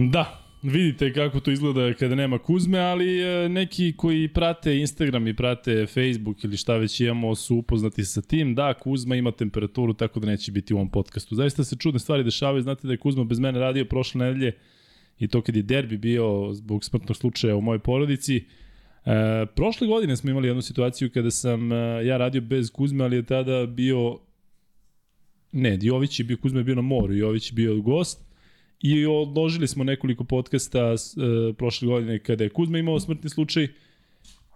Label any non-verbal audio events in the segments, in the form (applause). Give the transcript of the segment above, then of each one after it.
Da, vidite kako to izgleda kada nema Kuzme, ali e, neki koji prate Instagram i prate Facebook ili šta već imamo su upoznati sa tim. Da, Kuzma ima temperaturu, tako da neće biti u ovom podcastu. Zaista se čudne stvari dešavaju. Znate da je Kuzma bez mene radio prošle nedelje i to kad je derbi bio zbog smrtnog slučaja u mojoj porodici. E, prošle godine smo imali jednu situaciju kada sam e, ja radio bez Kuzme, ali je tada bio ne, Jović je bio, Kuzma je bio na moru, Jović je bio gost i odložili smo nekoliko podcasta e, prošle godine kada je Kuzma imao smrtni slučaj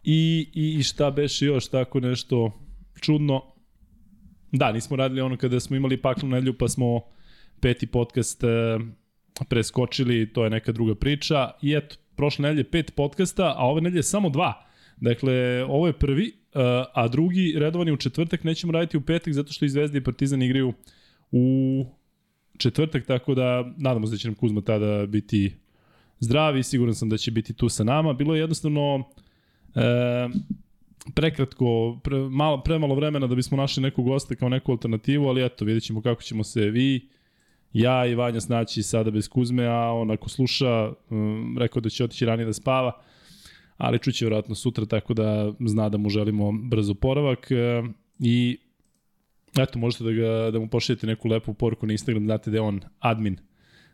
i, i, i šta beše još tako nešto čudno. Da, nismo radili ono kada smo imali paklu nedelju pa smo peti podcast e, preskočili, to je neka druga priča. I eto, prošle nedelje pet podcasta, a ove nedelje samo dva. Dakle, ovo je prvi, e, a drugi redovani u četvrtak nećemo raditi u petak zato što i Zvezda i Partizan igraju u četvrtak, tako da nadamo se da će nam Kuzma tada biti zdravi i siguran sam da će biti tu sa nama. Bilo je jednostavno e, prekratko, pre, malo, premalo vremena da bismo našli nekog gosta kao neku alternativu, ali eto, vidjet ćemo kako ćemo se vi, ja i Vanja snaći sada bez Kuzme, a on ako sluša, um, rekao da će otići ranije da spava, ali čuće vjerojatno sutra, tako da zna da mu želimo brzo poravak e, i eto, možete da, ga, da mu pošaljete neku lepu poruku na Instagram, znate da je on admin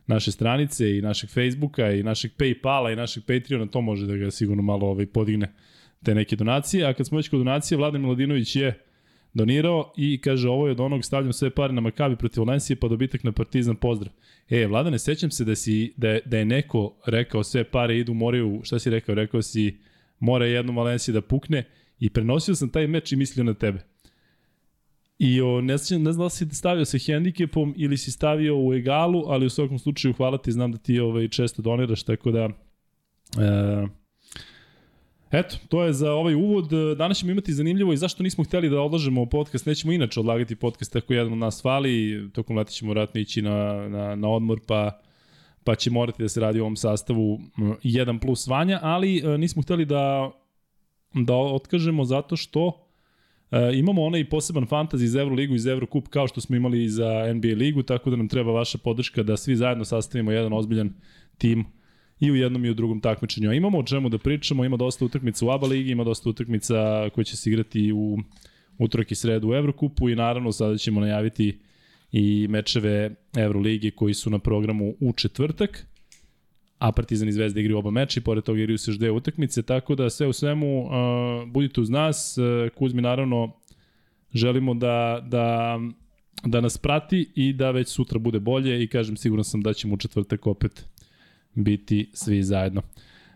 naše stranice i našeg Facebooka i našeg Paypala i našeg Patreona, to može da ga sigurno malo ovaj, podigne te neke donacije. A kad smo već kod donacije, Vladan Miladinović je donirao i kaže ovo je od onog stavljam sve pare na Makabi protiv Valencije pa dobitak na Partizan pozdrav. E, Vladane, sećam se da, si, da, je, da je neko rekao sve pare idu moraju, šta si rekao, rekao si mora jednom Valencije da pukne i prenosio sam taj meč i mislio na tebe. I o, ne, znam, ne znam da si stavio sa hendikepom ili si stavio u egalu, ali u svakom slučaju hvala ti, znam da ti ovaj, često doniraš, tako da... E, Eto, to je za ovaj uvod. Danas ćemo imati zanimljivo i zašto nismo hteli da odlažemo podcast. Nećemo inače odlagati podcast ako jedan od nas fali. Tokom leta ćemo vratno ići na, na, na odmor, pa, pa će morati da se radi u ovom sastavu 1 plus Vanja, ali e, nismo hteli da, da otkažemo zato što E, imamo onaj poseban fantasy iz Euroligu iz Eurocup kao što smo imali za NBA ligu, tako da nam treba vaša podrška da svi zajedno sastavimo jedan ozbiljan tim i u jednom i u drugom takmičenju. A imamo o čemu da pričamo, ima dosta utakmica u ABA ligi, ima dosta utakmica koje će se igrati u utorak i sredu u Evrokupu i naravno sada ćemo najaviti i mečeve Euroligi koji su na programu u četvrtak a Partizan i Zvezda igraju oba meča i pored toga igraju se još dve utakmice, tako da sve u svemu uh, budite uz nas. Uh, Kuzmi naravno želimo da, da, da nas prati i da već sutra bude bolje i kažem siguran sam da ćemo u četvrtak opet biti svi zajedno.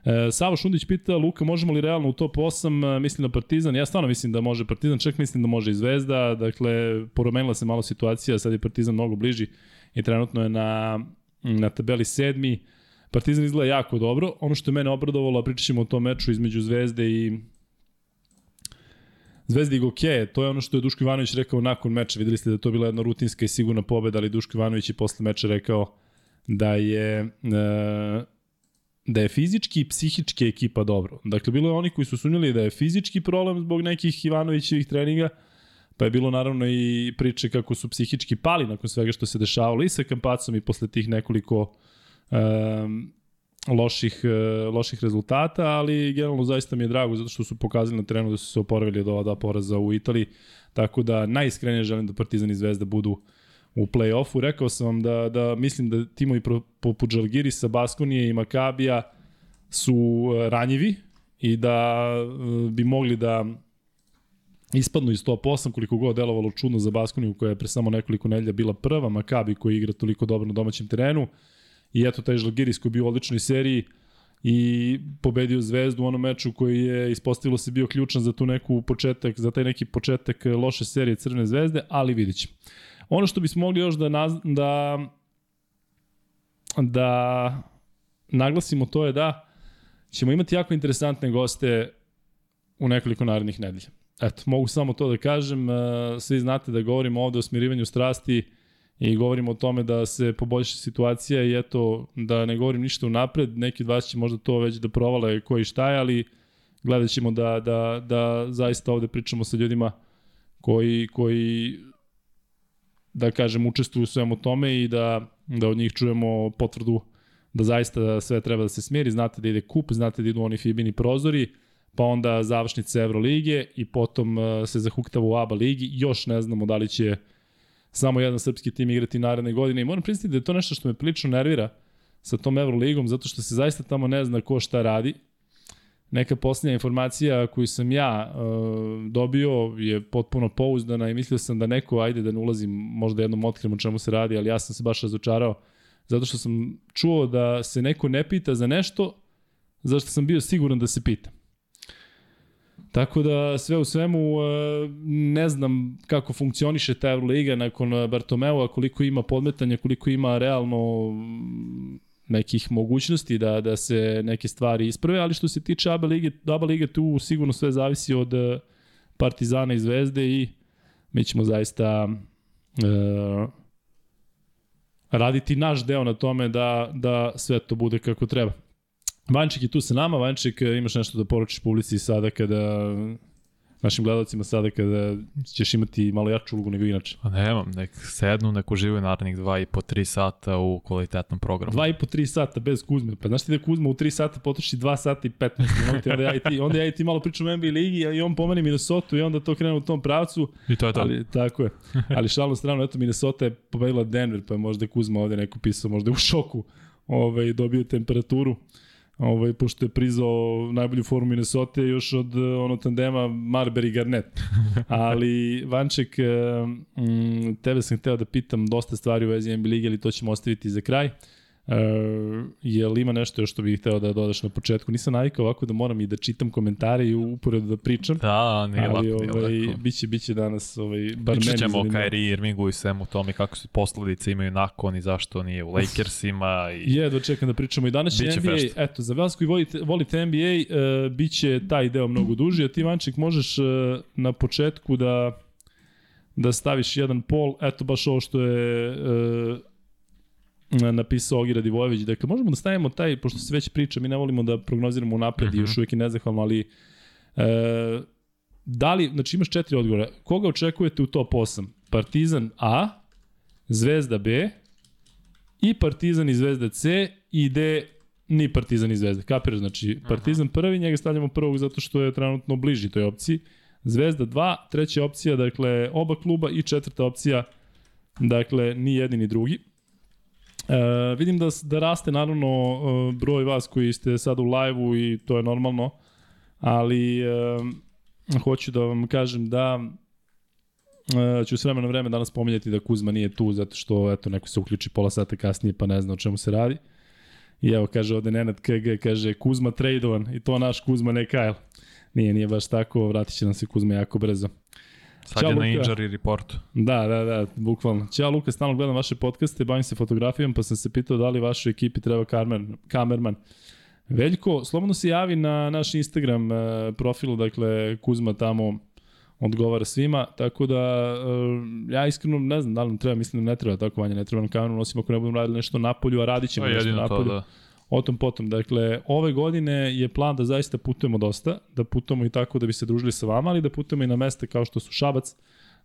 E, Savo Šundić pita, Luka, možemo li realno u top 8, mislim na Partizan? Ja stvarno mislim da može Partizan, čak mislim da može i Zvezda, dakle, poromenila se malo situacija, sad je Partizan mnogo bliži i trenutno je na, na tabeli sedmi, Partizan izgleda jako dobro. Ono što je mene obradovalo, pričat ćemo o tom meču između Zvezde i Zvezda i Goke, to je ono što je Duško Ivanović rekao nakon meča. Videli ste da to bila jedna rutinska i sigurna pobeda, ali Duško Ivanović je posle meča rekao da je e, da je fizički i psihički ekipa dobro. Dakle, bilo je oni koji su sumnjali da je fizički problem zbog nekih Ivanovićevih treninga, pa je bilo naravno i priče kako su psihički pali nakon svega što se dešavalo i sa Kampacom i posle tih nekoliko um, loših, uh, loših rezultata, ali generalno zaista mi je drago zato što su pokazali na terenu da su se oporavili od ova dva poraza u Italiji, tako da najiskrenije želim da Partizan i Zvezda budu u play-offu. Rekao sam vam da, da mislim da timovi poput Žalgirisa, Baskonije i Makabija su uh, ranjivi i da uh, bi mogli da ispadnu iz top 8, koliko god delovalo čudno za Baskoniju koja je pre samo nekoliko nedelja bila prva, Makabi koji igra toliko dobro na domaćem terenu. I eto, taj Žalgiris koji je bio u odličnoj seriji i pobedio Zvezdu u onom meču koji je ispostavilo se bio ključan za tu neku početak, za taj neki početak loše serije Crne zvezde, ali vidit ćemo. Ono što bismo mogli još da, naz, da, da naglasimo to je da ćemo imati jako interesantne goste u nekoliko narednih nedelja. Eto, mogu samo to da kažem, svi znate da govorimo ovde o smirivanju strasti, i govorimo o tome da se poboljša situacija i eto, da ne govorim ništa unapred, neki od vas će možda to već da provale koji šta je, ali gledat ćemo da, da, da zaista ovde pričamo sa ljudima koji, koji da kažem, učestvuju u tome i da, da od njih čujemo potvrdu da zaista sve treba da se smiri, znate da ide kup, znate da idu oni Fibini prozori, pa onda završnice Evrolige i potom uh, se zahuktava u ABA ligi. Još ne znamo da li će samo jedan srpski tim igrati naredne godine i moram priznati da je to nešto što me prilično nervira sa tom Evroligom, zato što se zaista tamo ne zna ko šta radi. Neka posljednja informacija koju sam ja uh, dobio je potpuno pouzdana i mislio sam da neko, ajde da ne ulazim, možda jednom otkrim o čemu se radi, ali ja sam se baš razočarao zato što sam čuo da se neko ne pita za nešto zašto sam bio siguran da se pita. Tako da sve u svemu e, ne znam kako funkcioniše ta Euroliga nakon Bartomeu, koliko ima podmetanja, koliko ima realno nekih mogućnosti da, da se neke stvari isprave, ali što se tiče ABA lige, ABA lige tu sigurno sve zavisi od e, Partizana i Zvezde i mi ćemo zaista e, raditi naš deo na tome da, da sve to bude kako treba. Vanček je tu sa nama, Vanček, imaš nešto da poručiš publici sada kada našim gledalcima sada kada ćeš imati malo jaču ulogu nego inače? Pa nemam, nek sednu, nek uživaju narednih 2 i po 3 sata u kvalitetnom programu. 2 i po 3 sata bez Kuzme. Pa znaš ti da Kuzma u 3 sata potroši 2 sata i 15 minuta, onda ja i ti, onda ja i ti malo pričam o NBA ligi i on pomeni Minnesota i onda to krene u tom pravcu. I to je to. Ali, tako je. Ali šalno strano, eto Minnesota je pobedila Denver, pa je možda Kuzma ovde neko pisao, možda je u šoku ovaj, dobio temperaturu ovaj, pošto je prizao najbolju formu Minnesota još od ono tandema Marbury i Garnett. (laughs) Ali, Vanček, mm, tebe sam hteo da pitam dosta stvari u vezi NBA lige, ali to ćemo ostaviti za kraj. Uh, Uh, je li ima nešto još što bih hteo da dodaš na početku? Nisam navikao ovako da moram i da čitam komentare i uporedo da pričam. Da, nije ali, lako, ovaj, lako. Biće, biće danas, ovaj, bar Pričat ćemo o. Kyrie Irvingu i svemu tome kako se posledice imaju nakon i zašto nije u Lakersima. I... (laughs) Jedva čekam da pričamo i danas će Biće NBA, fešta. eto, za vas koji volite, volite NBA, uh, bit će taj deo mnogo duži, a ti Vanček možeš uh, na početku da da staviš jedan pol, eto baš ovo što je uh, napisao Ogira Divojević. Dakle, možemo da stavimo taj, pošto se već priča, mi ne volimo da prognoziramo unapred uh -huh. i još uvijek je nezahvalno, ali e, da li, znači imaš četiri odgovora. Koga očekujete u top 8? Partizan A, Zvezda B, i Partizan i Zvezda C, i D ni Partizan i Zvezda. Kapiraš, znači Partizan prvi, njega stavljamo prvog zato što je trenutno bliži toj opciji. Zvezda 2, treća opcija, dakle oba kluba i četvrta opcija, dakle ni jedni ni drugi. E, vidim da, da raste naravno e, broj vas koji ste sad u live-u i to je normalno, ali e, hoću da vam kažem da e, ću s vremena na vreme danas pominjati da Kuzma nije tu zato što eto neko se uključi pola sata kasnije pa ne zna o čemu se radi. I evo kaže ovde Nenad KG, kaže Kuzma tradovan i to naš Kuzma ne Kyle. Nije, nije baš tako, vratit će nam se Kuzma jako brzo. Sad Ćao, je na injury reportu. Da, da, da, bukvalno. Ćao Luka, stalno gledam vaše podcaste, bavim se fotografijom, pa sam se pitao da li vašoj ekipi treba kamer, kamerman. Veljko, slobodno se javi na naš Instagram uh, profilu, dakle Kuzma tamo odgovara svima, tako da uh, ja iskreno ne znam da li nam treba, mislim da ne treba tako vanje, ne treba nam kameru, osim ako ne budemo radili nešto na polju, a radit ćemo nešto na polju. To, da. O tom potom. Dakle, ove godine je plan da zaista putujemo dosta, da putujemo i tako da bi se družili sa vama, ali da putujemo i na mesta kao što su Šabac,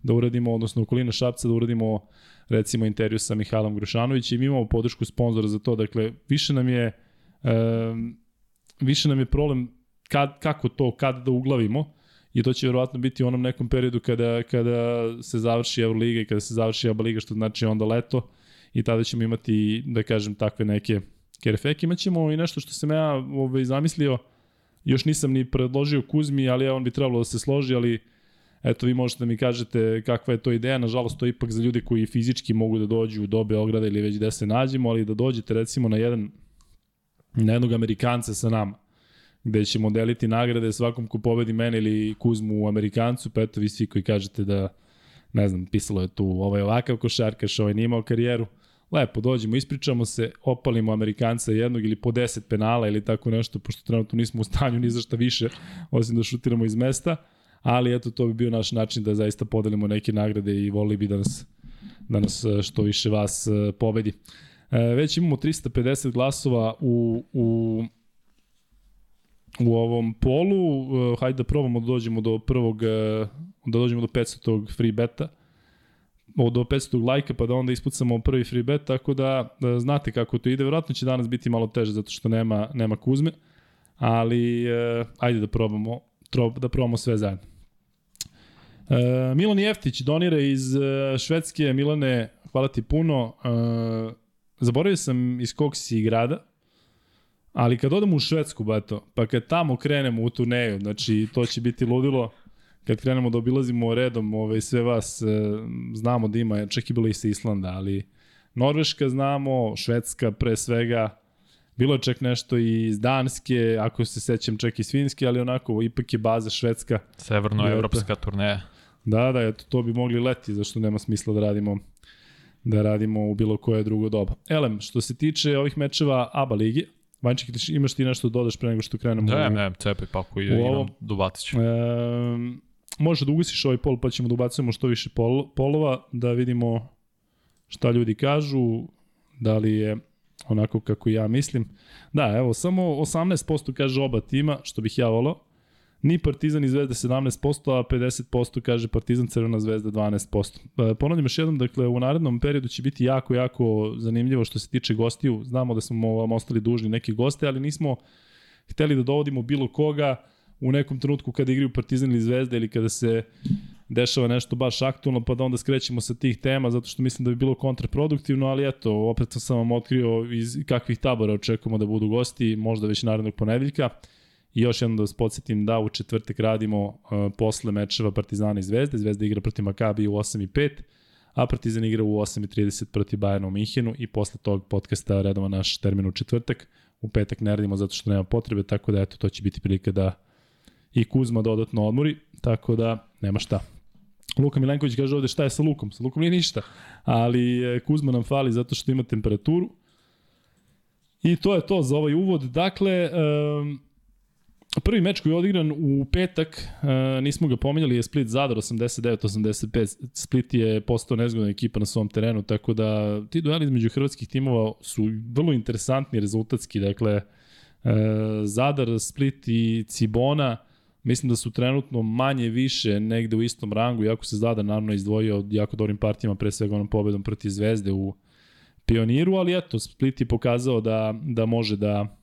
da uradimo, odnosno okolina Šabca, da uradimo recimo intervju sa Mihajlom Grušanovićem i mi imamo podršku sponzora za to. Dakle, više nam je um, više nam je problem kad, kako to, kad da uglavimo i to će verovatno biti u onom nekom periodu kada, kada se završi Euroliga i kada se završi ABA Liga, što znači onda leto i tada ćemo imati, da kažem, takve neke Kerefek. Imaćemo i nešto što sam ja ovaj, zamislio, još nisam ni predložio Kuzmi, ali on bi trebalo da se složi, ali eto vi možete da mi kažete kakva je to ideja, nažalost to je ipak za ljude koji fizički mogu da dođu do Beograda ili već gde se nađemo, ali da dođete recimo na jedan na jednog Amerikanca sa nama gde ćemo deliti nagrade svakom ko pobedi mene ili Kuzmu u Amerikancu, pa eto vi svi koji kažete da ne znam, pisalo je tu ovaj ovakav košarkaš, ovaj nije imao karijeru, lepo dođemo, ispričamo se, opalimo Amerikanca jednog ili po 10 penala ili tako nešto, pošto trenutno nismo u stanju ni za šta više, osim da šutiramo iz mesta, ali eto to bi bio naš način da zaista podelimo neke nagrade i volili bi da nas, da nas e, što više vas e, pobedi. E, već imamo 350 glasova u, u u ovom polu, hajde da probamo da dođemo do prvog, da dođemo do 500. free beta, od 500 lajka pa da onda ispucamo prvi free bet, tako da, da znate kako to ide. Vjerojatno će danas biti malo teže zato što nema, nema Kuzme, ali e, ajde da probamo, tro, da probamo sve zajedno. E, Milan Jeftić donira iz e, Švedske. Milane, hvala ti puno. E, zaboravio sam iz kog si grada, ali kad odemo u Švedsku, bato, pa kad tamo krenemo u turneju, znači to će biti ludilo, kad krenemo da obilazimo redom ove, sve vas, e, znamo da ima, čak i bilo i sa Islanda, ali Norveška znamo, Švedska pre svega, bilo je čak nešto i iz Danske, ako se sećam čak i iz Finske, ali onako ipak je baza Švedska. Severnoevropska turneja. Da, da, eto, to bi mogli leti, zašto nema smisla da radimo da radimo u bilo koje drugo doba. Elem, što se tiče ovih mečeva ABA ligi, Vanček, imaš ti nešto da dodaš pre nego što krenemo? Da, ne, cepaj paku i imam, dobacit ću. E, može da ugasiš ovaj pol pa ćemo da ubacujemo što više pol, polova, da vidimo šta ljudi kažu, da li je onako kako ja mislim. Da, evo, samo 18% kaže oba tima, što bih ja volao. Ni Partizan i Zvezda 17%, a 50% kaže Partizan Crvena Zvezda 12%. E, ponavljam još jednom, dakle, u narednom periodu će biti jako, jako zanimljivo što se tiče gostiju. Znamo da smo vam ostali dužni neki goste, ali nismo hteli da dovodimo bilo koga u nekom trenutku kada igraju Partizan ili Zvezda ili kada se dešava nešto baš aktualno, pa da onda skrećemo sa tih tema, zato što mislim da bi bilo kontraproduktivno, ali eto, opet sam vam otkrio iz kakvih tabora očekujemo da budu gosti, možda već narednog ponedeljka. I još jednom da vas podsjetim da u četvrtek radimo uh, posle mečeva Partizana i Zvezde. Zvezda igra protiv Makabi u 8 i 5, a Partizan igra u 8 i 30 protiv Bayerna u Minhenu i posle tog podcasta redova naš termin u četvrtak. U petak ne radimo zato što nema potrebe, tako da eto, to će biti prilika da i Kuzma dodatno odmori, tako da nema šta. Luka Milenković kaže ovde šta je sa Lukom. Sa Lukom nije ništa, ali e, Kuzma nam fali zato što ima temperaturu. I to je to za ovaj uvod. Dakle, um, Prvi meč koji je odigran u petak, uh, nismo ga pomenjali, je Split Zadar 89-85. Split je postao nezgodna ekipa na svom terenu, tako da ti dueli između hrvatskih timova su vrlo interesantni rezultatski. Dakle, uh, Zadar, Split i Cibona, mislim da su trenutno manje više negde u istom rangu, jako se Zadar naravno izdvojio od jako dobrim partijama, pre svega onom pobedom protiv Zvezde u Pioniru, ali eto, Split je pokazao da, da može da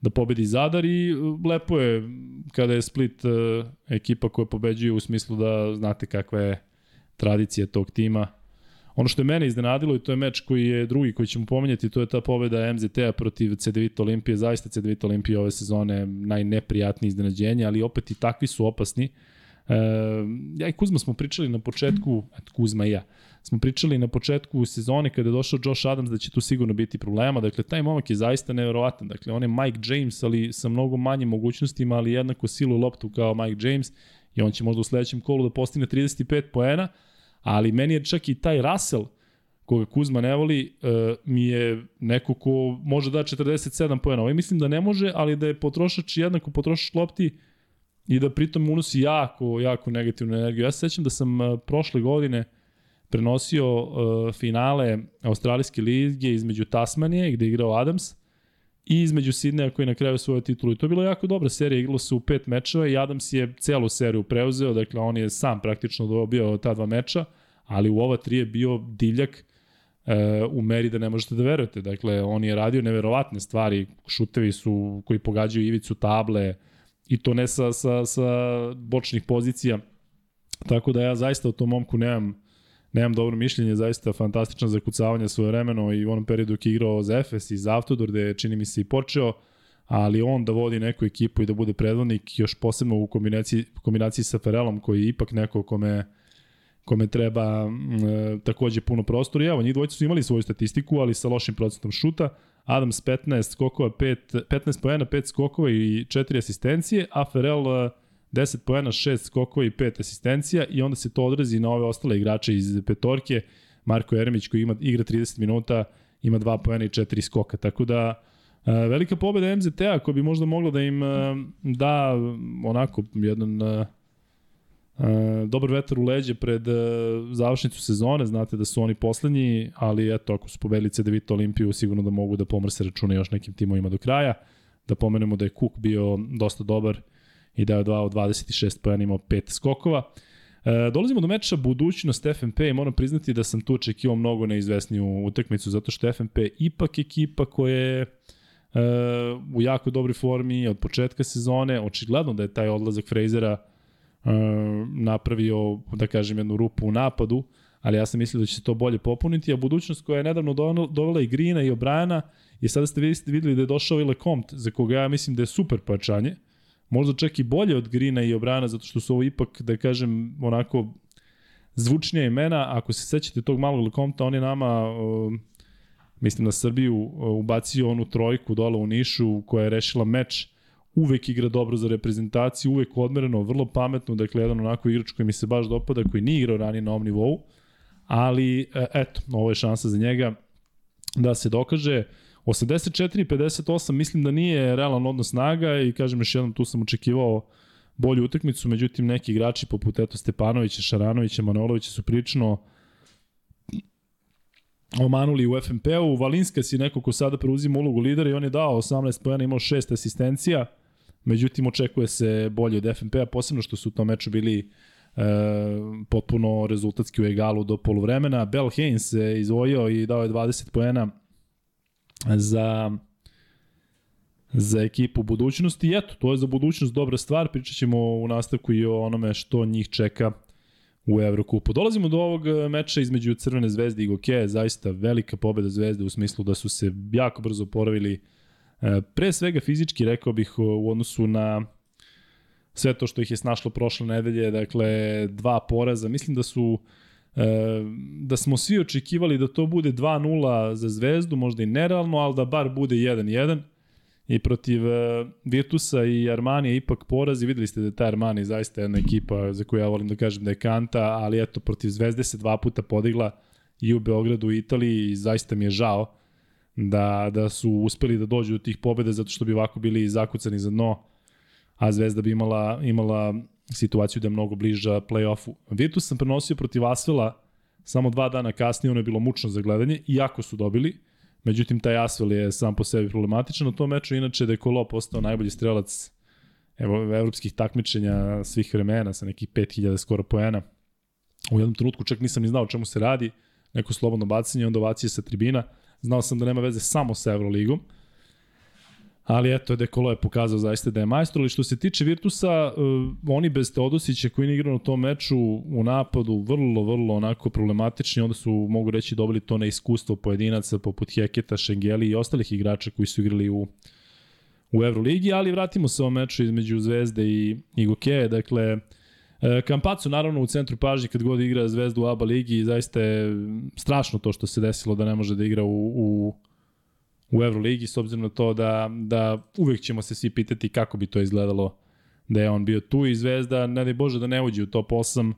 da pobedi Zadar i uh, lepo je kada je Split uh, ekipa koja pobeđuje u smislu da znate kakva je tradicija tog tima. Ono što je mene iznenadilo i to je meč koji je drugi koji ćemo pomenjati, to je ta pobeda MZT-a protiv CDVita Olimpije. Zaista CDVita Olimpije ove sezone najneprijatnije iznenađenje, ali opet i takvi su opasni. E, ja i Kuzma smo pričali na početku, eto Kuzma i ja, smo pričali na početku sezone kada je došao Josh Adams da će tu sigurno biti problema. Dakle, taj momak je zaista neverovatan. Dakle, on je Mike James, ali sa mnogo manjim mogućnostima, ali jednako silu loptu kao Mike James i on će možda u sledećem kolu da postigne 35 poena, ali meni je čak i taj Russell, koga Kuzma ne voli, uh, mi je neko ko može da 47 poena. Ovaj mislim da ne može, ali da je potrošač jednako potrošač lopti i da pritom unosi jako, jako negativnu energiju. Ja se sećam da sam uh, prošle godine prenosio uh, finale Australijske lige između Tasmanije, gde je igrao Adams, i između Sidneja koji na kraju svoju titulu. I to je bila jako dobra serija, igralo se u pet mečeva i Adams je celu seriju preuzeo, dakle on je sam praktično dobio ta dva meča, ali u ova tri je bio divljak uh, u meri da ne možete da verujete. Dakle, on je radio neverovatne stvari, šutevi su koji pogađaju ivicu table i to ne sa, sa, sa bočnih pozicija. Tako da ja zaista o tom momku nemam nemam dobro mišljenje, zaista fantastično zakucavanje svoje vremeno i u onom periodu dok je igrao za Efes i za Автодор, gde je čini mi se i počeo, ali on da vodi neku ekipu i da bude predvodnik, još posebno u kombinaciji, kombinaciji sa Ferelom, koji je ipak neko kome kome treba e, takođe puno prostora. I evo, njih dvojica su imali svoju statistiku, ali sa lošim procentom šuta. Adams 15 skokova, 5, 15 pojena, 5 skokova i 4 asistencije, a Ferel e, 10 poena, 6 skokova i 5 asistencija i onda se to odrazi na ove ostale igrače iz petorke. Marko Jeremić koji ima igra 30 minuta, ima 2 poena i 4 skoka. Tako da e, velika pobeda MZT-a koja bi možda mogla da im e, da onako jedan e, dobar vetar u leđe pred završnicu sezone, znate da su oni poslednji, ali eto, ako su pobedili CDVita Olimpiju, sigurno da mogu da pomrse račune još nekim timovima do kraja. Da pomenemo da je Cook bio dosta dobar i dao 2 od 26 pojena, imao 5 skokova. E, dolazimo do meča budućnost FNP i moram priznati da sam tu očekivao mnogo neizvesniju utakmicu, zato što FNP ipak ekipa koja je e, u jako dobroj formi od početka sezone. Očigledno da je taj odlazak Frejzera e, napravio, da kažem, jednu rupu u napadu, ali ja sam mislio da će se to bolje popuniti, a budućnost koja je nedavno dovela i Grina i Obrajana, i sada ste videli da je došao i Lecomte, za koga ja mislim da je super pojačanje, možda čak i bolje od Grina i Obrana, zato što su ovo ipak, da kažem, onako zvučnija imena. Ako se sećate tog malog Lekomta, on je nama, mislim na Srbiju, ubacio onu trojku dole u Nišu koja je rešila meč uvek igra dobro za reprezentaciju, uvek odmereno, vrlo pametno, dakle jedan onako igrač koji mi se baš dopada, koji nije igrao ranije na ovom nivou, ali e, eto, ovo je šansa za njega da se dokaže. 84-58 mislim da nije realan odnos snaga i kažem još jednom tu sam očekivao bolju utakmicu, međutim neki igrači poput eto Stepanovića, Šaranovića, Manolovića su prilično omanuli u FNP-u. Valinska si neko ko sada preuzima ulogu lidera i on je dao 18 pojena, imao 6 asistencija, međutim očekuje se bolje od FNP-a, posebno što su u tom meču bili e, potpuno rezultatski u egalu do poluvremena. Bell Haynes se izvojio i dao je 20 pojena za za ekipu budućnosti. I eto, to je za budućnost dobra stvar. Pričat ćemo u nastavku i o onome što njih čeka u Evrokupu. Dolazimo do ovog e, meča između Crvene zvezde i Goke, zaista velika pobeda zvezde u smislu da su se jako brzo poravili e, pre svega fizički, rekao bih, u odnosu na sve to što ih je snašlo prošle nedelje, dakle dva poraza. Mislim da su E, da smo svi očekivali da to bude 2-0 za Zvezdu, možda i nerealno, ali da bar bude 1-1 i protiv uh, Virtusa i Armanija ipak porazi. Videli ste da je ta Armani zaista jedna ekipa za koju ja volim da kažem da je kanta, ali eto, protiv Zvezde se dva puta podigla i u Beogradu u Italiji i zaista mi je žao da, da su uspeli da dođu do tih pobeda zato što bi ovako bili zakucani za dno, a Zvezda bi imala, imala situaciju da je mnogo bliža play-offu. Virtus sam prenosio protiv Asvela samo dva dana kasnije, ono je bilo mučno za gledanje, iako su dobili, međutim taj Asvel je sam po sebi problematičan u tom meču, inače da je Kolo postao najbolji strelac evo, evropskih takmičenja svih vremena sa nekih 5000 skoro poena. U jednom trenutku čak nisam ni znao o čemu se radi, neko slobodno bacanje, onda ovacije sa tribina. Znao sam da nema veze samo sa Euroligom, Ali eto, Dekolo je pokazao zaista da je majstor, ali što se tiče Virtusa, uh, oni bez Teodosića koji ne igrao na tom meču u napadu, vrlo, vrlo onako problematični, onda su, mogu reći, dobili to neiskustvo pojedinaca poput Heketa, Šengeli i ostalih igrača koji su igrali u, u Euroligi, ali vratimo se o meču između Zvezde i, i Gokeje, dakle, Kampacu naravno u centru pažnje kad god igra Zvezdu u ABA ligi, zaista je strašno to što se desilo da ne može da igra u, u u Euroligi, s obzirom na to da, da uvek ćemo se svi pitati kako bi to izgledalo da je on bio tu i Zvezda, ne daj Bože da ne uđe u top 8,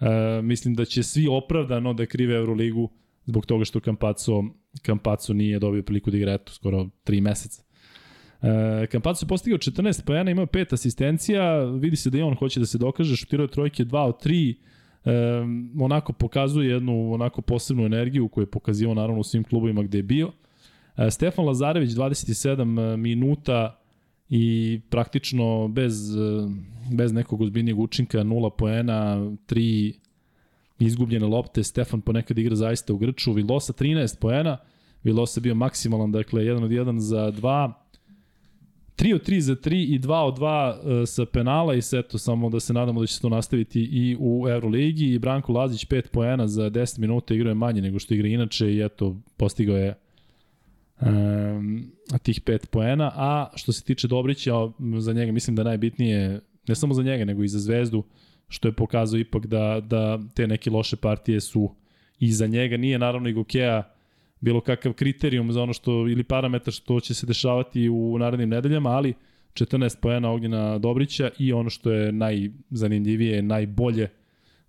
e, mislim da će svi opravdano da krive Euroligu zbog toga što Kampaco, Kampaco nije dobio priliku da igra eto, skoro 3 meseca. E, Kampaco je postigao 14 pojena, imao 5 asistencija, vidi se da i on hoće da se dokaže, šutirao trojke 2 od 3, e, onako pokazuje jednu onako posebnu energiju koju je pokazivao naravno u svim klubovima gde je bio. E, Stefan Lazarević 27 e, minuta i praktično bez, e, bez nekog ozbiljnijeg učinka, 0 poena, 3 izgubljene lopte, Stefan ponekad igra zaista u grču, Vilosa 13 poena, Vilosa bio maksimalan, dakle 1 od 1 za 2, 3 od 3 za 3 i 2 od 2 sa penala i seto, samo da se nadamo da će se to nastaviti i u Euroligi. I Branko Lazić 5 poena za 10 minuta. Igrao je manje nego što igra inače i eto postigao je um, tih pet poena, a što se tiče Dobrića, za njega mislim da najbitnije, ne samo za njega, nego i za Zvezdu, što je pokazao ipak da, da te neke loše partije su i za njega. Nije naravno i Gokeja bilo kakav kriterijum za ono što, ili parametar što će se dešavati u narednim nedeljama, ali 14 poena Ognjena Dobrića i ono što je najzanimljivije, najbolje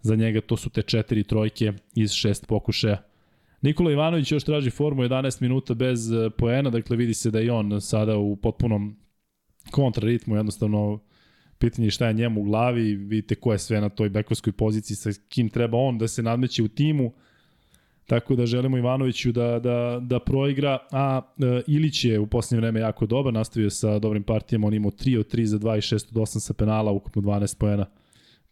za njega, to su te četiri trojke iz šest pokušaja Nikola Ivanović još traži formu 11 minuta bez e, poena, dakle vidi se da je on sada u potpunom kontraritmu, jednostavno pitanje šta je njemu u glavi, vidite ko je sve na toj bekovskoj poziciji, sa kim treba on da se nadmeće u timu, tako da želimo Ivanoviću da, da, da proigra, a e, Ilić je u posljednje vreme jako dobar, nastavio sa dobrim partijama, on imao 3 od 3 za 2 i 6 od 8 sa penala, ukupno 12 poena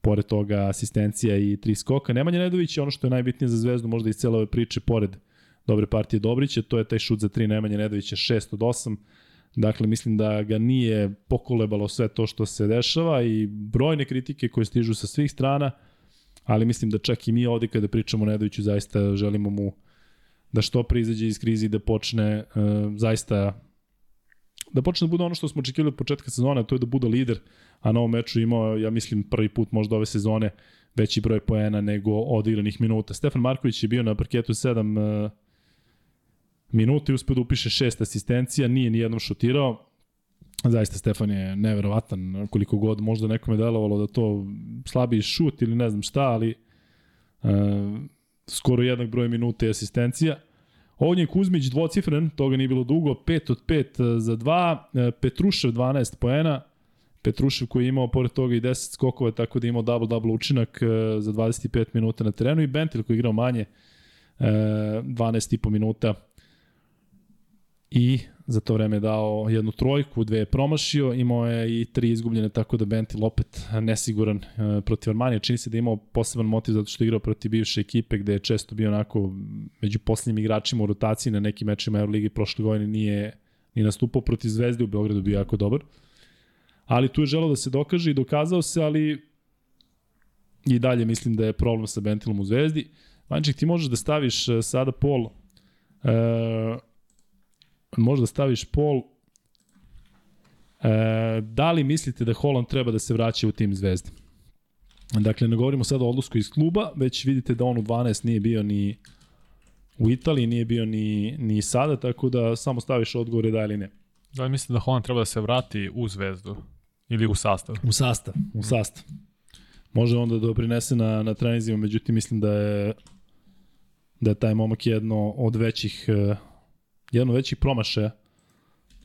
pored toga asistencija i tri skoka. Nemanja Nedović je ono što je najbitnije za Zvezdu, možda iz cele ove priče, pored dobre partije Dobrića, to je taj šut za tri Nemanja Nedovića 6 od 8. Dakle, mislim da ga nije pokolebalo sve to što se dešava i brojne kritike koje stižu sa svih strana, ali mislim da čak i mi ovde kada pričamo o Nedoviću zaista želimo mu da što pre izađe iz krizi i da počne uh, zaista da počne da bude ono što smo očekivali od početka sezone, to je da bude lider, a na ovom meču imao, ja mislim, prvi put možda ove sezone veći broj poena nego odigranih minuta. Stefan Marković je bio na parketu 7 uh, minuta i uspio da upiše šest asistencija, nije ni jednom šutirao. Zaista Stefan je neverovatan, koliko god možda nekome delovalo da to slabiji šut ili ne znam šta, ali uh, skoro jednak broj minuta i asistencija. Ovdje Kuzmić dvocifren, toga nije bilo dugo, 5 od 5 za 2, Petrušev 12 poena, Petrušev koji je imao pored toga i 10 skokova, tako da je imao double-double učinak e, za 25 minuta na terenu i Bentil koji je igrao manje, 12,5 e, minuta i za to vreme dao jednu trojku, dve je promašio, imao je i tri izgubljene, tako da Bentil opet nesiguran e, protiv Armanija. Čini se da je imao poseban motiv zato što je igrao protiv bivše ekipe gde je često bio onako među poslednjim igračima u rotaciji na nekim mečima Euroligi prošle godine nije ni nastupao protiv Zvezde u Beogradu bio jako dobar. Ali tu je želeo da se dokaže i dokazao se, ali i dalje mislim da je problem sa Bentilom u Zvezdi. Vanček, ti možeš da staviš e, sada pol e, možda staviš pol e, da li mislite da Holland treba da se vraća u tim zvezde? Dakle, ne govorimo sada o odlusku iz kluba, već vidite da on u 12 nije bio ni u Italiji, nije bio ni, ni sada, tako da samo staviš odgovore da ili ne. Da li mislite da Holland treba da se vrati u zvezdu? Ili u sastav? U sastav, u sastav. Može onda da doprinese na, na trenizima, međutim mislim da je da je taj momak jedno od većih jedno većih promašaja,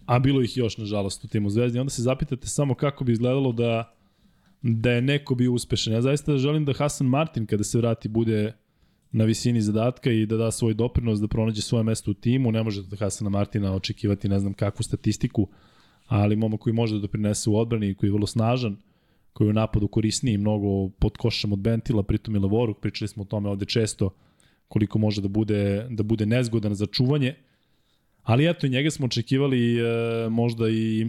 a bilo ih još, nažalost, u timu Zvezdi. Onda se zapitate samo kako bi izgledalo da, da je neko bio uspešan. Ja zaista želim da Hasan Martin, kada se vrati, bude na visini zadatka i da da svoj doprinos, da pronađe svoje mesto u timu. Ne možete da Hasana Martina očekivati ne znam kakvu statistiku, ali momo koji može da doprinese u odbrani, koji je vrlo snažan, koji je u napadu korisniji mnogo pod košem od Bentila, pritom je Levoruk, pričali smo o tome ovde često, koliko može da bude, da bude nezgodan za čuvanje. Ali eto, njega smo očekivali e, možda i e,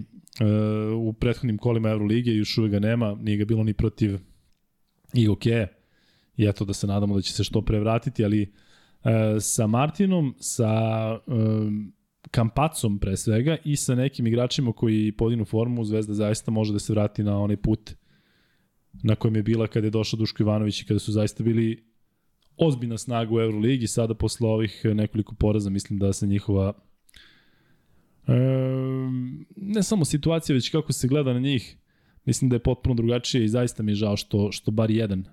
u prethodnim kolima Euroligije, još uvek ga nema, nije ga bilo ni protiv i ok. I eto da se nadamo da će se što pre vratiti, ali e, sa Martinom, sa e, Kampacom pre svega i sa nekim igračima koji podinu formu, Zvezda zaista može da se vrati na onaj put na kojem je bila kada je došao Duško Ivanović i kada su zaista bili ozbiljna snaga u Euroligi, sada posle ovih nekoliko poraza mislim da se njihova E, ne samo situacija, već kako se gleda na njih, mislim da je potpuno drugačije i zaista mi je žao što, što bar jedan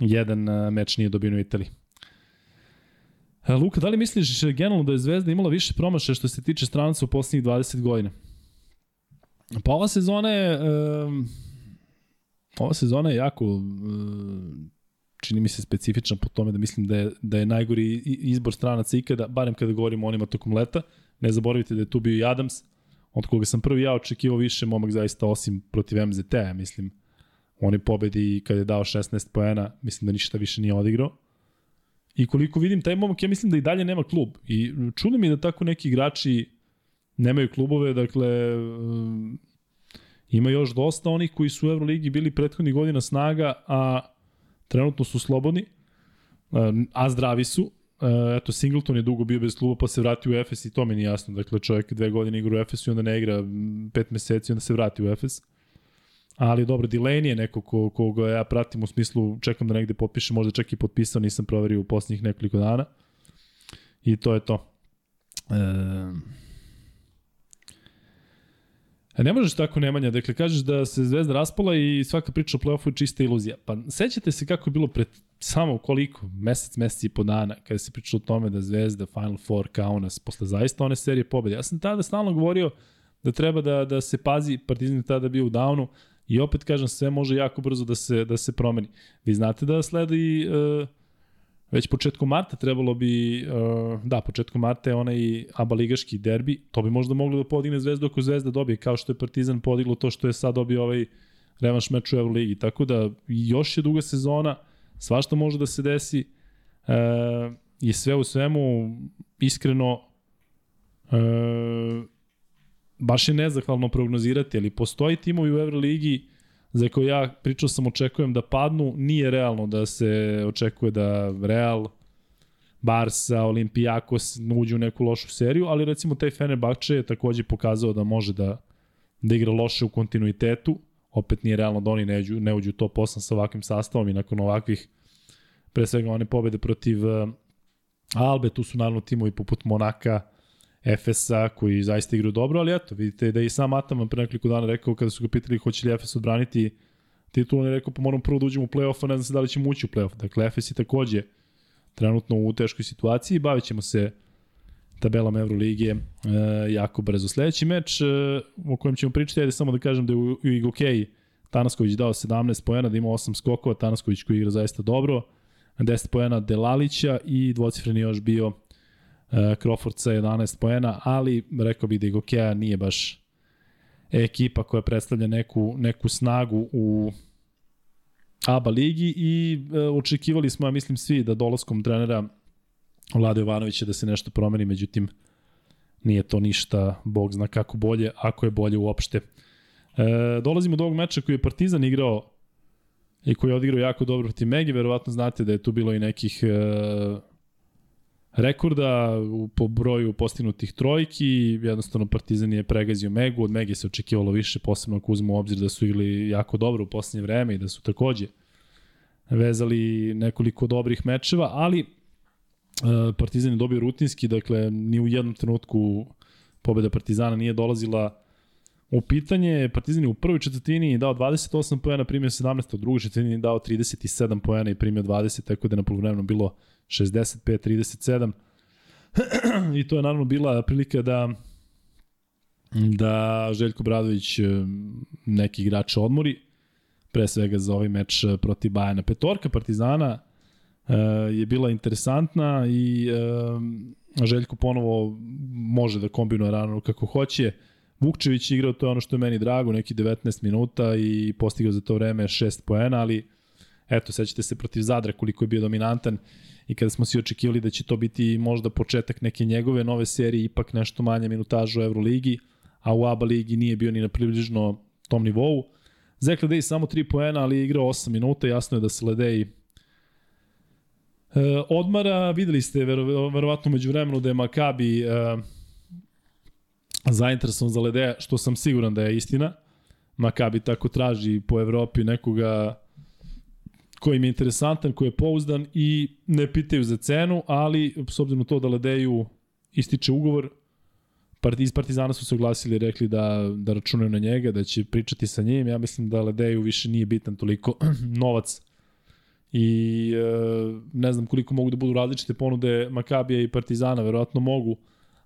jedan e, meč nije dobio u Italiji. E, Luka, da li misliš generalno da je Zvezda imala više promašaja što se tiče stranaca u poslednjih 20 godina? Pa ova sezona je um, ova sezona je jako um, čini mi se specifična po tome da mislim da je, da je najgori izbor stranaca ikada, barem kada govorimo o onima tokom leta. Ne zaboravite da je tu bio i Adams, od koga sam prvi ja očekivao više, momak zaista osim protiv MZT-a, mislim. On je pobedi kada je dao 16 poena, mislim da ništa više nije odigrao. I koliko vidim, taj momak, ja mislim da i dalje nema klub. I čudno mi je da tako neki igrači nemaju klubove, dakle, ima još dosta onih koji su u Euroligi bili prethodnih godina snaga, a trenutno su slobodni, a zdravi su, eto, Singleton je dugo bio bez kluba, pa se vrati u Efes i to mi nije jasno. Dakle, čovjek dve godine igra u Efesu i onda ne igra pet meseci i onda se vrati u Efes. Ali dobro, Delaney je neko ko, koga ja pratim u smislu, čekam da negde potpiše, možda čak i potpisao, nisam proverio u posljednjih nekoliko dana. I to je to. Uh, E, ne možeš tako Nemanja, dakle kažeš da se Zvezda raspala i svaka priča o play-offu je čista iluzija. Pa sećate se kako je bilo pred samo koliko, mesec, mesec i po dana, kada se pričalo o tome da Zvezda Final Four kao nas, posle zaista one serije pobede. Ja sam tada stalno govorio da treba da, da se pazi, Partizan je tada bio u downu i opet kažem sve može jako brzo da se, da se promeni. Vi znate da sledi uh, Već početkom marta trebalo bi, uh, da, početkom marta je onaj ABA ligaški derbi, to bi možda moglo da podigne Zvezdu ako Zvezda dobije, kao što je Partizan podiglo to što je sad dobio ovaj revanš meč u Euroligi. Tako da još je duga sezona, svašta može da se desi e, i sve u svemu iskreno e, baš je nezahvalno prognozirati, ali postoji timovi u Euroligi za koje ja pričao sam očekujem da padnu, nije realno da se očekuje da Real, Barca, Olimpijakos uđu u neku lošu seriju, ali recimo taj Fenerbahče je takođe pokazao da može da, da igra loše u kontinuitetu, opet nije realno da oni ne uđu, ne uđu top 8 sa ovakvim sastavom i nakon ovakvih pre svega one pobede protiv uh, Albe, tu su naravno timovi poput Monaka, Efesa koji zaista igraju dobro, ali eto, vidite da je i sam Ataman pre nekoliko dana rekao kada su ga pitali hoće li Efes odbraniti titul, on je rekao pa moram prvo da uđemo u play-off, a ne znam se da li ćemo ući u play-off. Dakle, Efes je takođe trenutno u teškoj situaciji, bavit ćemo se tabelama Evrolige e, jako brzo. Sledeći meč e, o kojem ćemo pričati, ajde samo da kažem da je u, u Igokej Tanasković dao 17 poena, da ima 8 skokova, Tanasković koji igra zaista dobro, 10 poena Delalića i dvocifreni još bio Crawford sa 11 poena, ali rekao bih da Igokea nije baš ekipa koja predstavlja neku, neku snagu u ABA ligi i e, očekivali smo, ja mislim svi, da dolaskom trenera Vlade Jovanovića da se nešto promeni, međutim nije to ništa, bog zna kako bolje, ako je bolje uopšte. E, dolazimo do ovog meča koji je Partizan igrao i koji je odigrao jako dobro protiv Megi, verovatno znate da je tu bilo i nekih e, rekorda po broju postignutih trojki, jednostavno Partizan je pregazio Megu, od Mege se očekivalo više, posebno ako uzmemo u obzir da su igrali jako dobro u poslednje vreme i da su takođe vezali nekoliko dobrih mečeva, ali e, Partizan je dobio rutinski, dakle ni u jednom trenutku pobeda Partizana nije dolazila u pitanje. Partizan je u prvoj četvrtini dao 28 poena, primio 17, u drugoj četvrtini dao 37 poena i primio 20, tako da je na polovremenu bilo 65-37. (clears throat) I to je naravno bila prilika da da Željko Bradović e, neki igrač odmori, pre svega za ovaj meč e, protiv Bajana. Petorka Partizana e, je bila interesantna i Željko ponovo može da kombinuje rano kako hoće. Vukčević igrao, to je ono što je meni drago, neki 19 minuta i postigao za to vreme 6 poena, ali eto, sećate se protiv Zadra koliko je bio dominantan i kada smo svi očekivali da će to biti možda početak neke njegove nove serije, ipak nešto manje minutažu u Euroligi, a u ABA ligi nije bio ni na približno tom nivou. Zek Ledej samo 3 poena, ali je igrao 8 minuta, jasno je da se Ledej e, odmara, videli ste vero, verovatno među vremenu da je Makabi e, zainteresovan za Ledeja, što sam siguran da je istina. Makabi tako traži po Evropi nekoga koji im je interesantan, koji je pouzdan i ne pitaju za cenu, ali s obzirom na to da Ledeju ističe ugovor, iz Partizana su se oglasili i rekli da, da računaju na njega, da će pričati sa njim. Ja mislim da Ledeju više nije bitan toliko (clears throat) novac i e, ne znam koliko mogu da budu različite ponude Makabija i Partizana, verovatno mogu,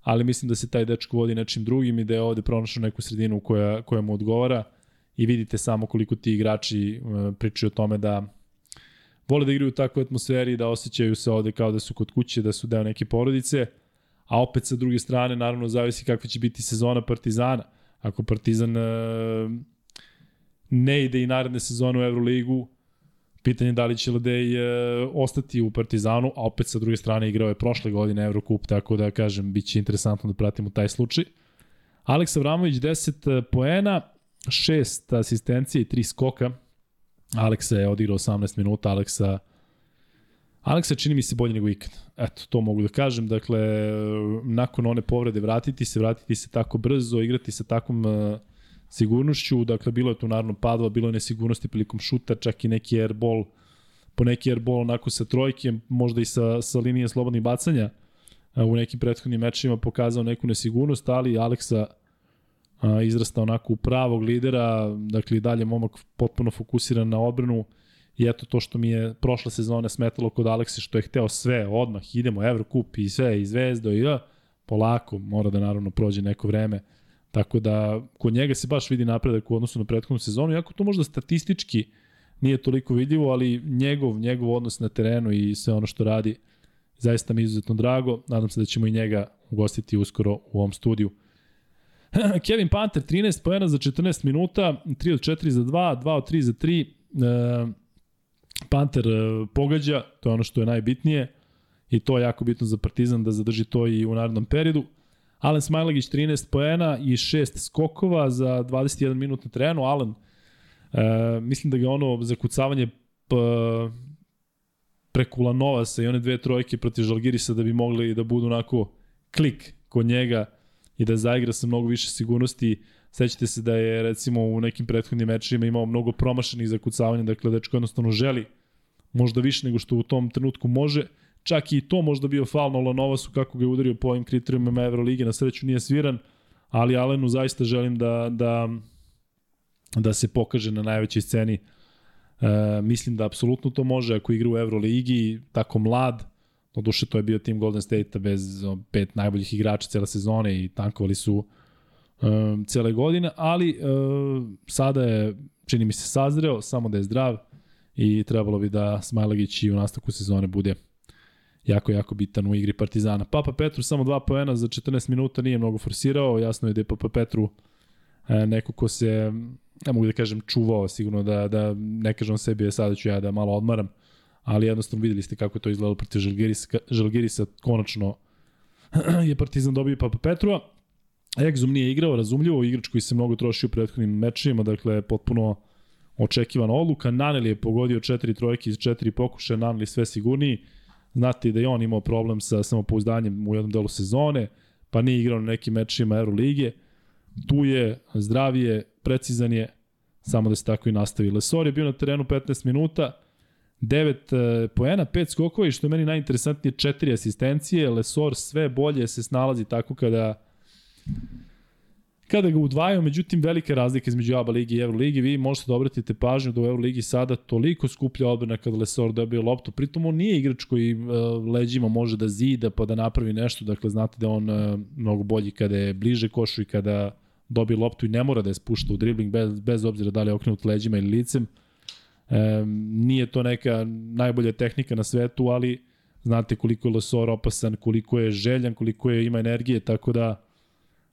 ali mislim da se taj dečko vodi nečim drugim i da je ovde pronašao neku sredinu koja, koja mu odgovara i vidite samo koliko ti igrači e, pričaju o tome da vole da igraju u takvoj atmosferi, da osjećaju se ovde kao da su kod kuće, da su deo neke porodice, a opet sa druge strane naravno zavisi kakva će biti sezona Partizana. Ako Partizan e, ne ide i naredne sezone u Euroligu, pitanje da li će Ladej e, ostati u Partizanu, a opet sa druge strane igrao je prošle godine Eurocup, tako da kažem, bit će interesantno da pratimo taj slučaj. Aleksa Vramović 10 poena, 6 asistencije i 3 skoka, Aleksa je odigrao 18 minuta, Aleksa Aleksa čini mi se bolje nego ikad. Eto, to mogu da kažem. Dakle, nakon one povrede vratiti se, vratiti se tako brzo, igrati sa takvom uh, sigurnošću. Dakle, bilo je tu naravno padova, bilo je nesigurnosti prilikom šuta, čak i neki airball, po neki airball onako sa trojke, možda i sa, sa linije slobodnih bacanja uh, u nekim prethodnim mečima pokazao neku nesigurnost, ali Aleksa a, izrasta onako u pravog lidera, dakle dalje momak potpuno fokusiran na odbranu i eto to što mi je prošle sezone smetalo kod Alekse što je hteo sve, odmah idemo Evrokup i sve, i Zvezdo i ja, polako, mora da naravno prođe neko vreme, tako da kod njega se baš vidi napredak u odnosu na prethodnu sezonu, iako to možda statistički nije toliko vidljivo, ali njegov, njegov odnos na terenu i sve ono što radi, zaista mi je izuzetno drago, nadam se da ćemo i njega ugostiti uskoro u ovom studiju. (laughs) Kevin Panter 13 poena za 14 minuta, 3 od 4 za 2, 2 od 3 za 3. E, Panter e, pogađa, to je ono što je najbitnije i to je jako bitno za Partizan da zadrži to i u narednom periodu. Alen Smajlagić 13 poena i 6 skokova za 21 minut na terenu. Alen, e, mislim da ga ono zakucavanje p, preko Lanovasa i one dve trojke protiv Žalgirisa da bi mogli da budu onako klik kod njega i da zaigra sa mnogo više sigurnosti. Sećate se da je recimo u nekim prethodnim mečima imao mnogo promašenih zakucavanja, dakle dečko jednostavno želi možda više nego što u tom trenutku može. Čak i to možda bio faul na Lanovasu kako ga je udario po ovim kriterijumima Evrolige, na sreću nije sviran, ali Alenu zaista želim da, da, da se pokaže na najvećoj sceni. E, mislim da apsolutno to može ako igra u Euroligi, tako mlad, no duše to je bio tim Golden State-a bez pet najboljih igrača cele sezone i tankovali su um, cele godine, ali um, sada je, čini mi se, sazreo, samo da je zdrav i trebalo bi da Smajlagić i u nastavku sezone bude jako, jako bitan u igri Partizana. Papa Petru samo dva poena za 14 minuta nije mnogo forsirao, jasno je da je Papa Petru e, neko ko se, ne mogu da kažem čuvao sigurno, da, da ne kažem sebi, sada ću ja da malo odmaram, ali jednostavno videli ste kako to izgledalo protiv Žalgirisa, Žalgirisa konačno (clears throat) je Partizan dobio Papa Petrua. Exum nije igrao, razumljivo, igrač koji se mnogo troši u prethodnim mečima, dakle potpuno očekivana odluka. Naneli je pogodio četiri trojke iz četiri pokušaja, Naneli sve sigurniji. Znate da je on imao problem sa samopouzdanjem u jednom delu sezone, pa nije igrao na nekim mečima Euroligije. Tu je, zdravije, precizan je, samo da se tako i nastavi. Lesor je bio na terenu 15 minuta, 9 uh, poena, 5 skokova i što je meni najinteresantnije, 4 asistencije. Lesor sve bolje se snalazi tako kada kada ga udvajaju, međutim velika razlika između ABA ligi i Euroligi, vi možete da obratite pažnju da u Euroligi sada toliko skuplja odbrana kada Lesor dobije loptu, pritom on nije igrač koji uh, leđima može da zida pa da napravi nešto, dakle znate da on uh, mnogo bolji kada je bliže košu i kada dobije loptu i ne mora da je spušta u dribling bez, bez obzira da li je okrenut leđima ili licem. Uh, E, nije to neka najbolja tehnika na svetu, ali znate koliko je Losor opasan, koliko je željan, koliko je ima energije, tako da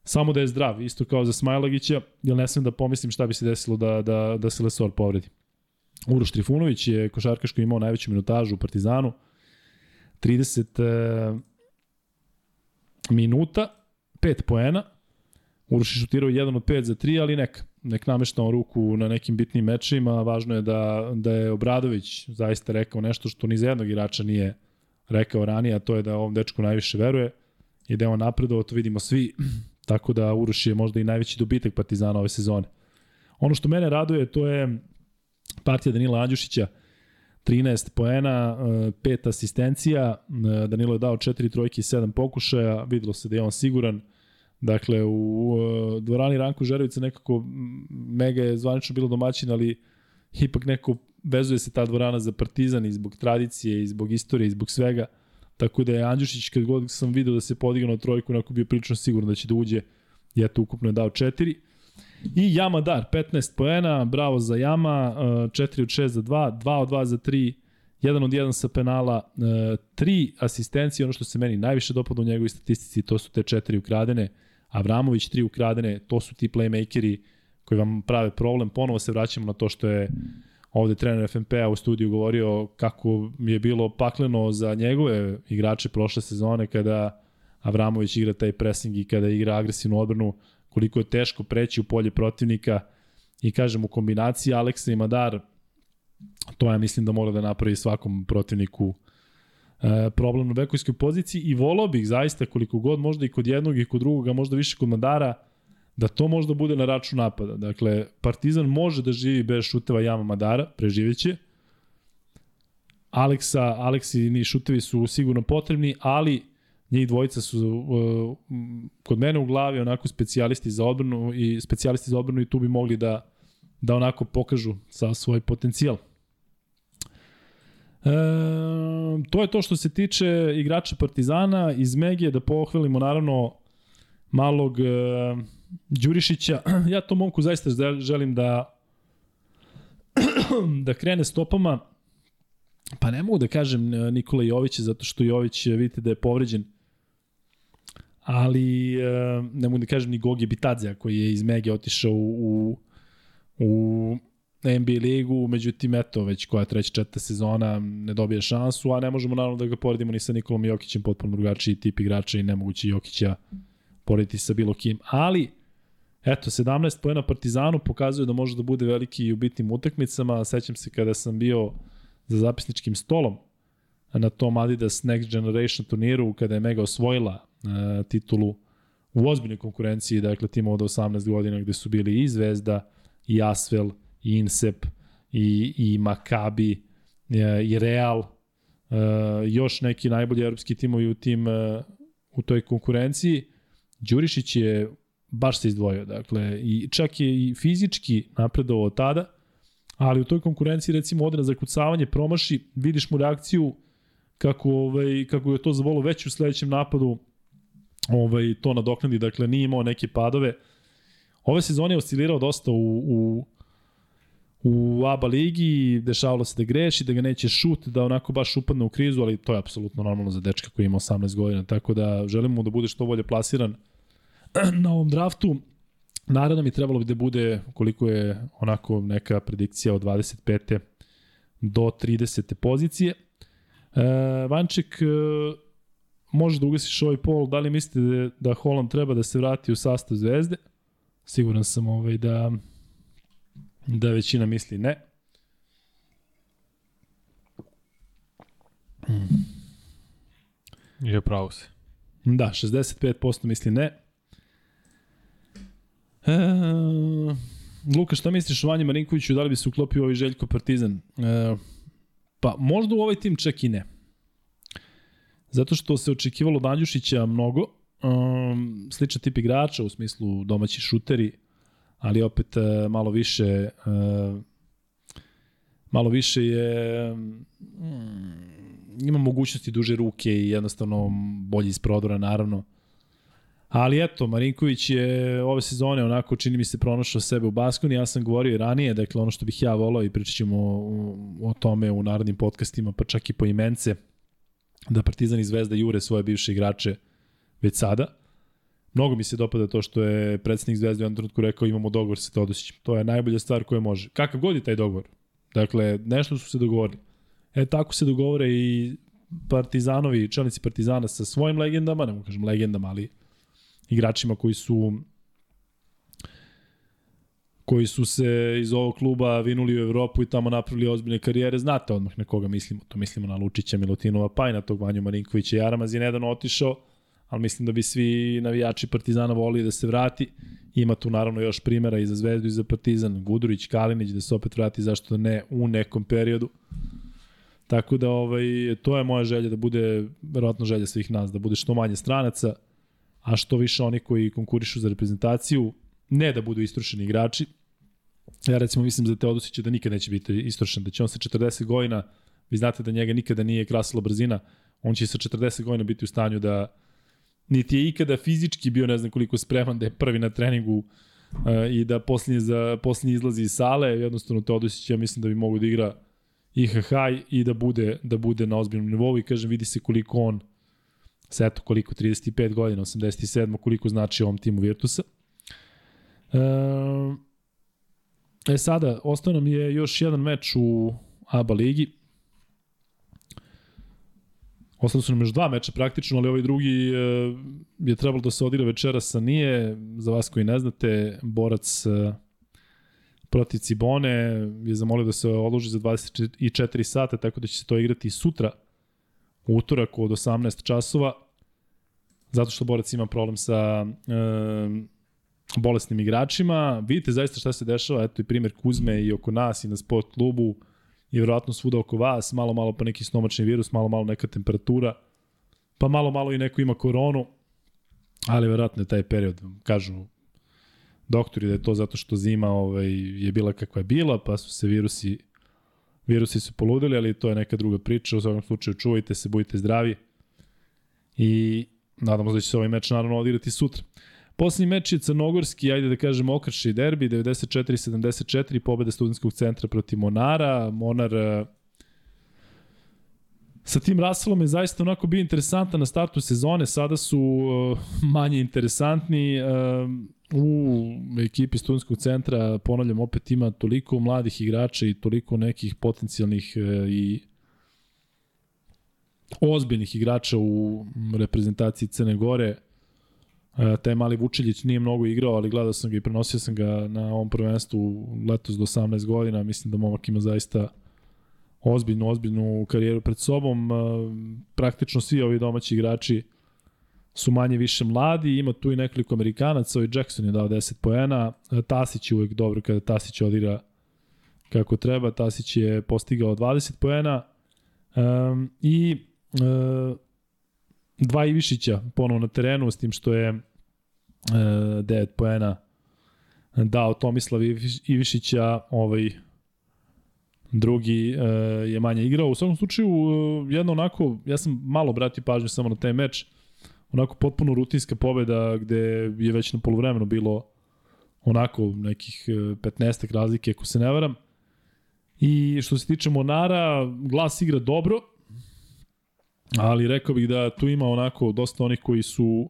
samo da je zdrav, isto kao za Smajlagića, jer ne smem da pomislim šta bi se desilo da, da, da se Lesor povredi. Uroš Trifunović je košarkaš koji imao najveću minutažu u Partizanu, 30 e, minuta, 5 poena, Uroš je šutirao 1 od 5 za 3, ali neka nek nameštao ruku na nekim bitnim mečima, važno je da, da je Obradović zaista rekao nešto što ni za jednog igrača nije rekao ranije, a to je da ovom dečku najviše veruje i da je on napredovao, to vidimo svi, (clears throat) tako da Uroš je možda i najveći dobitak Partizana ove sezone. Ono što mene raduje, to je partija Danila Andjušića, 13 poena, 5 asistencija, Danilo je dao 4 trojke i 7 pokušaja, videlo se da je on siguran, Dakle, u dvorani Ranko Žerovica nekako mega je zvanično bilo domaćin, ali ipak neko vezuje se ta dvorana za Partizan i zbog tradicije i zbog istorije i zbog svega. Tako da je Andjušić, kad god sam video da se podigao na trojku, onako bio prilično siguran da će da uđe. Ja to ukupno je dao četiri. I Jama Dar, 15 poena, bravo za Jama, 4 od 6 za 2, 2 od 2 za 3, 1 od 1 sa penala, 3 asistencije, ono što se meni najviše dopada u njegovoj statistici, to su te četiri ukradene, Avramović, tri ukradene, to su ti playmakeri koji vam prave problem. Ponovo se vraćamo na to što je ovde trener FNP-a u studiju govorio kako je bilo pakleno za njegove igrače prošle sezone kada Avramović igra taj pressing i kada igra agresivnu odbranu, koliko je teško preći u polje protivnika i kažem u kombinaciji Aleksa i Madar to ja mislim da mora da napravi svakom protivniku problem na bekovskoj poziciji i volao bih zaista koliko god možda i kod jednog i kod drugog, a možda više kod Madara, da to možda bude na račun napada. Dakle, Partizan može da živi bez šuteva Jama Madara, preživeće. Aleksa, Aleksi ni šutevi su sigurno potrebni, ali njih dvojica su uh, kod mene u glavi onako specijalisti za odbranu i specijalisti za odbranu i tu bi mogli da da onako pokažu sa svoj potencijal. E, to je to što se tiče igrača Partizana. Iz Megije da pohvalimo naravno malog e, Đurišića. (clears throat) Ja to momku zaista želim da (clears throat) da krene stopama. Pa ne mogu da kažem e, Nikola Jović zato što Jović vidite da je povređen. ali e, ne mogu da kažem ni Gogi Bitadzea koji je iz Mege otišao u, u NBA ligu, međutim, eto, već koja treća četvrta sezona ne dobije šansu, a ne možemo naravno da ga poredimo ni sa Nikolom Jokićem, potpuno drugačiji tip igrača i nemoguće Jokića porediti sa bilo kim. Ali, eto, 17 pojena Partizanu pokazuje da može da bude veliki i u bitnim utakmicama. Sećam se kada sam bio za zapisničkim stolom na tom Adidas Next Generation turniru, kada je Mega osvojila uh, titulu u ozbiljnoj konkurenciji, dakle tim od 18 godina gde su bili i Zvezda, i Asvel, i Insep, i, i Makabi, e, i Real, uh, još neki najbolji evropski timovi u tim uh, u toj konkurenciji. Đurišić je baš se izdvojio, dakle, i čak je i fizički napredovao tada, ali u toj konkurenciji recimo ode na zakucavanje, promaši, vidiš mu reakciju kako, ovaj, kako je to zavolo već u sledećem napadu ovaj, to nadoknadi, dakle nije imao neke padove. Ove sezone je oscilirao dosta u, u, u ABA ligi, dešavalo se da greši, da ga neće šut, da onako baš upadne u krizu, ali to je apsolutno normalno za dečka koji ima 18 godina, tako da želimo da bude što bolje plasiran (clears throat) na ovom draftu. Naravno mi trebalo bi da bude koliko je onako neka predikcija od 25. do 30. pozicije. E, Vanček, može da ugasiš ovaj pol, da li mislite da, da Holland treba da se vrati u sastav zvezde? Siguran sam ovaj, da, da većina misli ne. Je pravo se. Da, 65% misli ne. E, Luka, šta misliš o Vanji Marinkoviću, da li bi se uklopio ovaj Željko Partizan? E, pa možda u ovaj tim čak i ne. Zato što se očekivalo Danjušića mnogo, um, sličan tip igrača u smislu domaći šuteri, ali opet uh, malo više uh, malo više je um, ima mogućnosti duže ruke i jednostavno bolji iz prodora naravno Ali eto, Marinković je ove sezone onako čini mi se pronašao sebe u Baskoni, ja sam govorio i ranije, dakle ono što bih ja volao i pričat ćemo o tome u narodnim podcastima, pa čak i po imence, da Partizan i Zvezda jure svoje bivše igrače već sada. Mnogo mi se dopada to što je predsednik Zvezde u jednom trenutku rekao imamo dogovor sa Todosićem. To je najbolja stvar koja može. Kakav god je taj dogovor. Dakle, nešto su se dogovorili. E, tako se dogovore i Partizanovi, čelnici Partizana sa svojim legendama, ne kažem legendama, ali igračima koji su koji su se iz ovog kluba vinuli u Evropu i tamo napravili ozbiljne karijere, znate odmah na koga mislimo. To mislimo na Lučića, Milutinova, pa i na tog Vanju Marinkovića. Jaramaz je nedavno otišao, ali mislim da bi svi navijači Partizana volili da se vrati. Ima tu naravno još primera i za Zvezdu i za Partizan, Gudurić, Kalinić, da se opet vrati, zašto ne, u nekom periodu. Tako da ovaj, to je moja želja da bude, verovatno želja svih nas, da bude što manje stranaca, a što više oni koji konkurišu za reprezentaciju, ne da budu istrošeni igrači. Ja recimo mislim za Teodosića da nikad neće biti istrošen, da će on sa 40 godina, vi znate da njega nikada nije krasila brzina, on će sa 40 godina biti u stanju da niti je ikada fizički bio ne znam koliko spreman da je prvi na treningu uh, i da posljednji, za, posljednji izlazi iz sale, jednostavno Teodosić ja mislim da bi mogu da igra IHH i da bude, da bude na ozbiljnom nivou i kažem vidi se koliko on sa eto koliko, 35 godina, 87, koliko znači ovom timu Virtusa. E, e sada, ostao nam je još jedan meč u ABA ligi. Ostalo su nam još dva meča praktično, ali ovaj drugi e, je trebalo da se odigra večeras, a nije. Za vas koji ne znate, borac e, protiv Cibone je zamolio da se odloži za 24 sata, tako da će se to igrati sutra utorak od 18 časova, zato što borac ima problem sa e, bolesnim igračima. Vidite zaista šta se dešava, eto i primjer Kuzme i oko nas i na sport klubu i verovatno svuda oko vas, malo malo pa neki snomačni virus, malo malo neka temperatura, pa malo malo i neko ima koronu, ali verovatno je taj period, kažu doktori da je to zato što zima ovaj, je bila kakva je bila, pa su se virusi virusi su poludili, ali to je neka druga priča. U svakom slučaju čuvajte se, budite zdravi i nadamo se da će se ovaj meč naravno odigrati sutra. Poslednji meč je crnogorski, ajde da kažemo okrši derbi, 94-74, pobeda studentskog centra protiv Monara. Monar sa tim Russellom je zaista onako bio interesantan na startu sezone, sada su uh, manje interesantni. Uh, u ekipi studentskog centra, ponavljam, opet ima toliko mladih igrača i toliko nekih potencijalnih uh, i ozbiljnih igrača u reprezentaciji Crne Gore. E, taj mali Vučiljić nije mnogo igrao, ali gledao sam ga i prenosio sam ga na ovom prvenstvu letos do 18 godina. Mislim da momak ima zaista ozbiljnu, ozbiljnu karijeru pred sobom. E, praktično svi ovi domaći igrači su manje više mladi, ima tu i nekoliko Amerikanaca, ovaj Jackson je dao 10 poena, e, Tasić je uvek dobro kada Tasić odigra kako treba, Tasić je postigao 20 poena. Um, i uh, dva Ivišića ponovo na terenu, s tim što je uh, 9 poena dao Tomislav Ivišića, ovaj drugi uh, je manje igrao. U svakom slučaju, uh, jedno onako, ja sam malo obratio pažnju samo na taj meč, onako potpuno rutinska pobeda gde je već na polovremenu bilo onako nekih 15 razlike, ako se ne varam. I što se tiče Monara, glas igra dobro, ali rekao bih da tu ima onako dosta onih koji su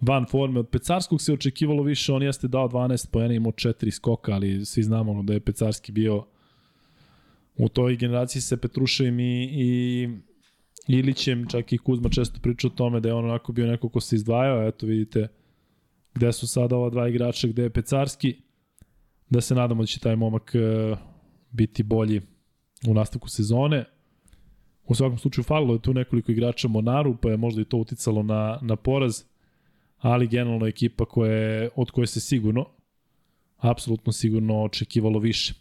van forme. Od Pecarskog se očekivalo više, on jeste dao 12 pojena, imao 4 skoka, ali svi znamo da je Pecarski bio u toj generaciji sa Petruševim i, i Ilićem, čak i Kuzma često priča o tome da je on onako bio neko ko se izdvajao, eto vidite gde su sada ova dva igrača, gde je Pecarski, da se nadamo da će taj momak e, biti bolji u nastavku sezone. U svakom slučaju falilo je tu nekoliko igrača Monaru, pa je možda i to uticalo na, na poraz, ali generalno ekipa koja je, od koje se sigurno, apsolutno sigurno očekivalo više.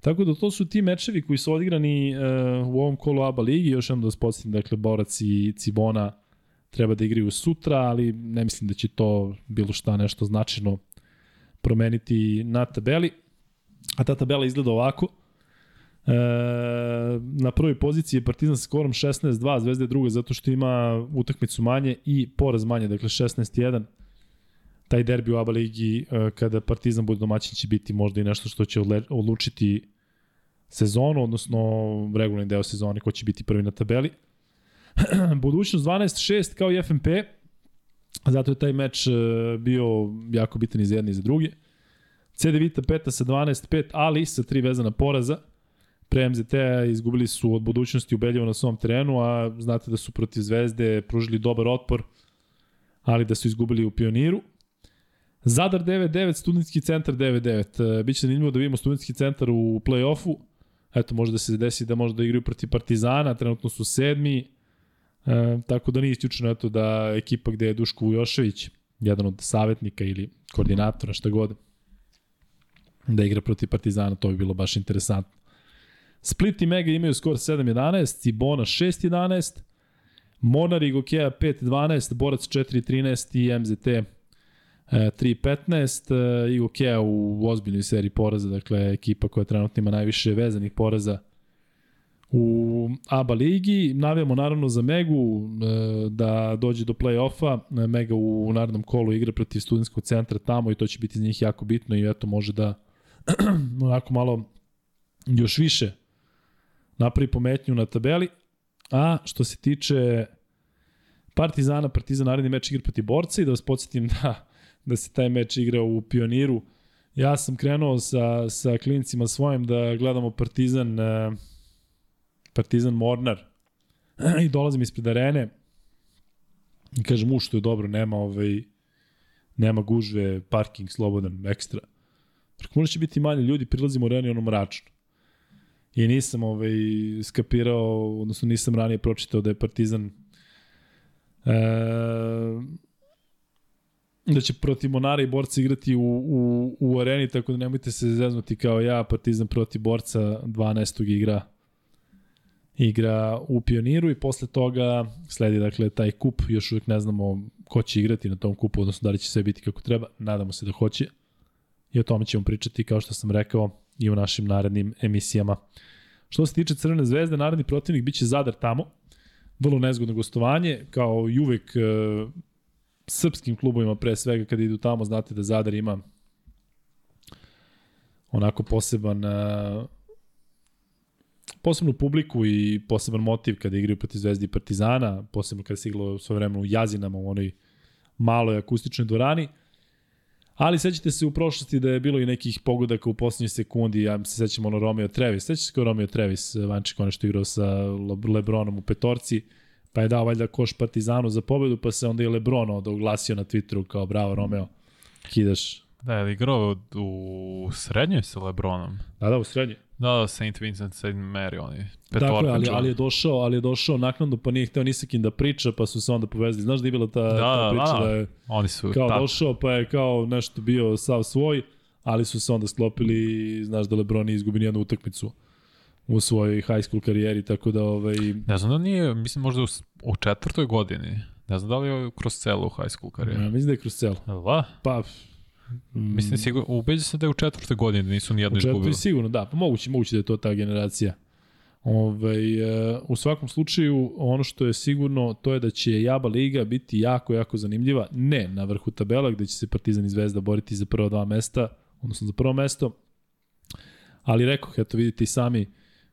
Tako da to su ti mečevi koji su odigrani uh, u ovom kolu ABA ligi, još jednom da vas podsjetim, dakle Borac i Cibona treba da igraju sutra, ali ne mislim da će to bilo šta nešto značajno promeniti na tabeli. A ta tabela izgleda ovako. E, na prvoj poziciji je Partizan sa skorom 16-2, Zvezda je druga zato što ima utakmicu manje i poraz manje, dakle 16-1. Taj derbi u ABA ligi e, kada Partizan bude domaćin će biti možda i nešto što će odlučiti sezonu, odnosno regularni deo sezone ko će biti prvi na tabeli. (clears throat) Budućnost 12-6 kao i FNP, zato je taj meč e, bio jako bitan i za jedni i za drugi. CD Vita peta sa 12-5, ali sa tri vezana poraza pre MZT-a izgubili su od budućnosti ubedljivo na svom terenu, a znate da su protiv Zvezde pružili dobar otpor, ali da su izgubili u Pioniru. Zadar 9-9, Studentski centar 9-9. E, Biće zanimljivo da vidimo Studentski centar u play-offu. Eto, može da se desi da možda igraju protiv Partizana, trenutno su sedmi. E, tako da nije isključeno eto, da ekipa gde je Duško Vujošević, jedan od savjetnika ili koordinatora, šta god, da igra protiv Partizana, to bi bilo baš interesantno. Split i Mega imaju skor 7-11, Cibona 6-11, Monar i Gokeja 5-12, Borac 4-13 i MZT 3-15 i Gokeja u ozbiljnoj seriji poraza, dakle ekipa koja trenutno ima najviše vezanih poraza u ABA ligi. Navijamo naravno za Megu e, da dođe do play-offa. Mega u narodnom kolu igra protiv studentskog centra tamo i to će biti za njih jako bitno i eto može da (clears throat) onako malo još više napravi pometnju na tabeli. A što se tiče Partizana, Partizan naredni meč igra protiv borca i da vas podsjetim (laughs) da, da se taj meč igra u Pioniru. Ja sam krenuo sa, sa klinicima svojim da gledamo Partizan eh, Partizan Mornar (clears throat) i dolazim ispred arene i kažem u što je dobro, nema ovaj nema gužve, parking slobodan, ekstra. Preko možda će biti manje ljudi, prilazimo u areni ono mračno i nisam ovaj, skapirao, odnosno nisam ranije pročitao da je Partizan e, da će protiv Monara i Borca igrati u, u, u areni, tako da nemojte se zeznuti kao ja, Partizan protiv Borca 12. igra igra u Pioniru i posle toga sledi dakle taj kup, još uvijek ne znamo ko će igrati na tom kupu, odnosno da li će sve biti kako treba, nadamo se da hoće i o tome ćemo pričati kao što sam rekao i u našim narednim emisijama. Što se tiče Crvene zvezde, naredni protivnik biće Zadar tamo. Vrlo nezgodno gostovanje, kao i uvek e, srpskim klubovima pre svega kada idu tamo, znate da Zadar ima onako poseban e, posebnu publiku i poseban motiv kada igraju protiv Zvezdi i Partizana, posebno kada se igralo svoje vremena u Jazinama u onoj maloj akustičnoj dvorani. Ali sećate se u prošlosti da je bilo i nekih pogodaka u poslednjoj sekundi, ja se sećam ono Romeo Trevis, sećate se kao Romeo Trevis, Vančik, ono što igrao sa Lebronom u petorci, pa je dao valjda koš Partizanu za pobedu, pa se onda i Lebron onda oglasio na Twitteru kao bravo Romeo, kidaš. Da, je igrao u srednjoj sa Lebronom? Da, da, u srednjoj. Da, da, St. Vincent, St. Mary, oni. Dakle, ali, ali je došao, ali je došao naknadno, pa nije hteo ni sa kim da priča, pa su se onda povezali. Znaš da je bila ta, da, ta da, priča da, da, je oni su kao tako. došao, pa je kao nešto bio sav svoj, ali su se onda sklopili, znaš da Lebron nije izgubi nijednu utakmicu u svojoj high school karijeri, tako da ovaj... Ne znam da nije, mislim možda u, u četvrtoj godini. Ne znam da li je kroz celu high school karijeru. Ja, mislim da je kroz celu. Da? Pa, Mislim, sigurno, ubeđu se da je u četvrtoj godini da nisu nijedno U četvrtoj izgubili. sigurno, da. Pa moguće, moguće da je to ta generacija. Ove, e, u svakom slučaju, ono što je sigurno, to je da će Jaba Liga biti jako, jako zanimljiva. Ne na vrhu tabela, gde će se Partizan i Zvezda boriti za prva dva mesta, odnosno za prvo mesto. Ali rekoh, eto vidite i sami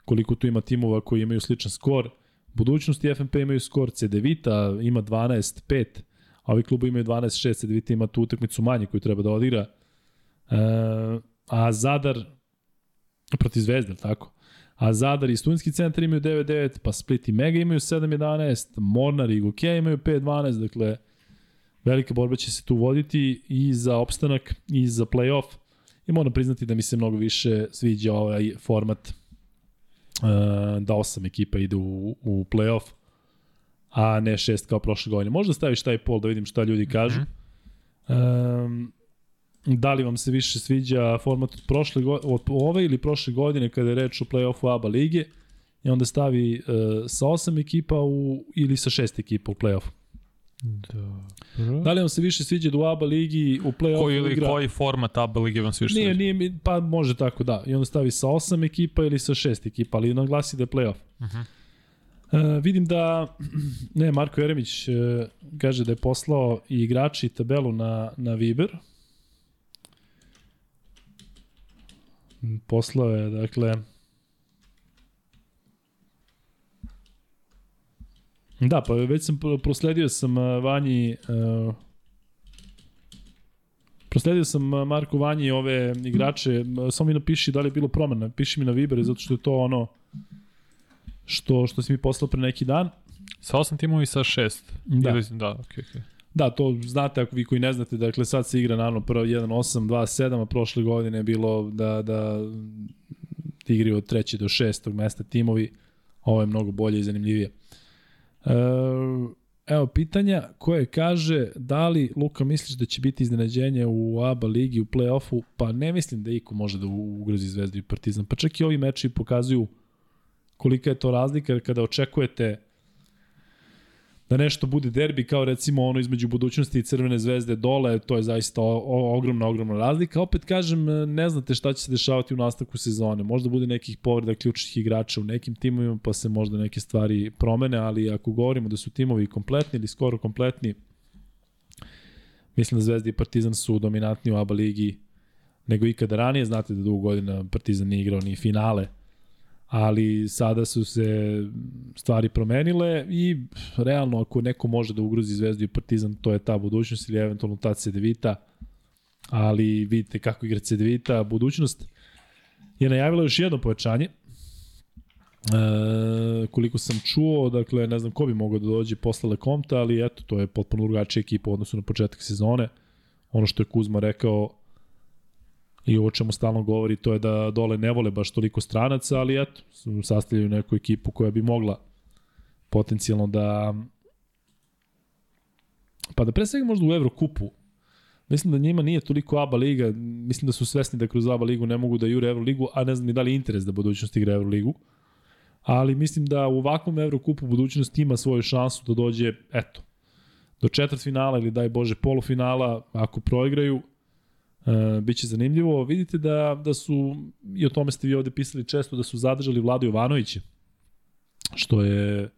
koliko tu ima timova koji imaju sličan skor. Budućnosti FNP imaju skor, Cedevita ima 12-5, a ovi klubu imaju 12-6, Cedevita ima tu utakmicu manje koju treba da odigra. E, a Zadar protiv Zvezde, tako? A Zadar i Studentski centar imaju 9-9, pa Split i Mega imaju 7-11, Mornar i Gokeja imaju 5-12, dakle velika borba će se tu voditi i za opstanak i za playoff. I moram priznati da mi se mnogo više sviđa ovaj format uh, da osam ekipa ide u, u playoff, a ne šest kao prošle godine. Možda staviš taj pol da vidim šta ljudi kažu. Mm -hmm. um, da li vam se više sviđa format od, prošle, od ove ili prošle godine kada je reč o play-offu ABA lige i onda stavi uh, sa osam ekipa u, ili sa šest ekipa u play-offu. Dobro. Da li vam se više sviđa da u ABA ligi u play-offu Koji, ili, igra... koji format ABA lige vam se više Nije, sviđa? nije, pa može tako da. I onda stavi sa osam ekipa ili sa šest ekipa, ali naglasi da je play-off. Uh -huh. Uh, vidim da, (clears throat) ne, Marko Jeremić uh, kaže da je poslao i igrači tabelu na, na Viber. Poslao je, dakle, Da, pa već sam pro- prosledio sam uh, Vanji uh, prosledio sam Marku Vanji ove igrače, samo mi napiši da li je bilo promena, piši mi na Viber zato što je to ono što što si mi poslao pre neki dan. Sa osam timova i sa šest? Da. Ili, da, okej, okej. Da, to znate ako vi koji ne znate, dakle sad se igra naravno prvo 1-8, 2-7, a prošle godine je bilo da, da igri od treće do šestog mesta timovi. Ovo je mnogo bolje i zanimljivije. E, evo pitanja koje kaže da li Luka misliš da će biti iznenađenje u ABA ligi u play-offu? Pa ne mislim da iko može da ugrozi Zvezdu i Partizan. Pa čak i ovi meči pokazuju kolika je to razlika, jer kada očekujete da nešto bude derbi kao recimo ono između budućnosti i Crvene zvezde dole, to je zaista o, o, ogromna, ogromna razlika. Opet kažem, ne znate šta će se dešavati u nastavku sezone. Možda bude nekih povreda ključnih igrača u nekim timovima, pa se možda neke stvari promene, ali ako govorimo da su timovi kompletni ili skoro kompletni, mislim da Zvezda i Partizan su dominantni u ABA ligi nego ikada ranije. Znate da dugo godina Partizan nije igrao ni finale ali sada su se stvari promenile i realno ako neko može da ugrozi Zvezdu i Partizan, to je ta budućnost ili eventualno ta Cedevita, ali vidite kako igra Cedevita, budućnost je najavila još jedno povećanje, E, koliko sam čuo, dakle, ne znam ko bi mogao da dođe posle Lekomta, ali eto, to je potpuno drugačija ekipa u odnosu na početak sezone. Ono što je Kuzma rekao, i o čemu stalno govori, to je da dole ne vole baš toliko stranaca, ali eto, sastavljaju neku ekipu koja bi mogla potencijalno da pa da pre svega možda u Evrokupu mislim da njima nije toliko ABA liga, mislim da su svesni da kroz ABA ligu ne mogu da jure Evroligu, a ne znam ni da li interes da budućnost igra Evroligu, ali mislim da u ovakvom Evrokupu budućnost ima svoju šansu da dođe, eto, do četvrt finala ili daj Bože polufinala, ako proigraju, Uh, biće zanimljivo. Vidite da, da su, i o tome ste vi ovde pisali često, da su zadržali Vladu Jovanovića, što je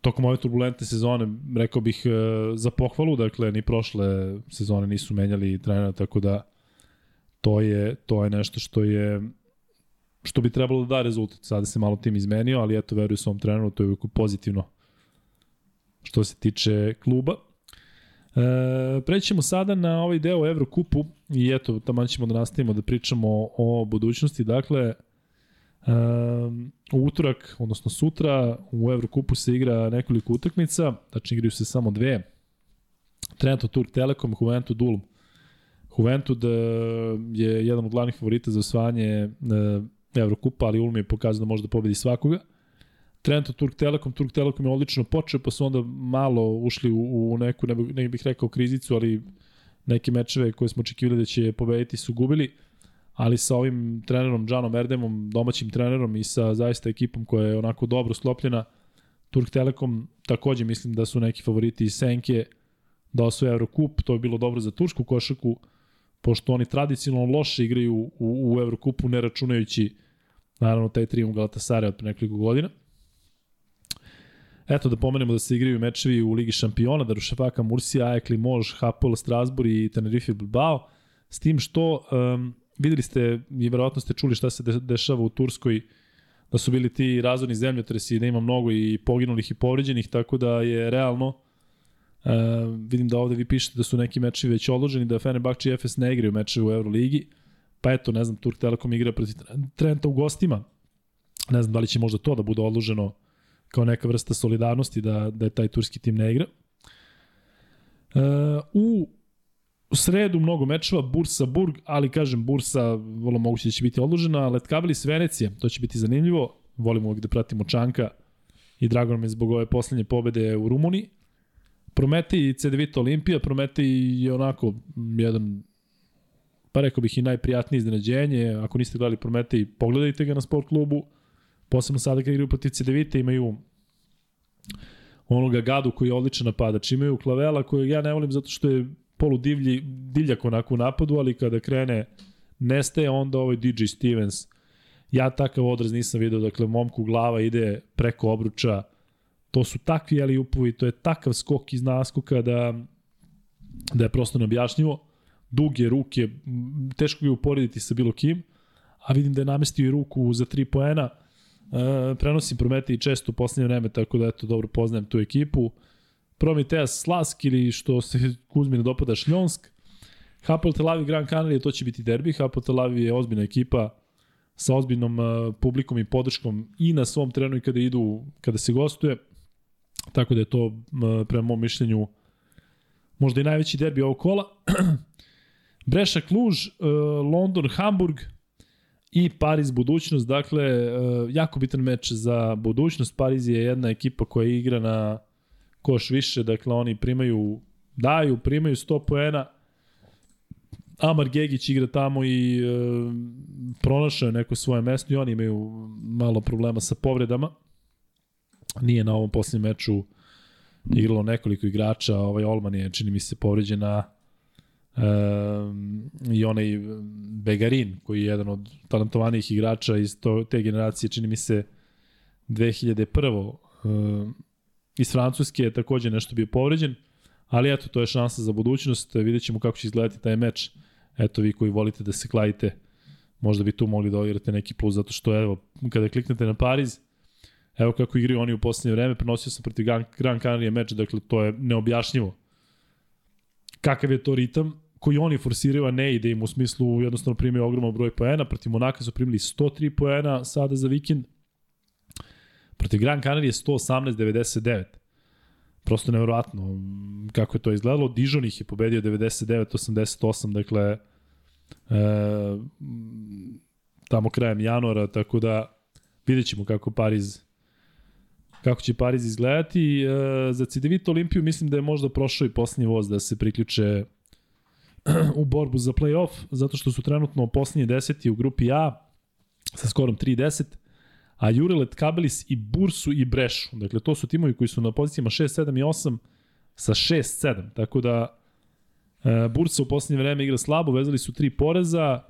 tokom ove turbulentne sezone, rekao bih, uh, za pohvalu, dakle, ni prošle sezone nisu menjali trenera, tako da to je, to je nešto što je što bi trebalo da da rezultat. Sada se malo tim izmenio, ali eto, veruju svom treneru, to je uvijek pozitivno što se tiče kluba. E, prećemo sada na ovaj deo Evrokupu i eto, tamo ćemo da nastavimo da pričamo o budućnosti. Dakle, e, u utorak, odnosno sutra, u Evrokupu se igra nekoliko utakmica, znači igraju se samo dve. Trento Turk Telekom, Juventud Ulm. Juventud je jedan od glavnih favorita za osvajanje e, Evrokupa, ali Ulm je pokazano da može da pobedi svakoga. Trento Turk Telekom, Turk Telekom je odlično počeo, pa su onda malo ušli u, u neku, ne, ne bih rekao krizicu, ali neke mečeve koje smo očekivali da će pobediti su gubili, ali sa ovim trenerom Džanom Erdemom, domaćim trenerom i sa zaista ekipom koja je onako dobro sklopljena, Turk Telekom takođe mislim da su neki favoriti iz Senke da osvoje Eurocup, to je bilo dobro za tursku košaku, pošto oni tradicionalno loše igraju u, u Eurocupu, ne računajući naravno taj trijum Galatasaraya od pre nekoliko godina. Eto da pomenemo da se igraju mečevi u Ligi šampiona, da Rušafaka Mursija, Ajax Limoges, Hapoel Strasbourg i Tenerife Bilbao, s tim što um, videli ste i verovatno ste čuli šta se de dešava u Turskoj, da su bili ti razorni zemljotresi, da ima mnogo i poginulih i povređenih, tako da je realno uh, vidim da ovde vi pišete da su neki mečevi već odloženi, da Fenerbahče i Efes ne igraju mečevi u Euroligi, pa eto, ne znam, Turk Telekom igra protiv Trenta u gostima, ne znam da li će možda to da bude odloženo kao neka vrsta solidarnosti da, da je taj turski tim ne igra. U U sredu mnogo mečeva, Bursa Burg, ali kažem Bursa vrlo moguće da će biti odložena, Letkabilis Venecija, to će biti zanimljivo, volimo uvijek da pratimo Čanka i drago nam je zbog ove poslednje pobede u Rumuniji. Prometej i CDVita Olimpija, Prometej je onako jedan pa rekao bih i najprijatnije iznenađenje, ako niste gledali Prometej, pogledajte ga na sport klubu, posebno sada kad igraju protiv CDVita imaju onoga Gadu koji je odličan napadač, imaju Klavela kojeg ja ne volim zato što je polu divlji, divljak onako u napadu, ali kada krene nestaje onda ovaj DJ Stevens. Ja takav odraz nisam video, dakle momku glava ide preko obruča, to su takvi ali upovi, to je takav skok iz naskoka da, da je prosto neobjašnjivo. Duge ruke, teško je uporediti sa bilo kim, a vidim da je namestio i ruku za tri poena. E, prenosim Prometej često u poslednje vreme, tako da eto, dobro poznajem tu ekipu. Prometeas Slask ili što se Kuzmina dopada Šljonsk. Hapoel Tel Aviv Gran Canaria, to će biti derbi. Hapoel Tel Aviv je ozbiljna ekipa sa ozbiljnom uh, publikom i podrškom i na svom trenu i kada idu, kada se gostuje. Tako da je to, uh, prema mom mišljenju, možda i najveći derbi ovog kola. Breša Kluž, uh, London, Hamburg i Pariz budućnost. Dakle, jako bitan meč za budućnost. Pariz je jedna ekipa koja igra na koš više, dakle oni primaju, daju, primaju 100 poena, Amar Gegić igra tamo i e, pronašao je neko svoje mesto i oni imaju malo problema sa povredama. Nije na ovom posljednjem meču igralo nekoliko igrača, ovaj Olman je čini mi se povređena e, i onaj Begarin koji je jedan od talentovanijih igrača iz to, te generacije čini mi se 2001. E, Iz Francuske je takođe nešto bio povređen, ali eto, to je šansa za budućnost. Vidjet ćemo kako će izgledati taj meč. Eto, vi koji volite da se kladite, možda bi tu mogli da odigrate neki plus, zato što, evo, kada kliknete na Pariz, evo kako igraju oni u poslednje vreme, prenosio sam protiv Gran Canaria meč, dakle, to je neobjašnjivo. Kakav je to ritam koji oni forsiraju, a ne ide im u smislu jednostavno primaju ogroman broj poena, protiv Monaka su primili 103 poena sada za vikend, Protiv Gran Canaria 118-99. Prosto nevjerojatno kako je to izgledalo. Dijon ih je pobedio 99-88, dakle e, tamo krajem januara, tako da vidjet ćemo kako Pariz kako će Pariz izgledati. E, za CDVita Olimpiju mislim da je možda prošao i poslednji voz da se priključe (clears throat) u borbu za play-off, zato što su trenutno poslednji deseti u grupi A sa skorom 3-10 a Jurelet, Kabelis i Bursu i Brešu. Dakle, to su timovi koji su na pozicijama 6, 7 i 8 sa 6, 7. Tako da e, Bursa u poslednje vreme igra slabo, vezali su tri poreza,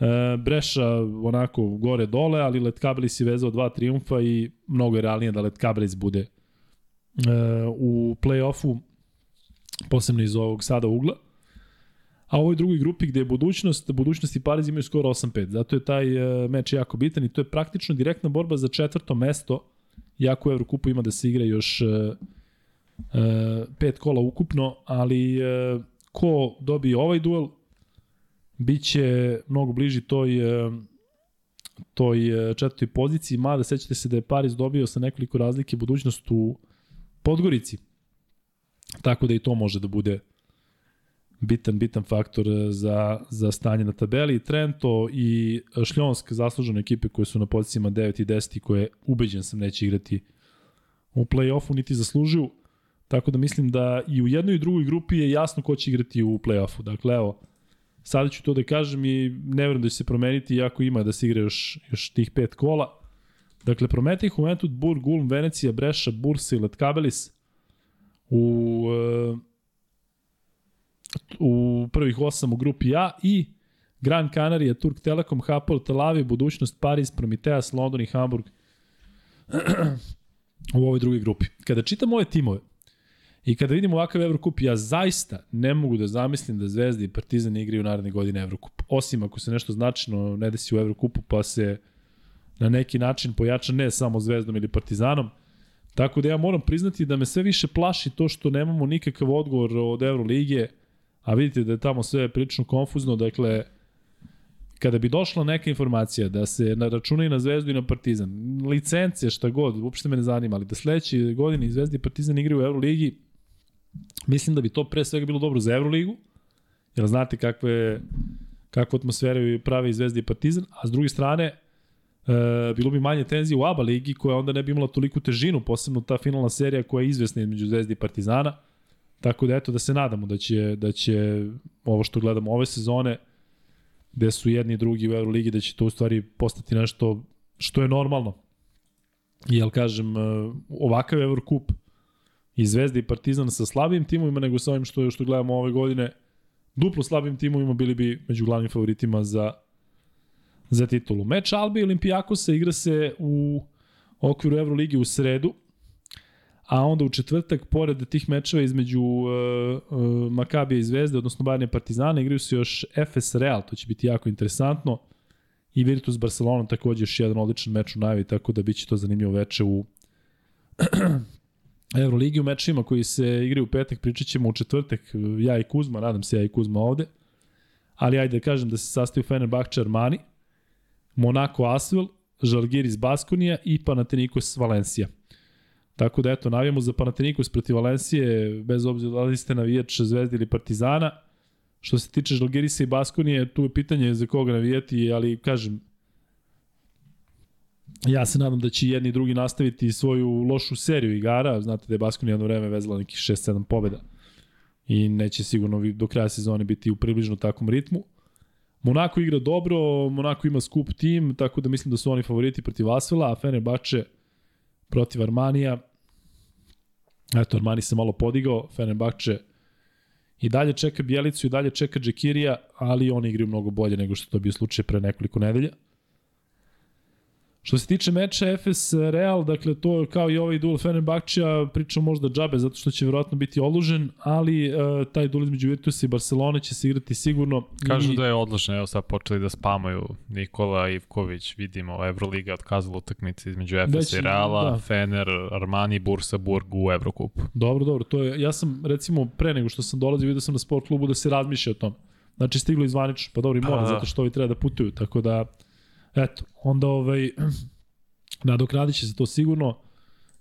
e, Breša onako gore dole, ali Letkabelis je vezao dva triumfa i mnogo je realnije da Letkabelis bude e, u play-offu, posebno iz ovog sada ugla. A u ovoj drugoj grupi gde je budućnost, budućnost i Pariz imaju skoro 8-5. Zato je taj uh, meč jako bitan i to je praktično direktna borba za četvrto mesto, jako u Evrokupu ima da se igra još uh, uh, pet kola ukupno, ali ko dobije ovaj duel, bit će mnogo bliži toj toj četvrtoj poziciji, mada sećate se da je Paris dobio sa nekoliko razlike budućnost u Podgorici. Tako da i to može da bude bitan, bitan faktor za, za stanje na tabeli. Trento i Šljonsk zaslužene ekipe koje su na pozicijama 9 i 10 i koje ubeđen sam neće igrati u play-offu, niti zaslužuju. Tako da mislim da i u jednoj i drugoj grupi je jasno ko će igrati u play-offu. Dakle, evo, sada ću to da kažem i ne verujem da će se promeniti, iako ima da se igra još, još tih pet kola. Dakle, Prometej, Juventud, Burg, Ulm, Venecija, Breša, Bursa i Letkabelis u, uh, u prvih osam u grupi A i Gran Canaria, Turk Telekom, Hapoel, Tel Aviv, Budućnost, Paris, Prometeas, London i Hamburg (clears throat) u ovoj drugoj grupi. Kada čitam ove timove i kada vidim ovakav Evrokup, ja zaista ne mogu da zamislim da Zvezda i Partizan igraju naredne godine Evrokup. Osim ako se nešto značajno ne desi u Evrokupu, pa se na neki način pojača ne samo Zvezdom ili Partizanom. Tako da ja moram priznati da me sve više plaši to što nemamo nikakav odgovor od Evrolige, a vidite da je tamo sve prilično konfuzno, dakle, kada bi došla neka informacija da se na računaju na Zvezdu i na Partizan, licence, šta god, uopšte me ne zanima, ali da sledeće godine i Zvezda i Partizan igraju u Euroligi, mislim da bi to pre svega bilo dobro za Euroligu, jer znate kakve, kakvu atmosferu prave i Zvezda i Partizan, a s druge strane, e, bilo bi manje tenzije u ABA ligi koja onda ne bi imala toliku težinu, posebno ta finalna serija koja je izvesna između Zvezde i Partizana. Tako da eto da se nadamo da će da će ovo što gledamo ove sezone gde su jedni i drugi u Euroligi da će to u stvari postati nešto što je normalno. Jel kažem e, ovakav Eurocup i Zvezda i Partizan sa slabim timovima nego sa ovim što što gledamo ove godine duplo slabim timovima bili bi među glavnim favoritima za za titulu. Meč Albi i Olimpijakosa igra se u okviru Euroligi u sredu, a onda u četvrtak, pored tih mečeva između uh, uh, Makabija i Zvezde, odnosno Bayern Partizana, igraju se još FS Real, to će biti jako interesantno, i Virtus Barcelona takođe još jedan odličan meč u najavi, tako da biće to zanimljivo veče u (clears throat) Euroligi. U mečima koji se igraju u petak, pričat ćemo u četvrtak, ja i Kuzma, nadam se ja i Kuzma ovde, ali ajde da kažem da se sastaju Fenerbahče Armani, Monaco Asvel, Žalgiris Baskonija i Panathinaikos Valencija. Tako da eto, navijamo za Panathinaikos protiv Valencije, bez obzira da li ste navijač Zvezde ili Partizana. Što se tiče Žalgirisa i Baskonije, tu je pitanje za koga navijati, ali kažem, ja se nadam da će jedni i drugi nastaviti svoju lošu seriju igara. Znate da je Baskonija jedno vreme vezala nekih 6-7 pobjeda i neće sigurno do kraja sezone biti u približno takvom ritmu. Monako igra dobro, Monako ima skup tim, tako da mislim da su oni favoriti protiv Asvela, a Fenerbahče protiv Armanija. Eto, Armani se malo podigao, Fenerbahče i dalje čeka Bjelicu i dalje čeka Džekirija, ali oni igraju mnogo bolje nego što to bio slučaj pre nekoliko nedelja. Što se tiče meča FS Real, dakle to je kao i ovaj duel Fenerbahčeja, pričam možda džabe zato što će verovatno biti odložen, ali uh, taj duel između Virtusa i Barcelone će se igrati sigurno. Kažu I... da je odložen, evo sad počeli da spamaju Nikola Ivković, vidimo Evroliga otkazala utakmice između FS i Reala, da. Fener, Armani, Bursa, Burg u Evrokupu. Dobro, dobro, to je, ja sam recimo pre nego što sam dolazio vidio sam na sport klubu da se razmišlja o tom. Znači stiglo izvanično, pa dobro i mora, pa, zato što ovi treba da putuju, tako da Eto, onda ovaj, (clears throat) nadokradit će se to sigurno.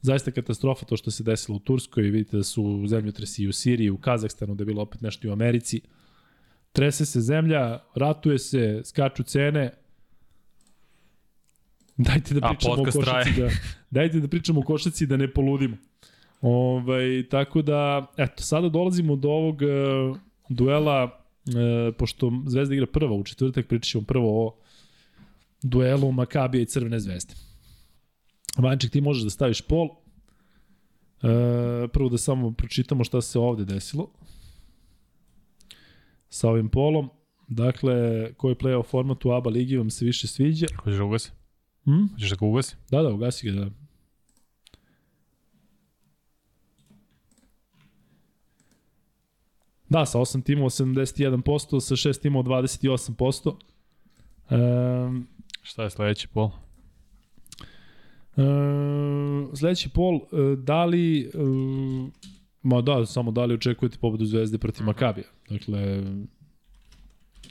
Zaista katastrofa to što se desilo u Turskoj, vidite da su zemljotresi i u Siriji, u Kazahstanu, da je bilo opet nešto i u Americi. Trese se zemlja, ratuje se, skaču cene. Dajte da pričamo o košaci da, (laughs) dajte da pričamo o košaci da ne poludimo. Ovaj, tako da, eto, sada dolazimo do ovog uh, duela, uh, pošto Zvezda igra prva u četvrtak, pričat ćemo prvo o duelu Makabija i Crvene zvezde. Vanček, ti možeš da staviš pol. E, prvo da samo pročitamo šta se ovde desilo sa ovim polom. Dakle, koji play-off format u ABA ligi vam se više sviđa? Hoćeš da ugasi? Hm? Hoćeš da ga ugasi? Da, da, ugasi ga, da. Da, sa 8 timova 71%, sa 6 timova 28%. Um, Šta je sledeći pol? Um, sledeći pol, uh, da li, uh, ma da, samo da li očekujete pobedu Zvezde protiv mhm. Makabija? Dakle,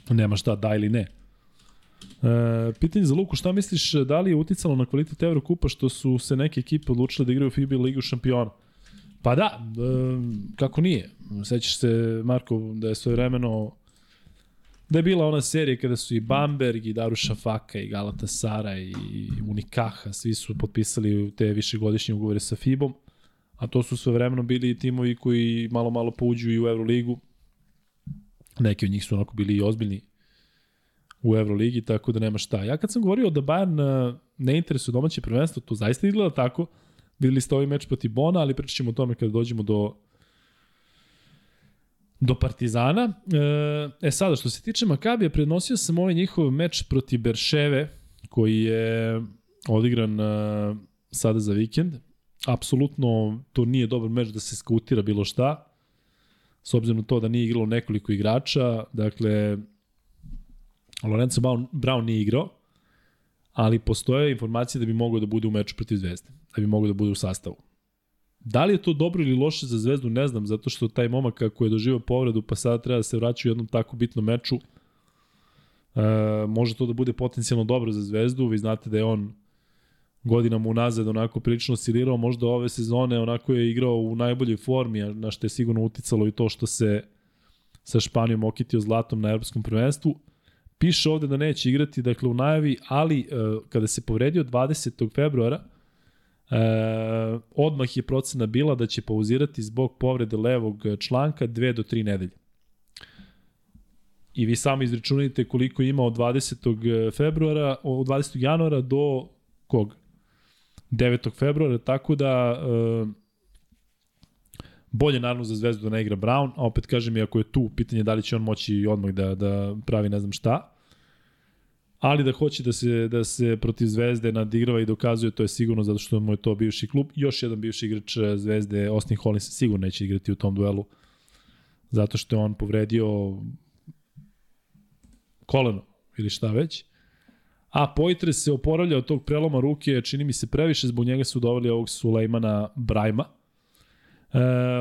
nema šta, da ili ne. E, pitanje za Luku, šta misliš, da li je uticalo na kvalitet Evrokupa što su se neke ekipe odlučile da igraju FIBA ligu šampiona? Pa da, e, kako nije. Sećaš se, Marko, da je svoje vremeno da je bila ona serija kada su i Bamberg i Daruša Faka i Galata Sara i Unikaha, svi su potpisali te višegodišnje ugovore sa FIBom, a to su sve vremeno bili timovi koji malo malo pouđu i u Euroligu. Neki od njih su onako bili i ozbiljni u Euroligi, tako da nema šta. Ja kad sam govorio da Bayern e, ne interesuje domaće prvenstvo, to zaista izgleda tako. Videli ste ovaj meč proti Bona, ali pričat ćemo o tome kada dođemo do do Partizana. E, e sada, što se tiče Makabija, prednosio sam ovaj njihov meč proti Berševe, koji je odigran e, sada za vikend. Apsolutno to nije dobar meč da se skautira bilo šta, s obzirom na to da nije igralo nekoliko igrača, dakle, Lorenzo Brown nije igrao, ali postoje informacije da bi mogao da bude u meču protiv Zvezde, da bi mogao da bude u sastavu. Da li je to dobro ili loše za Zvezdu, ne znam, zato što taj momak kako je doživao povredu, pa sada treba da se vraća u jednom tako bitnom meču, e, može to da bude potencijalno dobro za Zvezdu, vi znate da je on godinama unazad onako prilično oscilirao, možda ove sezone onako je igrao u najboljoj formi, na što je sigurno uticalo i to što se sa Španijom okitio zlatom na evropskom prvenstvu. Piše ovde da neće igrati, dakle u najavi, ali e, kada se povredio 20. februara, e, odmah je procena bila da će pauzirati zbog povrede levog članka 2 do 3 nedelje. I vi sami izračunajte koliko ima od 20. februara, od 20. januara do kog? 9. februara, tako da e, bolje naravno za Zvezdu da ne igra Brown, a opet kažem i ako je tu, pitanje da li će on moći odmah da, da pravi ne znam šta. Ali da hoće da se, da se protiv Zvezde nadigrava i dokazuje, to je sigurno zato što mu je to bivši klub. Još jedan bivši igrač Zvezde, Austin Hollins, sigurno neće igrati u tom duelu. Zato što je on povredio koleno ili šta već. A Poitre se oporavlja od tog preloma ruke, čini mi se previše, zbog njega su doveli ovog Sulejmana Brajma E,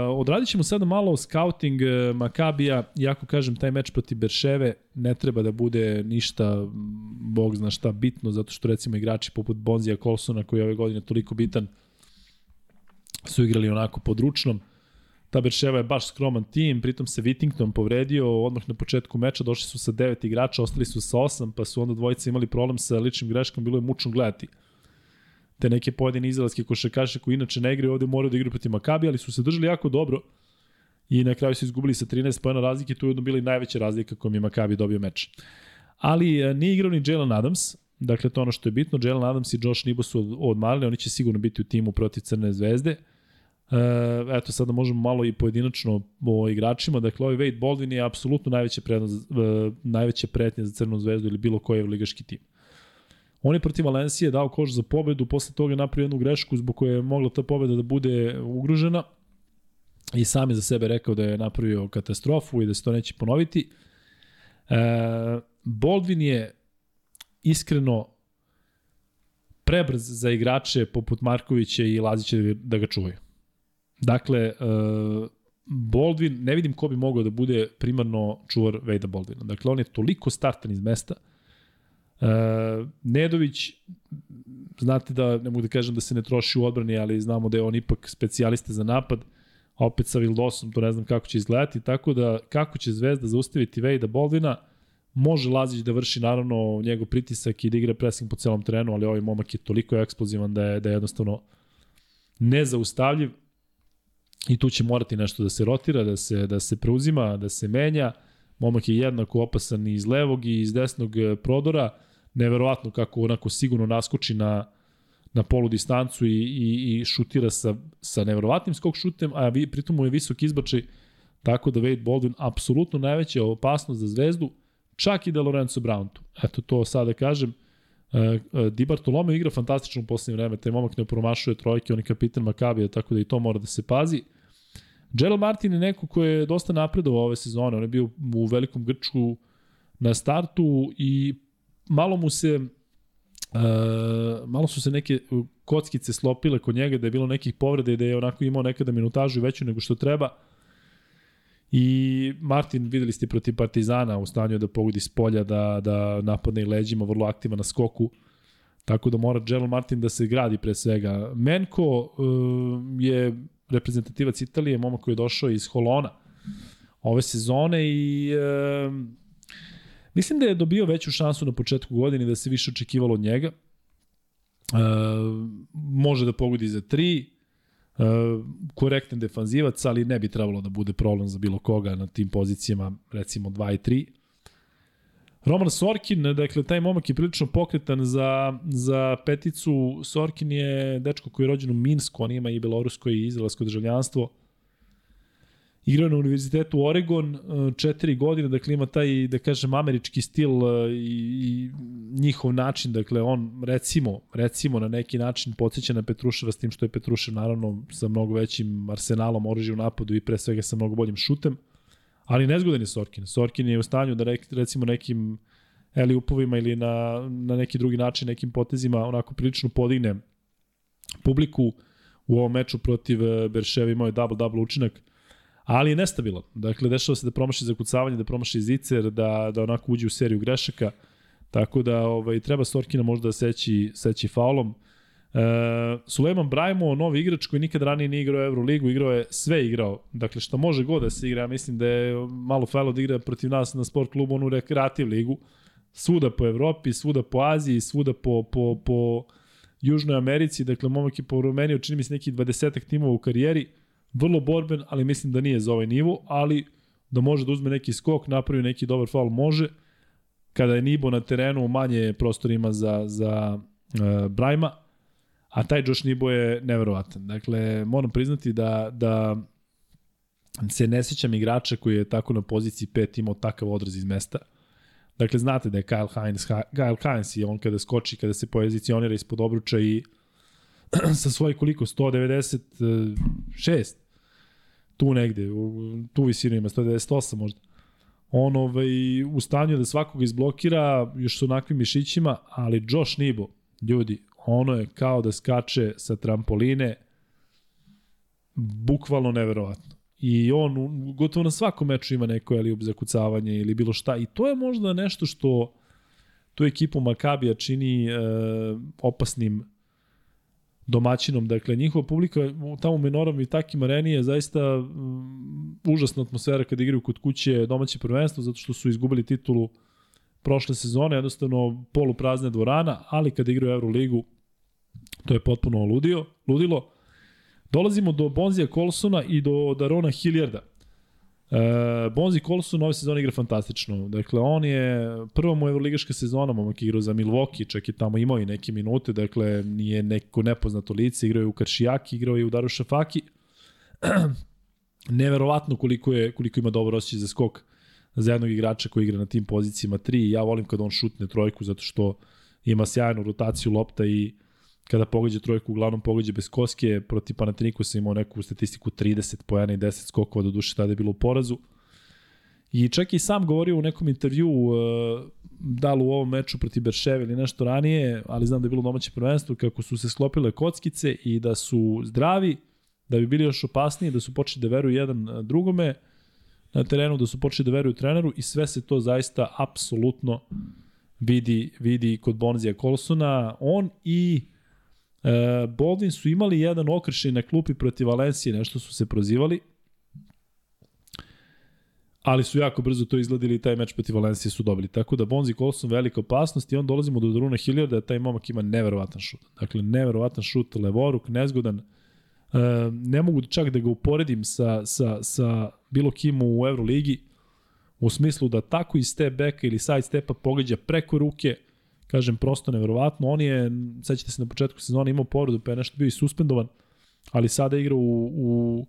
odradit ćemo sada malo scouting e, Makabija, iako kažem taj meč protiv Berševe ne treba da bude ništa, bog zna šta, bitno, zato što recimo igrači poput Bonzija Colsona koji je ove godine toliko bitan su igrali onako područnom. Ta Berševa je baš skroman tim, pritom se Whittington povredio odmah na početku meča, došli su sa devet igrača, ostali su sa osam, pa su onda dvojice imali problem sa ličnim greškom, bilo je mučno gledati. Te neke pojedine izraelske košarkaše koji inače ne igraju ovde moraju da igraju protiv Makabi, ali su se držali jako dobro i na kraju su izgubili sa 13 pojena razlike, tu je jedno bila i najveća razlika kojom je Makabi dobio meč. Ali e, nije igrao ni Jalen Adams, dakle to ono što je bitno, Jalen Adams i Josh Nibo su odmarili, oni će sigurno biti u timu protiv Crne zvezde. E, eto, sada možemo malo i pojedinačno o igračima. Dakle, ovaj Wade Baldwin je apsolutno najveća, prednost, e, najveća pretnja za Crnu zvezdu ili bilo koji ligaški tim. On je protiv Valencije dao koš za pobedu, posle toga je napravio jednu grešku zbog koje je mogla ta pobeda da bude ugrožena i sam je za sebe rekao da je napravio katastrofu i da se to neće ponoviti. E, Boldvin je iskreno prebrz za igrače poput Markovića i Lazića da ga čuvaju. Dakle, e, Boldvin, ne vidim ko bi mogao da bude primarno čuvar Vejda Boldvina. Dakle, on je toliko startan iz mesta, Nedović, znate da, ne mogu da kažem da se ne troši u odbrani, ali znamo da je on ipak specijalista za napad, a opet sa Vildosom, to ne znam kako će izgledati, tako da kako će Zvezda zaustaviti Vejda Boldvina, može Lazić da vrši naravno njegov pritisak i da igra pressing po celom terenu, ali ovaj momak je toliko eksplozivan da je, da je jednostavno nezaustavljiv i tu će morati nešto da se rotira, da se, da se preuzima, da se menja. Momak je jednako opasan i iz levog i iz desnog eh, prodora neverovatno kako onako sigurno naskoči na, na polu distancu i, i, i šutira sa, sa neverovatnim skok šutem, a vi, pritom mu je visok izbačaj, tako da Wade Baldwin apsolutno najveća opasnost za zvezdu, čak i da Lorenzo Brown tu. Eto to sada kažem. Uh, Di Bartolome igra fantastično u poslednje vreme, taj momak ne promašuje trojke, on je kapitan Makabija, tako da i to mora da se pazi. Jelel Martin je neko ko je dosta napredovao ove sezone, on je bio u velikom grčku na startu i malo mu se Uh, malo su se neke kockice slopile kod njega, da je bilo nekih povreda i da je onako imao nekada minutažu veću nego što treba. I Martin, videli ste protiv Partizana u stanju da pogodi s polja, da, da napadne i leđima, vrlo aktivan na skoku. Tako da mora Jelal Martin da se gradi pre svega. Menko uh, je reprezentativac Italije, momak koji je došao iz Holona ove sezone i uh, mislim da je dobio veću šansu na početku godine da se više očekivalo od njega. Uh, može da pogodi za tri, uh, korektan defanzivac, ali ne bi trebalo da bude problem za bilo koga na tim pozicijama, recimo 2 i 3. Roman Sorkin, dakle, taj momak je prilično pokretan za, za peticu. Sorkin je dečko koji je rođen u Minsku, on ima i belorusko i izraelsko državljanstvo. Igrao na univerzitetu Oregon e, četiri godine, dakle ima taj, da kažem, američki stil e, i, i njihov način, dakle on recimo, recimo na neki način podsjeća na Petruševa s tim što je Petrušev naravno sa mnogo većim arsenalom oružja u napadu i pre svega sa mnogo boljim šutem. Ali nezgodan je Sorkin. Sorkin je u stanju da recimo nekim eli upovima ili na, na neki drugi način, nekim potezima onako prilično podigne publiku u ovom meču protiv e, Berševa imao je double-double učinak, ali je nestabilan. Dakle, dešava se da promaši zakucavanje, da promaši zicer, da, da onako uđe u seriju grešaka, tako da ovaj, treba Sorkina možda seći, seći faulom. E, Sulejman Brajmo, novi igrač koji nikad ranije nije igrao Euroligu, igrao je sve igrao. Dakle, što može god da se igra, ja mislim da je malo fajlo da igra protiv nas na sport klubu, onu rekreativ ligu. Svuda po Evropi, svuda po Aziji, svuda po, po, po Južnoj Americi. Dakle, momak je porumenio, čini mi se neki 20 timova u karijeri. Vrlo borben, ali mislim da nije za ovaj nivo, ali da može da uzme neki skok, napravi neki dobar faul, može. Kada je Nibo na terenu, manje prostorima za, za uh, Brajma a taj Josh Nibo je neverovatan. Dakle, moram priznati da, da se ne sećam igrača koji je tako na poziciji 5 imao takav odraz iz mesta. Dakle, znate da je Kyle Hines, Kyle Hines i on kada skoči, kada se pozicionira ispod obruča i (clears throat) sa svoje koliko, 196, tu negde, tu visinu ima, 198 možda. On ovaj, u stanju da svakoga izblokira, još su onakvim mišićima, ali Josh Nibo, ljudi, ono je kao da skače sa trampoline, bukvalno neverovatno. I on gotovo na svakom meču ima neko ali zakucavanje ili bilo šta. I to je možda nešto što tu ekipu Makabija čini e, opasnim domaćinom. Dakle, njihova publika tamo u i takim areni je zaista um, užasna atmosfera kada igraju kod kuće domaće prvenstvo, zato što su izgubili titulu prošle sezone, jednostavno poluprazne dvorana, ali kada igraju Euroligu, To je potpuno ludio, ludilo. Dolazimo do Bonzija Colsona i do Darona Hilliarda. E, Bonzi Colson ove sezone igra fantastično. Dakle, on je prva mu evroligaška sezona, momak igrao za Milwaukee, čak je tamo imao i neke minute, dakle, nije neko nepoznato lice, igrao je u Karšijaki, igrao je u Daru Šafaki. (clears throat) Neverovatno koliko, je, koliko ima dobro osjećaj za skok za jednog igrača koji igra na tim pozicijama 3. Ja volim kada on šutne trojku zato što ima sjajnu rotaciju lopta i kada pogađa trojku, uglavnom pogađa bez koske, protiv Panatinikosa imao neku statistiku 30 pojena i 10 skokova, do duše tada je bilo u porazu. I čak i sam govorio u nekom intervju, uh, da li u ovom meču protiv Berševe ili nešto ranije, ali znam da je bilo domaće prvenstvo, kako su se sklopile kockice i da su zdravi, da bi bili još opasniji, da su počeli da veruju jedan drugome na terenu, da su počeli da veruju treneru i sve se to zaista apsolutno vidi, vidi kod Bonzija Colsona. On i Baldwin su imali jedan okršaj na klupi protiv Valencije, nešto su se prozivali, ali su jako brzo to izgledili i taj meč protiv Valencije su dobili. Tako da Bonzi Colson velika opasnost i on dolazimo do Druna Hilliarda, taj momak ima neverovatan šut. Dakle, neverovatan šut, levoruk, nezgodan. E, ne mogu čak da ga uporedim sa, sa, sa bilo kim u Euroligi, u smislu da tako iz step backa ili side stepa pogađa preko ruke, kažem, prosto neverovatno. On je, sećate se na početku sezona, imao povredu, pa je nešto bio i suspendovan, ali sada igra u, u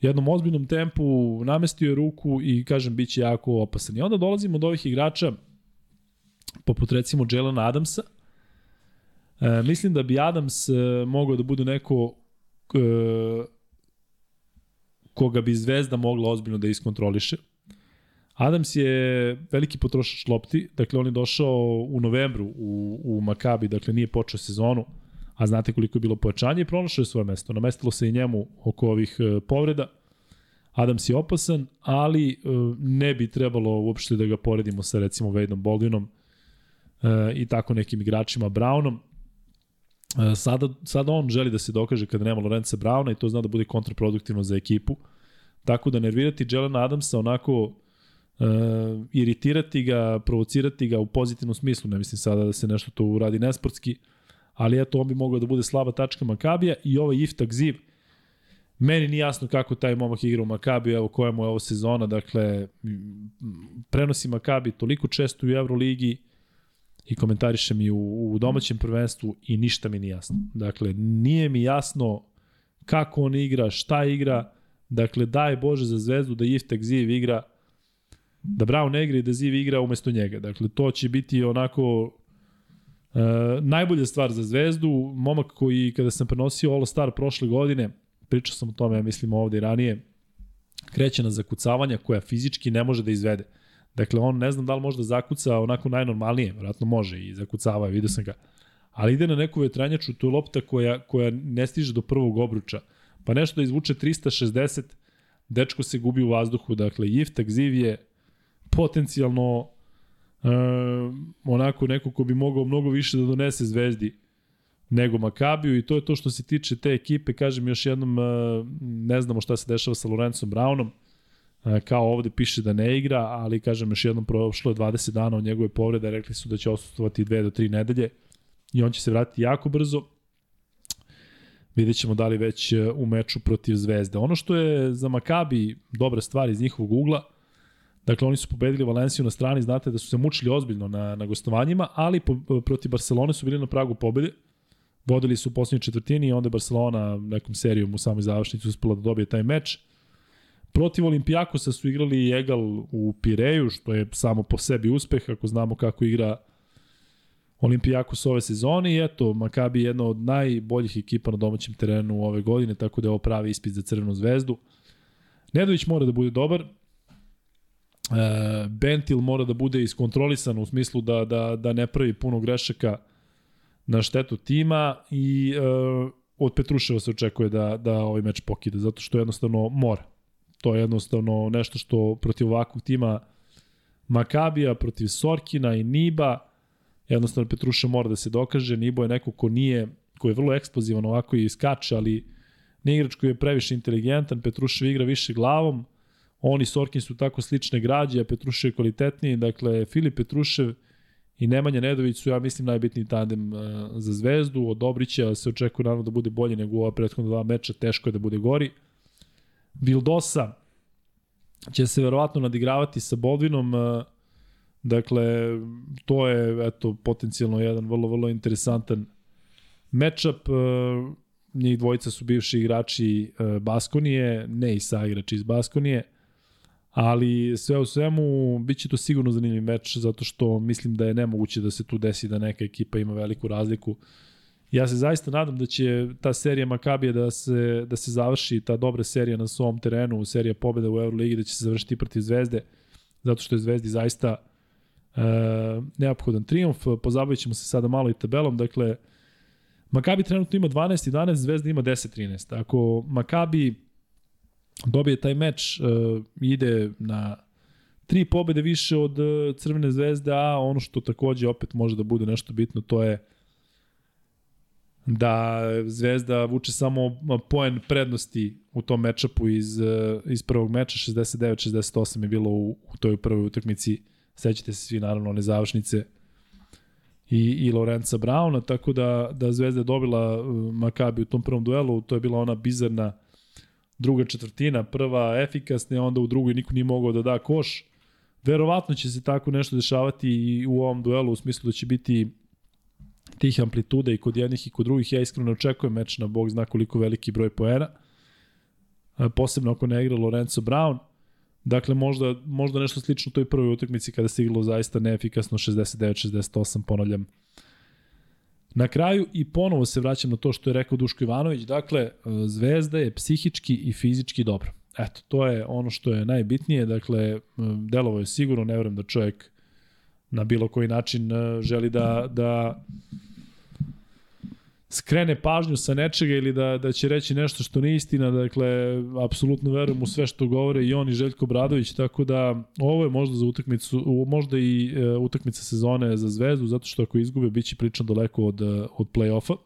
jednom ozbiljnom tempu, namestio je ruku i, kažem, bit će jako opasan. I onda dolazimo do ovih igrača, poput recimo Jelena Adamsa. E, mislim da bi Adams e, mogao da bude neko e, koga bi Zvezda mogla ozbiljno da iskontroliše. Adams je veliki potrošač lopti, dakle on je došao u novembru u, u Makabi, dakle nije počeo sezonu, a znate koliko je bilo pojačanje i pronašao je svoje mesto. Namestilo se i njemu oko ovih e, povreda. Adams je opasan, ali e, ne bi trebalo uopšte da ga poredimo sa recimo Wadeom Baldwinom e, i tako nekim igračima Brownom. Sada, sada on želi da se dokaže kada nema Lorenza Browna i to zna da bude kontraproduktivno za ekipu. Tako da nervirati Jelena Adamsa onako uh, iritirati ga, provocirati ga u pozitivnom smislu, ne mislim sada da se nešto to uradi nesportski, ali eto, on bi mogao da bude slaba tačka Makabija i ovaj Iftak Ziv, meni nije jasno kako taj momak igra u Makabiju, evo koja mu je ovo sezona, dakle, prenosi Makabi toliko često u Euroligi i komentariše mi u, u domaćem prvenstvu i ništa mi nije jasno. Dakle, nije mi jasno kako on igra, šta igra, dakle, daj Bože za zvezdu da Iftak Ziv igra da Brown ne igra i da Ziv igra umesto njega. Dakle, to će biti onako e, najbolja stvar za Zvezdu. Momak koji, kada sam prenosio All Star prošle godine, pričao sam o tome, ja mislim ovde i ranije, kreće na zakucavanja koja fizički ne može da izvede. Dakle, on ne znam da li može da zakuca onako najnormalnije, vjerojatno može i zakucava, vidio sam ga. Ali ide na neku vetranjaču, to je lopta koja, koja ne stiže do prvog obruča. Pa nešto da izvuče 360, dečko se gubi u vazduhu. Dakle, Iftak Ziv je potencijalno e, onako neko ko bi mogao mnogo više da donese Zvezdi nego Makabiju i to je to što se tiče te ekipe, kažem još jednom, e, ne znamo šta se dešava sa Lorencom Brownom, e, kao ovde piše da ne igra, ali kažem još jednom, prošlo je 20 dana od njegove povrede, rekli su da će osustovati 2 do 3 nedelje i on će se vratiti jako brzo. Vidjet ćemo da li već e, u meču protiv Zvezde. Ono što je za Makabi dobra stvar iz njihovog ugla, Dakle, oni su pobedili Valenciju na strani, znate da su se mučili ozbiljno na, na gostovanjima, ali po, protiv Barcelone su bili na pragu pobede. Vodili su u posljednjoj četvrtini i onda je Barcelona nekom serijom u samoj završnici uspela da dobije taj meč. Protiv Olimpijakosa su igrali Egal u Pireju, što je samo po sebi uspeh, ako znamo kako igra Olimpijakos ove sezone i eto, Makabi je jedna od najboljih ekipa na domaćem terenu ove godine, tako da je ovo pravi ispit za Crvenu zvezdu. Nedović mora da bude dobar, Bentil mora da bude iskontrolisan u smislu da, da, da ne pravi puno grešaka na štetu tima i e, od Petruševa se očekuje da, da ovaj meč pokide, zato što jednostavno mora. To je jednostavno nešto što protiv ovakvog tima Makabija, protiv Sorkina i Niba, jednostavno Petruša mora da se dokaže, Nibo je neko ko nije, ko je vrlo eksplozivan ovako i skače, ali ne igrač koji je previše inteligentan, Petrušev igra više glavom, Oni Sorkin su tako slične građe, a Petrušev je kvalitetniji. Dakle, Filip Petrušev i Nemanja Nedović su, ja mislim, najbitniji tandem uh, za Zvezdu. Od Dobrića se očekuje naravno da bude bolji nego ova prethodna dva meča, teško je da bude gori. Vildosa će se verovatno nadigravati sa Bodvinom, uh, dakle, to je eto, potencijalno jedan vrlo, vrlo interesantan matchup. Uh, njih dvojica su bivši igrači Baskonije, ne i sa igrači iz Baskonije. Ali sve u svemu, bit će to sigurno zanimljiv meč, zato što mislim da je nemoguće da se tu desi da neka ekipa ima veliku razliku. Ja se zaista nadam da će ta serija Makabija da se, da se završi, ta dobra serija na svom terenu, serija pobjeda u Euroligi, da će se završiti protiv Zvezde, zato što je Zvezdi zaista e, neophodan triumf. Pozabavit ćemo se sada malo i tabelom, dakle, Makabi trenutno ima 12-11, Zvezda ima 10-13. Ako Makabi dobije taj meč, uh, ide na tri pobede više od uh, Crvene zvezde, a ono što takođe opet može da bude nešto bitno, to je da Zvezda vuče samo poen prednosti u tom mečapu iz, uh, iz prvog meča, 69-68 je bilo u, u toj prvoj utakmici, sećate se svi naravno one završnice i, i Lorenza Brauna, tako da, da Zvezda je dobila Makabi u tom prvom duelu, to je bila ona bizarna uh, druga četvrtina, prva efikasna, onda u drugoj niko nije mogao da da koš. Verovatno će se tako nešto dešavati i u ovom duelu, u smislu da će biti tih amplituda i kod jednih i kod drugih. Ja iskreno očekujem meč na bog zna koliko veliki broj poena. Posebno ako ne igra Lorenzo Brown. Dakle, možda, možda nešto slično toj prvoj utakmici kada se igralo zaista neefikasno 69-68, ponavljam, Na kraju i ponovo se vraćam na to što je rekao Duško Ivanović, dakle, Zvezda je psihički i fizički dobro. eto, to je ono što je najbitnije, dakle, delovo je sigurno, ne vrem da čovjek na bilo koji način e, želi da, da skrene pažnju sa nečega ili da, da će reći nešto što nije istina, dakle, apsolutno verujem u sve što govore i on i Željko Bradović, tako da ovo je možda za utakmicu, možda i e, utakmica sezone za Zvezdu, zato što ako izgube, bit će pričan daleko od, od play-offa.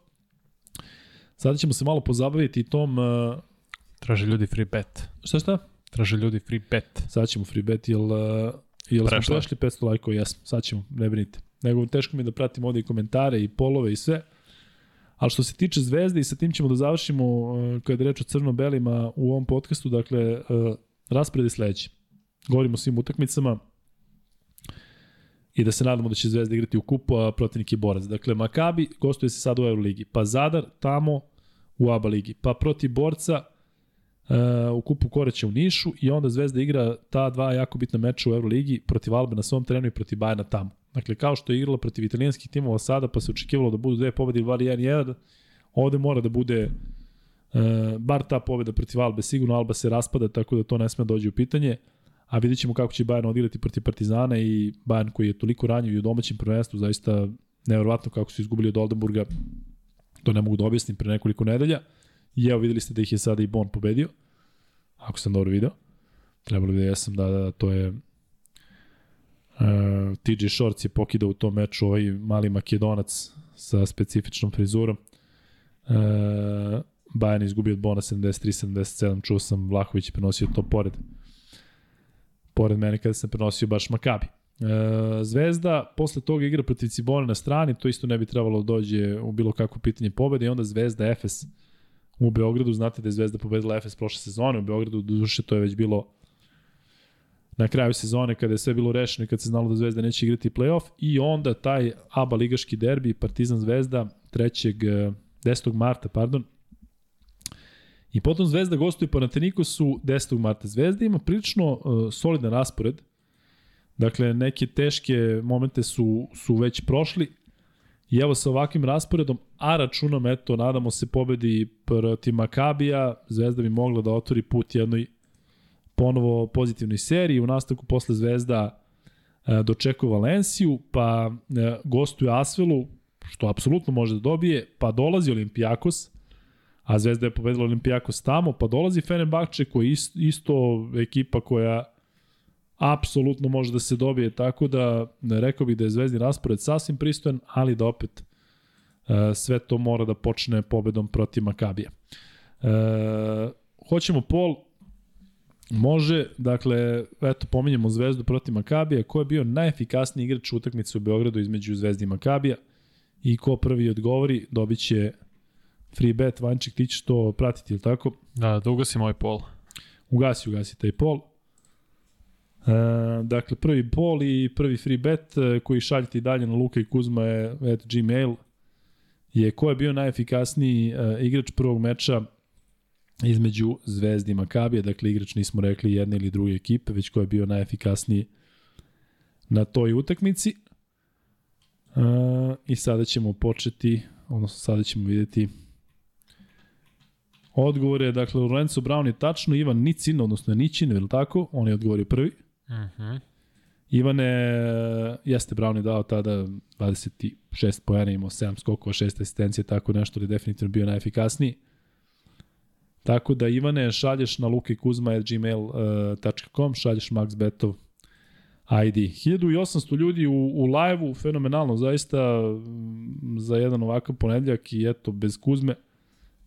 Sada ćemo se malo pozabaviti tom... E, Traže ljudi free bet. Šta šta? Traže ljudi free bet. Sad ćemo free bet, jel, e, jel smo prešli 500 lajkova? Jesmo, sad ćemo, ne brinite. Nego teško mi je da pratim ovde i komentare i polove i sve. Ali što se tiče Zvezde i sa tim ćemo da završimo uh, kada je reč o crno-belima u ovom podcastu, dakle, uh, raspored je sledeći. Govorimo o svim utakmicama i da se nadamo da će Zvezda igrati u kupu, a protivnik je borac. Dakle, Makabi gostuje se sad u Euroligi, pa Zadar tamo u ABA ligi, pa protiv borca uh, u kupu Koreća u Nišu i onda Zvezda igra ta dva jako bitna meča u Euroligi protiv Albe na svom terenu i protiv Bajana tamo. Dakle, kao što je igrala protiv italijanskih timova sada, pa se očekivalo da budu dve pobede ili vari 1-1, ovde mora da bude e, bar ta pobeda protiv Albe. Sigurno Alba se raspada, tako da to ne sme dođe u pitanje. A vidjet ćemo kako će Bayern odigrati protiv Partizana i Bayern koji je toliko ranjiv i u domaćem prvenstvu, zaista nevjerovatno kako su izgubili od Oldenburga. To ne mogu da objasnim pre nekoliko nedelja. I evo videli ste da ih je sada i Bon pobedio. Ako sam dobro video. Trebalo bi da jesam, da, da, to je Uh, e, TJ Shorts je pokidao u tom meču ovaj mali makedonac sa specifičnom frizurom. Uh, Bajan izgubio od Bona 73-77, čuo sam Vlahović je prenosio to pored pored mene kada sam prenosio baš Makabi. Uh, Zvezda posle toga igra protiv Cibona na strani, to isto ne bi trebalo da dođe u bilo kakvo pitanje pobede i onda Zvezda Efes u Beogradu, znate da je Zvezda pobedila Efes prošle sezone u Beogradu, duše to je već bilo na kraju sezone kada je sve bilo rešeno i kad se znalo da Zvezda neće igrati play-off i onda taj ABA ligaški derbi Partizan Zvezda 3. 10. Eh, marta, pardon. I potom Zvezda gostuje po Natenikosu 10. marta. Zvezda ima prilično uh, solidan raspored. Dakle, neke teške momente su, su već prošli. I evo sa ovakvim rasporedom, a računom, eto, nadamo se pobedi protiv Makabija, Zvezda bi mogla da otvori put jednoj ponovo pozitivnoj seriji, u nastavku posle Zvezda e, dočekuje Valenciju, pa e, gostuje Asvelu, što apsolutno može da dobije, pa dolazi Olimpijakos, a Zvezda je pobedila Olimpijakos tamo, pa dolazi Fenerbahče koji je isto, ekipa koja apsolutno može da se dobije, tako da rekao bih da je Zvezdin raspored sasvim pristojan, ali da opet e, sve to mora da počne pobedom protiv Makabija. E, hoćemo pol, Može, dakle, eto, pominjamo Zvezdu protiv Makabija, ko je bio najefikasniji igrač utakmice u Beogradu između Zvezdi i Makabija i ko prvi odgovori, dobit će free bet, Vanček, ti ćeš to pratiti, ili tako? Da, da ugasim ovaj pol. Ugasi, ugasi taj pol. E, dakle, prvi pol i prvi free bet e, koji šaljete i dalje na Luka i Kuzma je at gmail je ko je bio najefikasniji e, igrač prvog meča između Zvezdi i Makabija, dakle igrač nismo rekli jedne ili druge ekipe, već ko je bio najefikasniji na toj utakmici. Uh, I sada ćemo početi, odnosno sada ćemo videti odgovore. Dakle, Lorenzo Brown je tačno, Ivan Nicin, odnosno Nićin, je li tako? On je odgovorio prvi. Uh. -huh. Ivane, jeste Brown je dao tada 26 pojena, imao 7 skokova, 6 asistencije, tako nešto, ali je definitivno bio najefikasniji. Tako da Ivane šalješ na lukikuzma.gmail.com, šalješ Max Betov ID. 1800 ljudi u, u live-u, fenomenalno zaista za jedan ovakav ponedljak i eto, bez Kuzme.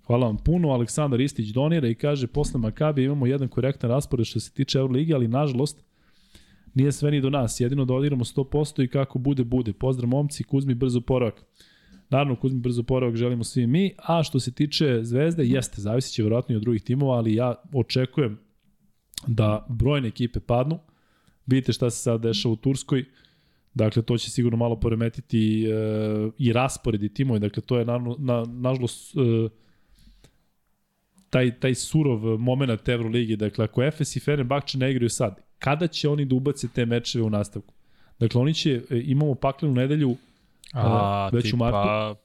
Hvala vam puno. Aleksandar Istić donira i kaže, posle Makabi imamo jedan korektan raspored što se tiče Euroligi, ali nažalost nije sve ni do nas. Jedino da odigramo 100% i kako bude, bude. Pozdrav momci, Kuzmi, brzo poravak. Naravno, Kuzmi brzo poravak želimo svi mi, a što se tiče Zvezde, jeste, zavisi će verovatno i od drugih timova, ali ja očekujem da brojne ekipe padnu. Vidite šta se sad dešava u Turskoj, dakle to će sigurno malo poremetiti e, i rasporedi timove, dakle to je naravno, na, nažalost e, taj, taj surov moment Euroligi, dakle ako Efes i Fenerbahče ne igraju sad, kada će oni da ubace te mečeve u nastavku? Dakle, oni će, e, imamo paklenu nedelju A, već tipa, u martu.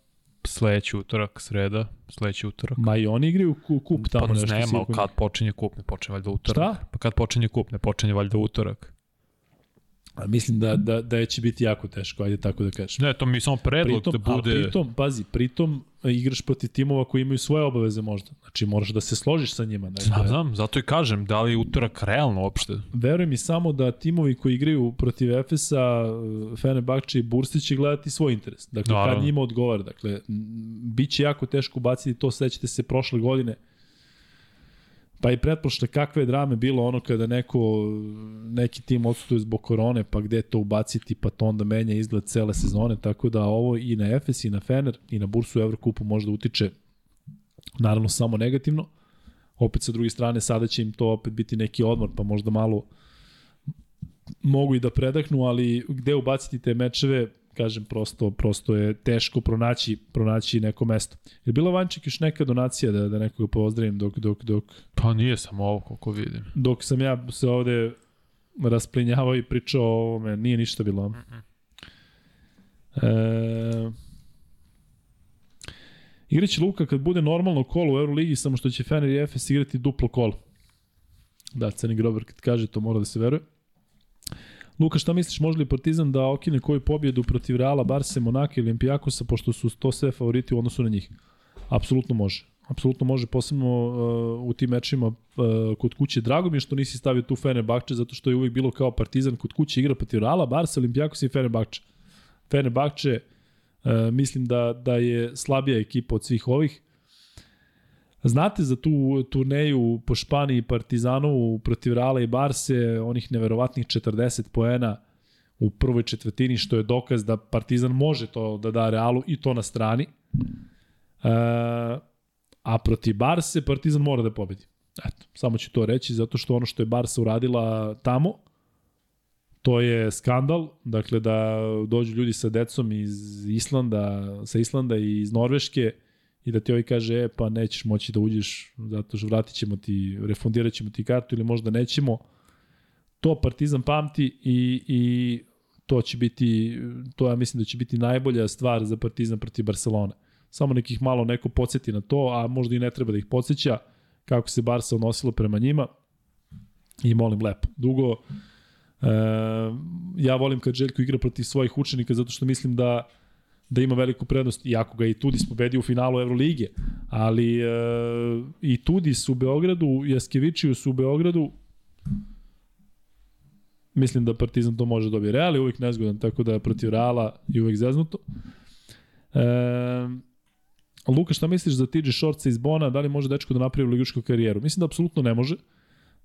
sledeći utorak, sreda, sledeći utorak. Ma i oni igraju kup tamo pa, nešto. Nema, kad počinje kup, ne počinje valjda utorak. Šta? Pa kad počinje kup, ne počinje valjda utorak. A mislim da, da, da će biti jako teško, ajde tako da kažem. Ne, to mi samo predlog pritom, da bude... pritom, pazi, pritom igraš protiv timova koji imaju svoje obaveze možda. Znači moraš da se složiš sa njima. Dakle, znam, znam, zato i kažem, da li utorak realno uopšte? Veruj mi samo da timovi koji igraju protiv Efesa, Fenerbahče i Bursi će gledati svoj interes. Dakle, Naravno. kad njima odgovara. Dakle, bit će jako teško baciti to, sećate se prošle godine Pa i pretpošle kakve drame bilo ono kada neko, neki tim odstuje zbog korone, pa gde to ubaciti, pa to onda menja izgled cele sezone, tako da ovo i na Efes i na Fener i na bursu Evrokupu možda utiče naravno samo negativno. Opet sa druge strane sada će im to opet biti neki odmor, pa možda malo mogu i da predahnu, ali gde ubaciti te mečeve, kažem, prosto, prosto je teško pronaći, pronaći neko mesto. Je bila Vanček još neka donacija da, da nekoga pozdravim dok, dok, dok... Pa nije samo ovo koliko vidim. Dok sam ja se ovde rasplinjavao i pričao o ovome, nije ništa bilo. Mm -mm. E, Igraće Luka kad bude normalno kolo u Euroligi, samo što će Fener i Efes igrati duplo kolo. Da, Ceni Grober kad kaže, to mora da se veruje. Luka, šta misliš, može li Partizan da okine koju pobjedu protiv Reala, Barse, Monaka ili Olimpijakosa, pošto su to sve favoriti u odnosu na njih? Apsolutno može. Apsolutno može, posebno uh, u tim mečima uh, kod kuće. Drago mi je što nisi stavio tu Fenerbahče, zato što je uvijek bilo kao Partizan kod kuće igra protiv Reala, Barsa, Olimpijakos i Fenerbahče. Fenerbahče uh, mislim da, da je slabija ekipa od svih ovih. Znate za tu turneju po Španiji i Partizanu protiv Reala i Barse, onih neverovatnih 40 poena u prvoj četvrtini, što je dokaz da Partizan može to da da Realu i to na strani. E, a protiv Barse Partizan mora da pobedi. Eto, samo ću to reći, zato što ono što je Barsa uradila tamo, to je skandal, dakle da dođu ljudi sa decom iz Islanda, sa Islanda i iz Norveške, i da ti ovaj kaže, e, pa nećeš moći da uđeš, zato što vratit ćemo ti, refundirat ćemo ti kartu ili možda nećemo. To Partizan pamti i, i to će biti, to ja mislim da će biti najbolja stvar za Partizan protiv Barcelona. Samo nekih malo neko podsjeti na to, a možda i ne treba da ih podsjeća kako se Barca odnosilo prema njima. I molim lepo. Dugo, e, ja volim kad Željko igra protiv svojih učenika zato što mislim da da ima veliku prednost, iako ga i Tudis pobedio u finalu Evrolige, ali e, i Tudis u Beogradu, Jaskevičius u Beogradu, mislim da Partizan to može dobiti. Real je uvijek nezgodan, tako da protiv Reala je uvijek zeznuto. E, Luka, šta misliš za TJ Shortsa iz Bona? Da li može dečko da napravi ligašku karijeru? Mislim da apsolutno ne može,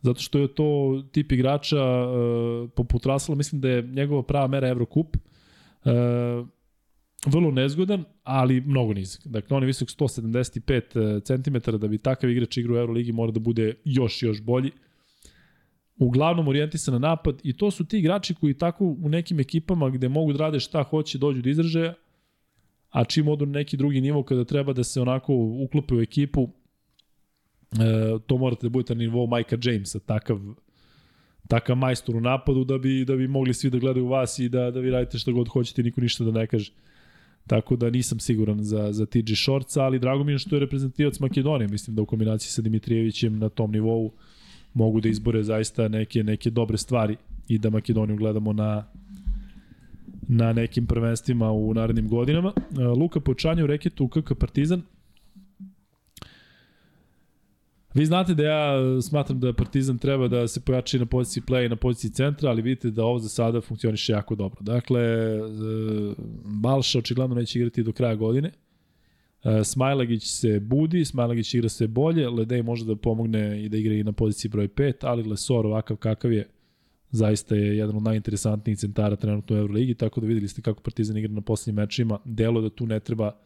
zato što je to tip igrača e, poput Rasala, mislim da je njegova prava mera Evrokup. E, vrlo nezgodan, ali mnogo nizak. Dakle, on je visok 175 cm, da bi takav igrač igra u Euroligi mora da bude još, još bolji. Uglavnom orijentisan na napad i to su ti igrači koji tako u nekim ekipama gde mogu da rade šta hoće dođu do izražaja, a čim odu na neki drugi nivo kada treba da se onako uklope u ekipu, e, to morate da budete na nivou Majka Jamesa, takav takav majstor u napadu da bi da bi mogli svi da gledaju vas i da da vi radite šta god hoćete niko ništa da ne kaže. Tako da nisam siguran za, za TG Shorts, ali drago mi je što je reprezentativac Makedonije. Mislim da u kombinaciji sa Dimitrijevićem na tom nivou mogu da izbore zaista neke, neke dobre stvari i da Makedoniju gledamo na, na nekim prvenstvima u narednim godinama. Luka Počanje u reketu KK Partizan – Vi znate da ja smatram da Partizan treba da se pojači na poziciji play i na poziciji centra, ali vidite da ovo za sada funkcioniše jako dobro. Dakle, e, Balša očigledno neće igrati do kraja godine. E, Smajlagić se budi, Smajlagić igra sve bolje, Ledej može da pomogne i da igra i na poziciji broj 5, ali Lesor ovakav kakav je, zaista je jedan od najinteresantnijih centara trenutno u Euroligi, tako da videli ste kako Partizan igra na poslednjim mečima. Delo da tu ne treba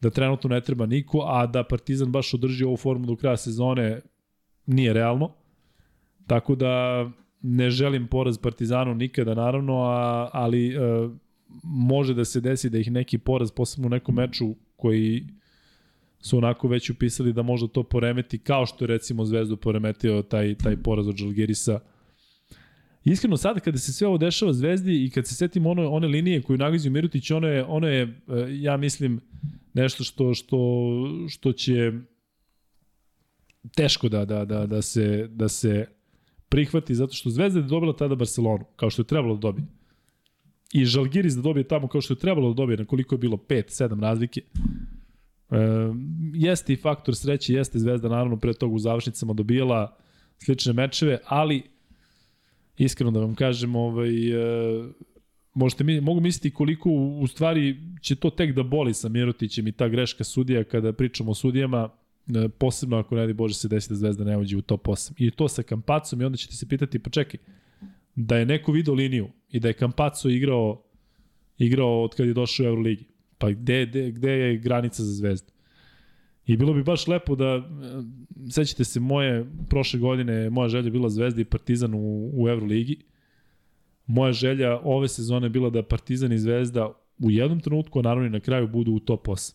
da trenutno ne treba niko, a da Partizan baš održi ovu formu do kraja sezone nije realno. Tako da ne želim poraz Partizanu nikada naravno, a, ali e, može da se desi da ih neki poraz, posebno u nekom meču koji su onako već upisali da možda to poremeti, kao što je recimo Zvezdu poremetio taj, taj poraz od Žalgirisa Iskreno, sada kada se sve ovo dešava Zvezdi i kad se setim ono, one linije koju nagazio Mirutić, ono je, ono je, e, ja mislim, nešto što, što, što će teško da, da, da, da, se, da se prihvati, zato što Zvezda je dobila tada Barcelonu, kao što je trebalo da dobije. I Žalgiris da dobije tamo kao što je trebalo da dobije, na koliko je bilo 5-7 razlike. E, jeste i faktor sreće, jeste Zvezda naravno pre toga u završnicama dobijala slične mečeve, ali iskreno da vam kažem, ovaj, e, možete mi, mogu misliti koliko u, u stvari će to tek da boli sa Mirotićem i ta greška sudija kada pričamo o sudijama, e, posebno ako ne di Bože se desi da Zvezda ne uđe u top 8. I to sa Kampacom i onda ćete se pitati, pa čekaj, da je neko video liniju i da je Kampaco igrao igrao od kad je došao u Euroligi. Pa gde, gde, gde je granica za Zvezdu? I bilo bi baš lepo da, e, sećate se moje, prošle godine, moja želja bila Zvezda i Partizan u, u Euroligi. Moja želja ove sezone bila da Partizan i Zvezda u jednom trenutku, naravno i na kraju, budu u top 8.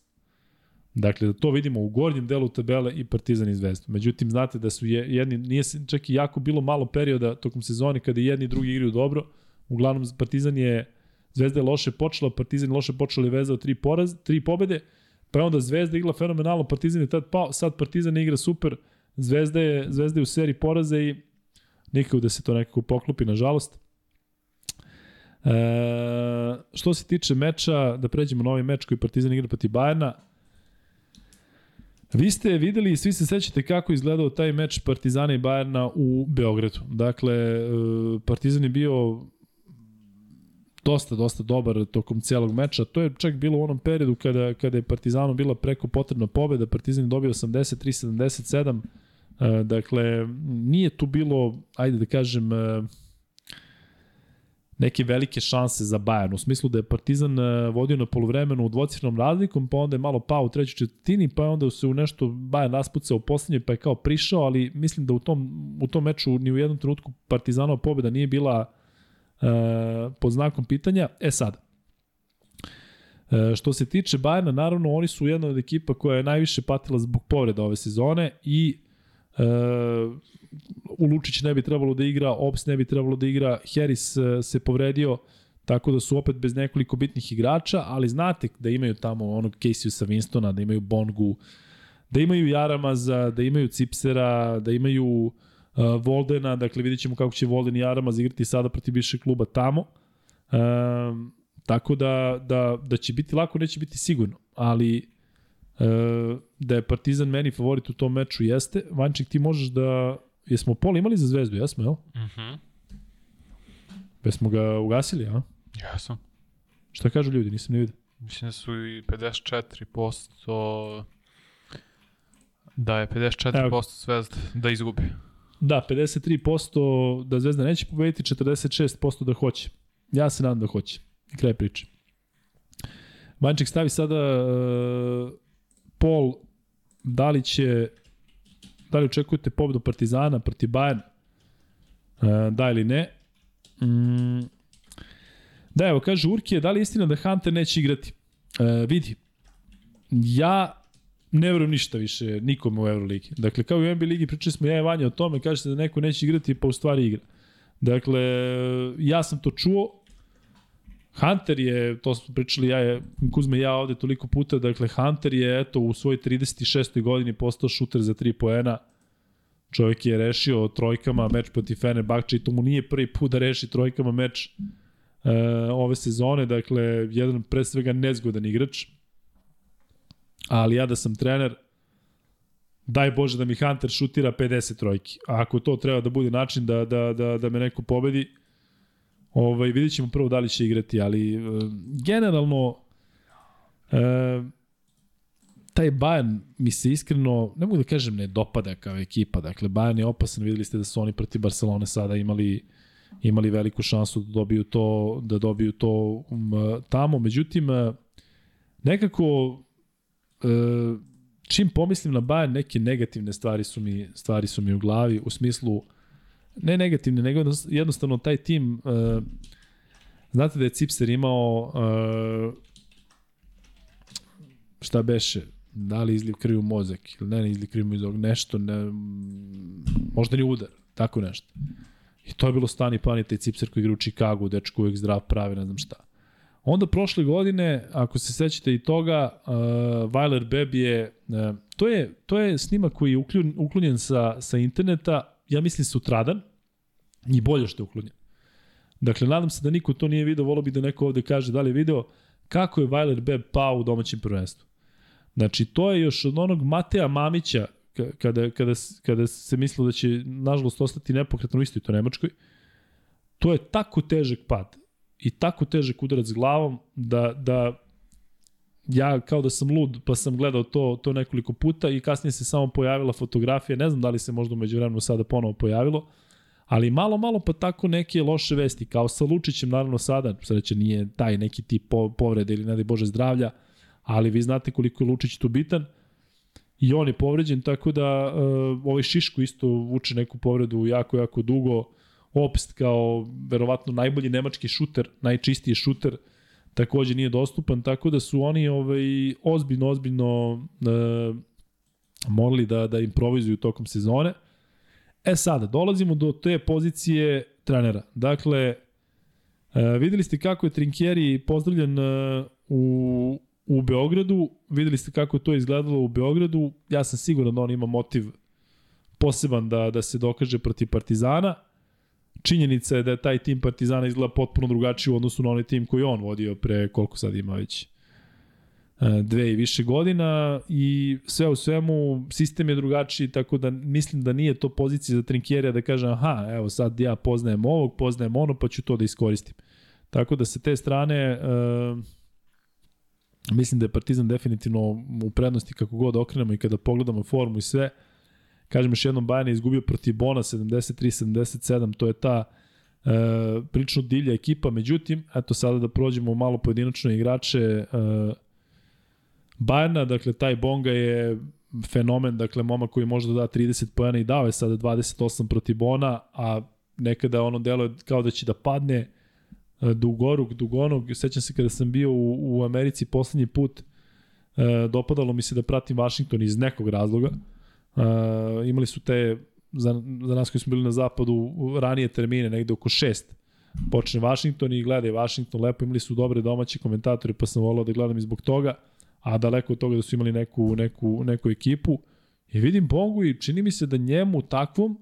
Dakle, da to vidimo u gornjem delu tabele i Partizan i Zvezda. Međutim, znate da su jedni, nije čak i jako bilo malo perioda tokom sezone kada jedni i drugi igraju dobro. Uglavnom, Partizan je, Zvezda je loše počela, Partizan je loše počela i vezao tri, poraz, tri pobede, pa je onda Zvezda igla fenomenalno, Partizan je tad pao, sad Partizan igra super, Zvezda je, Zvezda je u seriji poraza i nikako da se to nekako poklopi, nažalost. E, što se tiče meča, da pređemo na ovaj meč koji Partizan igra protiv Bajerna, Vi ste videli i svi se sećate kako izgledao taj meč Partizana i Bajerna u Beogradu. Dakle, e, Partizan je bio dosta, dosta dobar tokom celog meča. To je čak bilo u onom periodu kada, kada je Partizanu bila preko potrebna pobeda. Partizan je dobio 83-77. E, dakle, nije tu bilo, ajde da kažem, e, neke velike šanse za Bayern, u smislu da je Partizan e, vodio na polovremenu u dvocifrenom razlikom, pa onda je malo pao u trećoj četvrtini, pa onda se u nešto Bayern raspucao u poslednjoj, pa je kao prišao, ali mislim da u tom, u tom meču ni u jednom trenutku Partizanova pobeda nije bila uh, pod znakom pitanja. E sad, uh, što se tiče Bayerna, naravno oni su jedna od ekipa koja je najviše patila zbog povreda ove sezone i uh, Ulučić ne bi trebalo da igra, Ops ne bi trebalo da igra, Harris e, se povredio, tako da su opet bez nekoliko bitnih igrača, ali znate da imaju tamo onog Casey sa Winstona, da imaju Bongu, da imaju Jaramaza, da imaju Cipsera, da imaju uh, Voldena, dakle vidjet ćemo kako će Volden i Jaramaz igrati sada protiv više kluba tamo. Um, tako da, da, da će biti lako, neće biti sigurno, ali e, da je Partizan meni favorit u tom meču jeste. Vanček, ti možeš da Jesmo pol imali za zvezdu, jesmo, jel? Mhm. Mm Jesmo ga ugasili, a? Jesam. Šta kažu ljudi, nisam ne vidio. Mislim da su i 54% da je 54% Evo. zvezda da izgubi. Da, 53% da Zvezda neće pobediti, 46% da hoće. Ja se nadam da hoće. I kraj priče. Vanček stavi sada uh, pol da li će Da li očekujete pobedu Partizana protiv Bayern? E, da ili ne? Mm. Da, evo, kaže Urkije, da li je istina da Hunter neće igrati? E, vidi, ja ne verujem ništa više nikome u Euroligi. Dakle, kao i u NBA ligi pričali smo ja i Vanja o tome, kaže se da neko neće igrati, pa u stvari igra. Dakle, ja sam to čuo, Hunter je, to smo pričali ja je, Kuzme ja ovde toliko puta, dakle Hunter je eto u svojoj 36. godini postao šuter za 3 poena. Čovjek je rešio trojkama meč protiv Fenerbahče i to mu nije prvi put da reši trojkama meč e, ove sezone, dakle jedan pre svega nezgodan igrač. Ali ja da sam trener, daj Bože da mi Hunter šutira 50 trojki. A ako to treba da bude način da, da, da, da me neko pobedi, Ovaj, vidjet ćemo prvo da li će igrati, ali uh, generalno uh, taj Bayern mi se iskreno, ne mogu da kažem ne dopada kao ekipa, dakle Bayern je opasan, videli ste da su oni protiv Barcelone sada imali imali veliku šansu da dobiju to da dobiju to tamo, međutim uh, nekako uh, čim pomislim na Bayern neke negativne stvari su mi stvari su mi u glavi u smislu ne negativne, nego jednostavno taj tim, uh, znate da je Cipser imao uh, šta beše, da li izliv krvi u mozak ili ne, ne izliv krvi u mozak, nešto, ne, možda ni udar, tako nešto. I to je bilo stani pani, taj cipser koji igra u Chicagu, dečko uvek zdrav pravi, ne znam šta. Onda prošle godine, ako se sećate i toga, uh, Weiler Beb je, uh, to je, to je snimak koji je uklon, uklonjen sa, sa interneta, ja mislim sutradan, i bolje što je uklonjen. Dakle, nadam se da niko to nije video, volio bi da neko ovde kaže da li je video kako je Weiler Beb pao u domaćem prvenstvu. Znači, to je još od onog Mateja Mamića, kada, kada, kada se mislilo da će, nažalost, ostati nepokretno u istoj to Nemačkoj, to je tako težak pad i tako težak udarac glavom da, da ja kao da sam lud pa sam gledao to, to nekoliko puta i kasnije se samo pojavila fotografija, ne znam da li se možda umeđu vremenu sada ponovo pojavilo, ali malo, malo pa tako neke loše vesti, kao sa Lučićem naravno sada, sreće nije taj neki tip povrede ili ne Bože zdravlja, ali vi znate koliko je Lučić tu bitan, i on je povređen, tako da uh, ovaj Šiško isto vuče neku povredu jako, jako dugo. Opst kao verovatno najbolji nemački šuter, najčistiji šuter, takođe nije dostupan, tako da su oni ovaj, ozbiljno, ozbiljno uh, morali da, da improvizuju tokom sezone. E sada, dolazimo do te pozicije trenera. Dakle, uh, videli ste kako je Trinkieri pozdravljen uh, u, u Beogradu, videli ste kako je to izgledalo u Beogradu, ja sam siguran da on ima motiv poseban da, da se dokaže protiv Partizana. Činjenica je da je taj tim Partizana izgleda potpuno drugačiji u odnosu na onaj tim koji on vodio pre koliko sad ima već e, dve i više godina i sve u svemu sistem je drugačiji tako da mislim da nije to pozicija za Trinkjerija da kaže aha evo sad ja poznajem ovog, poznajem ono pa ću to da iskoristim. Tako da se te strane uh, Mislim da je Partizan definitivno u prednosti kako god okrenemo i kada pogledamo formu i sve. Kažem još jednom, Bayern je izgubio protiv Bona 73-77, to je ta e, prilično divlja ekipa, međutim, eto sada da prođemo malo pojedinačno igrače e, Bayerna, dakle taj Bonga je fenomen, dakle momak koji može da da 30 pojena i dao je sada 28 protiv Bona, a nekada ono delo je kao da će da padne, Dugoruk, Dugonog, sećam se kada sam bio u, u Americi poslednji put, e, dopadalo mi se da pratim Washington iz nekog razloga. E, imali su te, za, za nas koji smo bili na zapadu, ranije termine, negde oko šest. Počne Washington i gledaj Washington, lepo imali su dobre domaće komentatori, pa sam volao da gledam i zbog toga, a daleko od toga da su imali neku, neku, neku ekipu. I vidim Bongu i čini mi se da njemu takvom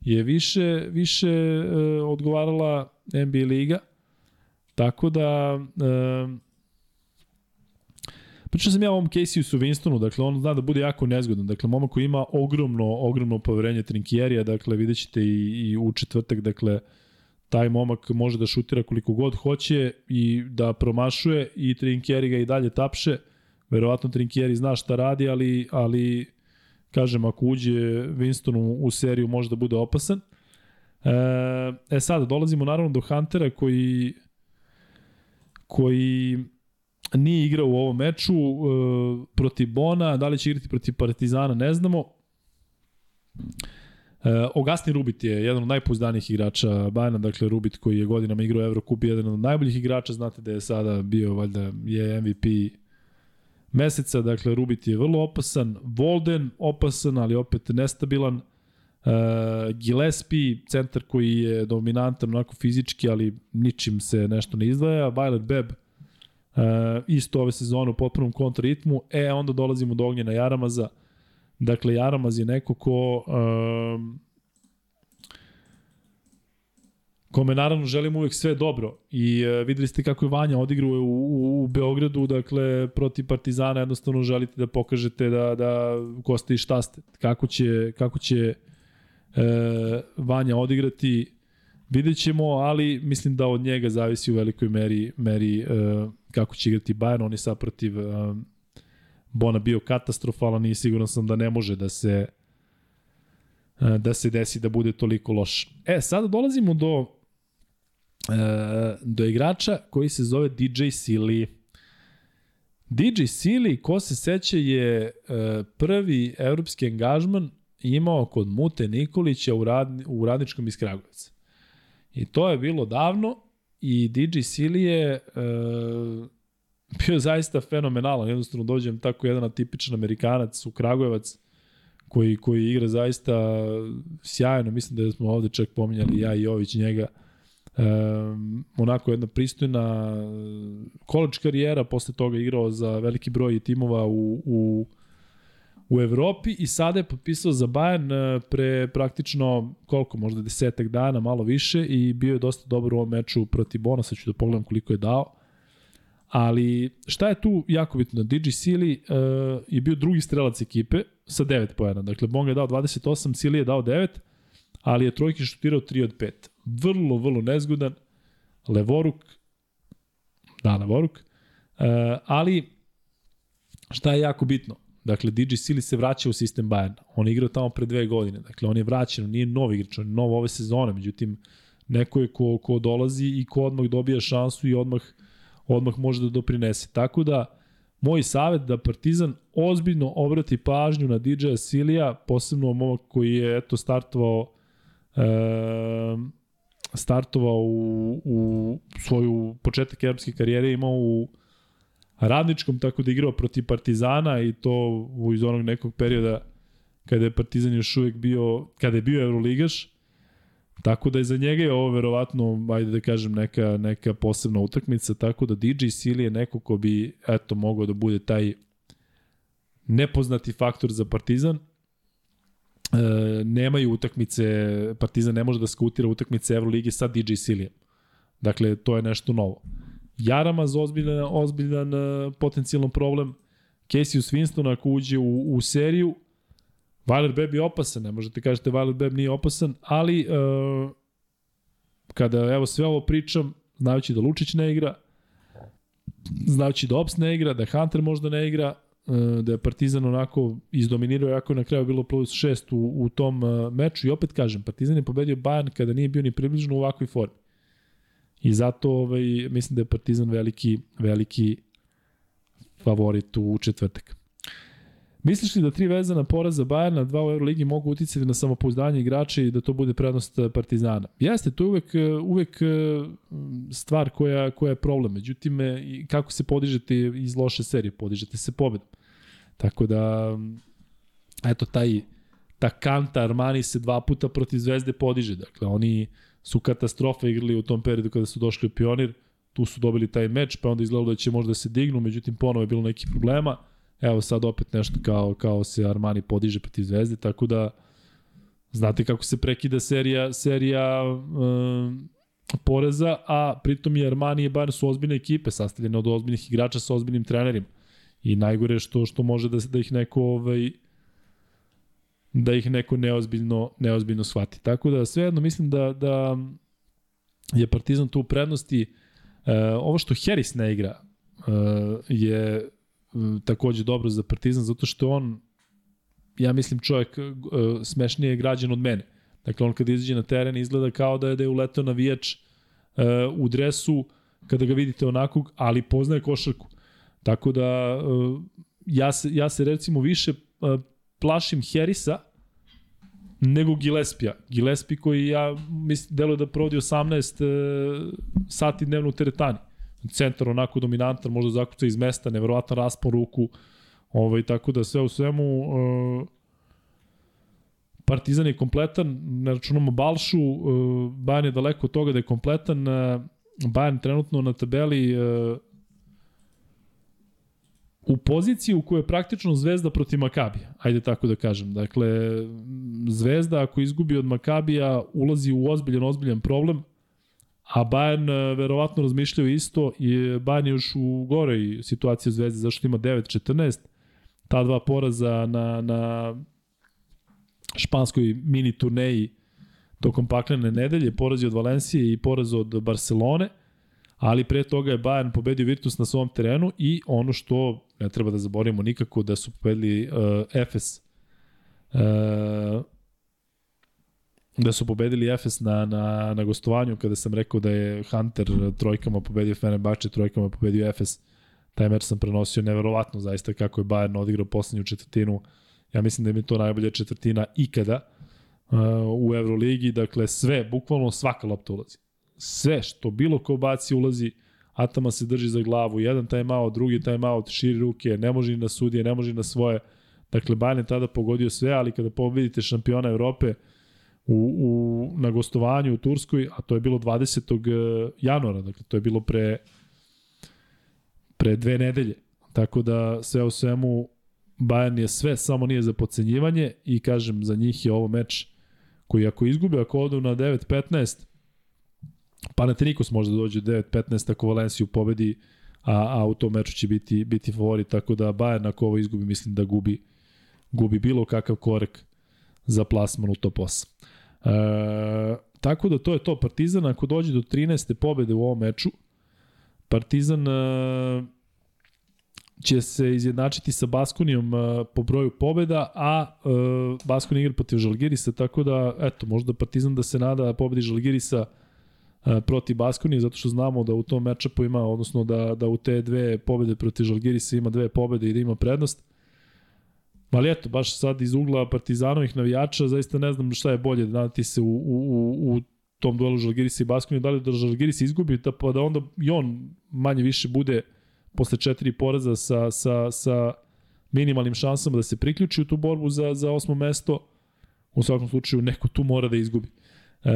je više, više e, odgovarala NBA liga, Tako da... E, Pričao sam ja o ovom Casey su Winstonu, dakle on zna da bude jako nezgodan, dakle momak koji ima ogromno, ogromno poverenje Trinkjerija, dakle vidjet ćete i, i u četvrtak, dakle taj momak može da šutira koliko god hoće i da promašuje i Trinkjeri ga i dalje tapše, verovatno Trinkjeri zna šta radi, ali, ali kažem, ako uđe Winston u, u seriju može da bude opasan. E, e sad, dolazimo naravno do Huntera koji koji nije igrao u ovom meču e, protiv Bona, da li će igrati protiv Partizana, ne znamo. E, Ogasni Rubit je jedan od najpouzdanijih igrača Bajana, dakle Rubit koji je godinama igrao Eurocup, jedan od najboljih igrača, znate da je sada bio, valjda, je MVP meseca, dakle Rubit je vrlo opasan, Volden opasan, ali opet nestabilan, Uh, Gillespie, centar koji je dominantan onako fizički, ali ničim se nešto ne izdvaja. Violet Beb, uh, isto ove sezone u potpunom kontraritmu. E, onda dolazimo do Ognjena Jaramaza. Dakle, Jaramaz je neko ko... Um, kome naravno želim uvek sve dobro i uh, videli ste kako je Vanja odigrao u, u, u Beogradu, dakle protiv Partizana jednostavno želite da pokažete da, da ko ste i šta ste, kako će, kako će e, Vanja odigrati, vidjet ćemo, ali mislim da od njega zavisi u velikoj meri, meri e, kako će igrati Bayern. On je sad protiv e, Bona bio katastrofalan i siguran sam da ne može da se e, da se desi da bude toliko loš. E, sada dolazimo do e, do igrača koji se zove DJ Silly. DJ Silly, ko se seća, je prvi evropski angažman imao kod Mute Nikolića u, rad, u radničkom iz Kragujevca. I to je bilo davno i DJ Sili je e, bio zaista fenomenalan. Jednostavno dođem tako jedan tipičan Amerikanac u Kragujevac koji, koji igra zaista sjajno, mislim da smo ovde čak pominjali ja i Jović njega, um, onako jedna pristojna college karijera, posle toga igrao za veliki broj timova u, u, u Evropi i sada je potpisao za Bayern pre praktično koliko, možda desetak dana, malo više i bio je dosta dobar u ovom meču protiv Bona, sad ću da pogledam koliko je dao. Ali šta je tu jako bitno? DJ Sili uh, je bio drugi strelac ekipe sa 9 pojena. Dakle, Bonga je dao 28, Sili je dao 9, ali je trojki šutirao 3 od 5. Vrlo, vrlo nezgodan. Levoruk, da, Levoruk. Uh, ali, šta je jako bitno? Dakle, DJ Sili se vraća u sistem Bayerna. On je igrao tamo pre dve godine. Dakle, on je vraćen, nije novi igrač, on je nov ove sezone. Međutim, neko je ko, ko dolazi i ko odmah dobija šansu i odmah odmah može da doprinese. Tako da, moj savet da Partizan ozbiljno obrati pažnju na DJ Silija, posebno momak koji je eto startovao e, startovao u, u svoju početak evropske karijere imao u radničkom, tako da igrao protiv Partizana i to iz onog nekog perioda kada je Partizan još uvek bio, kada je bio Euroligaš, Tako da je za njega je ovo verovatno, ajde da kažem, neka, neka posebna utakmica, tako da DJ Sili je neko ko bi, eto, mogao da bude taj nepoznati faktor za Partizan. E, nemaju utakmice, Partizan ne može da skautira utakmice Evrolige sa DJ Silijem. Dakle, to je nešto novo. Jaramaz ozbiljan, ozbiljan e, potencijalno problem. Casey Winston ako uđe u, u seriju, Weiler Beb je opasan, ne možete kažete Weiler Beb nije opasan, ali uh, kada evo sve ovo pričam, znajući da Lučić ne igra, znajući da Ops ne igra, da Hunter možda ne igra, uh, da je Partizan onako izdominirao, jako je na kraju bilo plus 6 u, u tom uh, meču i opet kažem, Partizan je pobedio Bayern kada nije bio ni približno u ovakvoj formi. I zato ovaj, mislim da je Partizan veliki, veliki favorit u četvrtak. Misliš li da tri vezana poraza Bajerna, dva u Euroligi mogu uticati na samopouzdanje igrača i da to bude prednost Partizana? Jeste, to je uvek, uvek eh, stvar koja, koja je problem. Međutim, kako se podižete iz loše serije? Podižete se pobedom. Tako da, eto, taj, ta kanta Armani se dva puta protiv Zvezde podiže. Dakle, oni su katastrofe igrali u tom periodu kada su došli u Pionir, tu su dobili taj meč, pa onda izgledalo da će možda da se dignu, međutim, ponovo je bilo neki problema Evo sad opet nešto kao, kao se Armani podiže protiv Zvezde, tako da znate kako se prekida serija, serija um, poreza, a pritom i Armani i Bayern su ozbiljne ekipe, sastavljene od ozbiljnih igrača sa ozbiljnim trenerima. I najgore što što može da da ih neko ovaj da ih neko neozbiljno neozbiljno shvati. Tako da svejedno mislim da da je Partizan tu u prednosti. E, ovo što Harris ne igra e, je takođe dobro za Partizan, zato što on, ja mislim, čovjek uh, smešnije građan od mene. Dakle, on kada izađe na teren izgleda kao da je, da je uletao navijač uh, u dresu, kada ga vidite onakog, ali poznaje košarku. Tako da, uh, ja, se, ja se recimo više uh, plašim Herisa nego Gillespija. Gillespie koji ja mislim deluje da provodi 18 uh, sati dnevno u teretani. Centar onako dominantan, možda zakuca iz mesta, neverovatan raspon ruku, ovaj, tako da sve u svemu uh, Partizan je kompletan, ne računamo Balšu, uh, Bayern je daleko od toga da je kompletan, uh, Bayern trenutno na tabeli uh, u poziciji u kojoj je praktično Zvezda protiv Makabija, ajde tako da kažem. Dakle, Zvezda ako izgubi od Makabija ulazi u ozbiljan, ozbiljan problem, A Bayern e, verovatno razmišljaju isto i Bayern je još u goroj situaciji Zvezde zašto ima 9-14. Ta dva poraza na, na španskoj mini turneji tokom paklene nedelje, porazi od Valencije i poraz od Barcelone, ali pre toga je Bayern pobedio Virtus na svom terenu i ono što ne treba da zaboravimo nikako da su pobedili uh, Efes uh, da su pobedili Efes na, na, na gostovanju kada sam rekao da je Hunter trojkama pobedio Fenerbahče, trojkama pobedio Efes. Taj meč sam prenosio neverovatno zaista kako je Bayern odigrao poslednju četvrtinu. Ja mislim da je mi to najbolja četvrtina ikada uh, u Euroligi. Dakle, sve, bukvalno svaka lopta ulazi. Sve što bilo ko baci ulazi, Atama se drži za glavu, jedan timeout, drugi timeout, širi ruke, ne može ni na sudije, ne može ni na svoje. Dakle, Bayern je tada pogodio sve, ali kada pobedite šampiona Evrope u, u, na gostovanju u Turskoj, a to je bilo 20. E, januara, dakle, to je bilo pre, pre dve nedelje. Tako da sve u svemu Bayern je sve, samo nije za pocenjivanje i kažem, za njih je ovo meč koji ako izgube, ako odu na 9-15, Panathinaikos može da dođe 9-15 ako Valenciju pobedi, a, a u tom meču će biti, biti favorit, tako da Bayern ako ovo izgubi, mislim da gubi, gubi bilo kakav korek za plasman u top 8. E, tako da to je to. Partizan ako dođe do 13. pobede u ovom meču, Partizan e, će se izjednačiti sa Baskonijom e, po broju pobeda, a e, Baskoni igra protiv Žalgirisa, tako da, eto, možda Partizan da se nada pobedi Žalgirisa e, protiv Baskonije, zato što znamo da u tom mečapu ima, odnosno da, da u te dve pobede protiv Žalgirisa ima dve pobede i da ima prednost. Ali eto, baš sad iz ugla Partizanovih navijača, zaista ne znam šta je bolje da nadati se u, u, u, u tom duelu Žalgirisa i Baskonije, da li da Žalgiris izgubi, da, pa da onda i on manje više bude posle četiri poraza sa, sa, sa minimalnim šansama da se priključi u tu borbu za, za osmo mesto, u svakom slučaju neko tu mora da izgubi. E,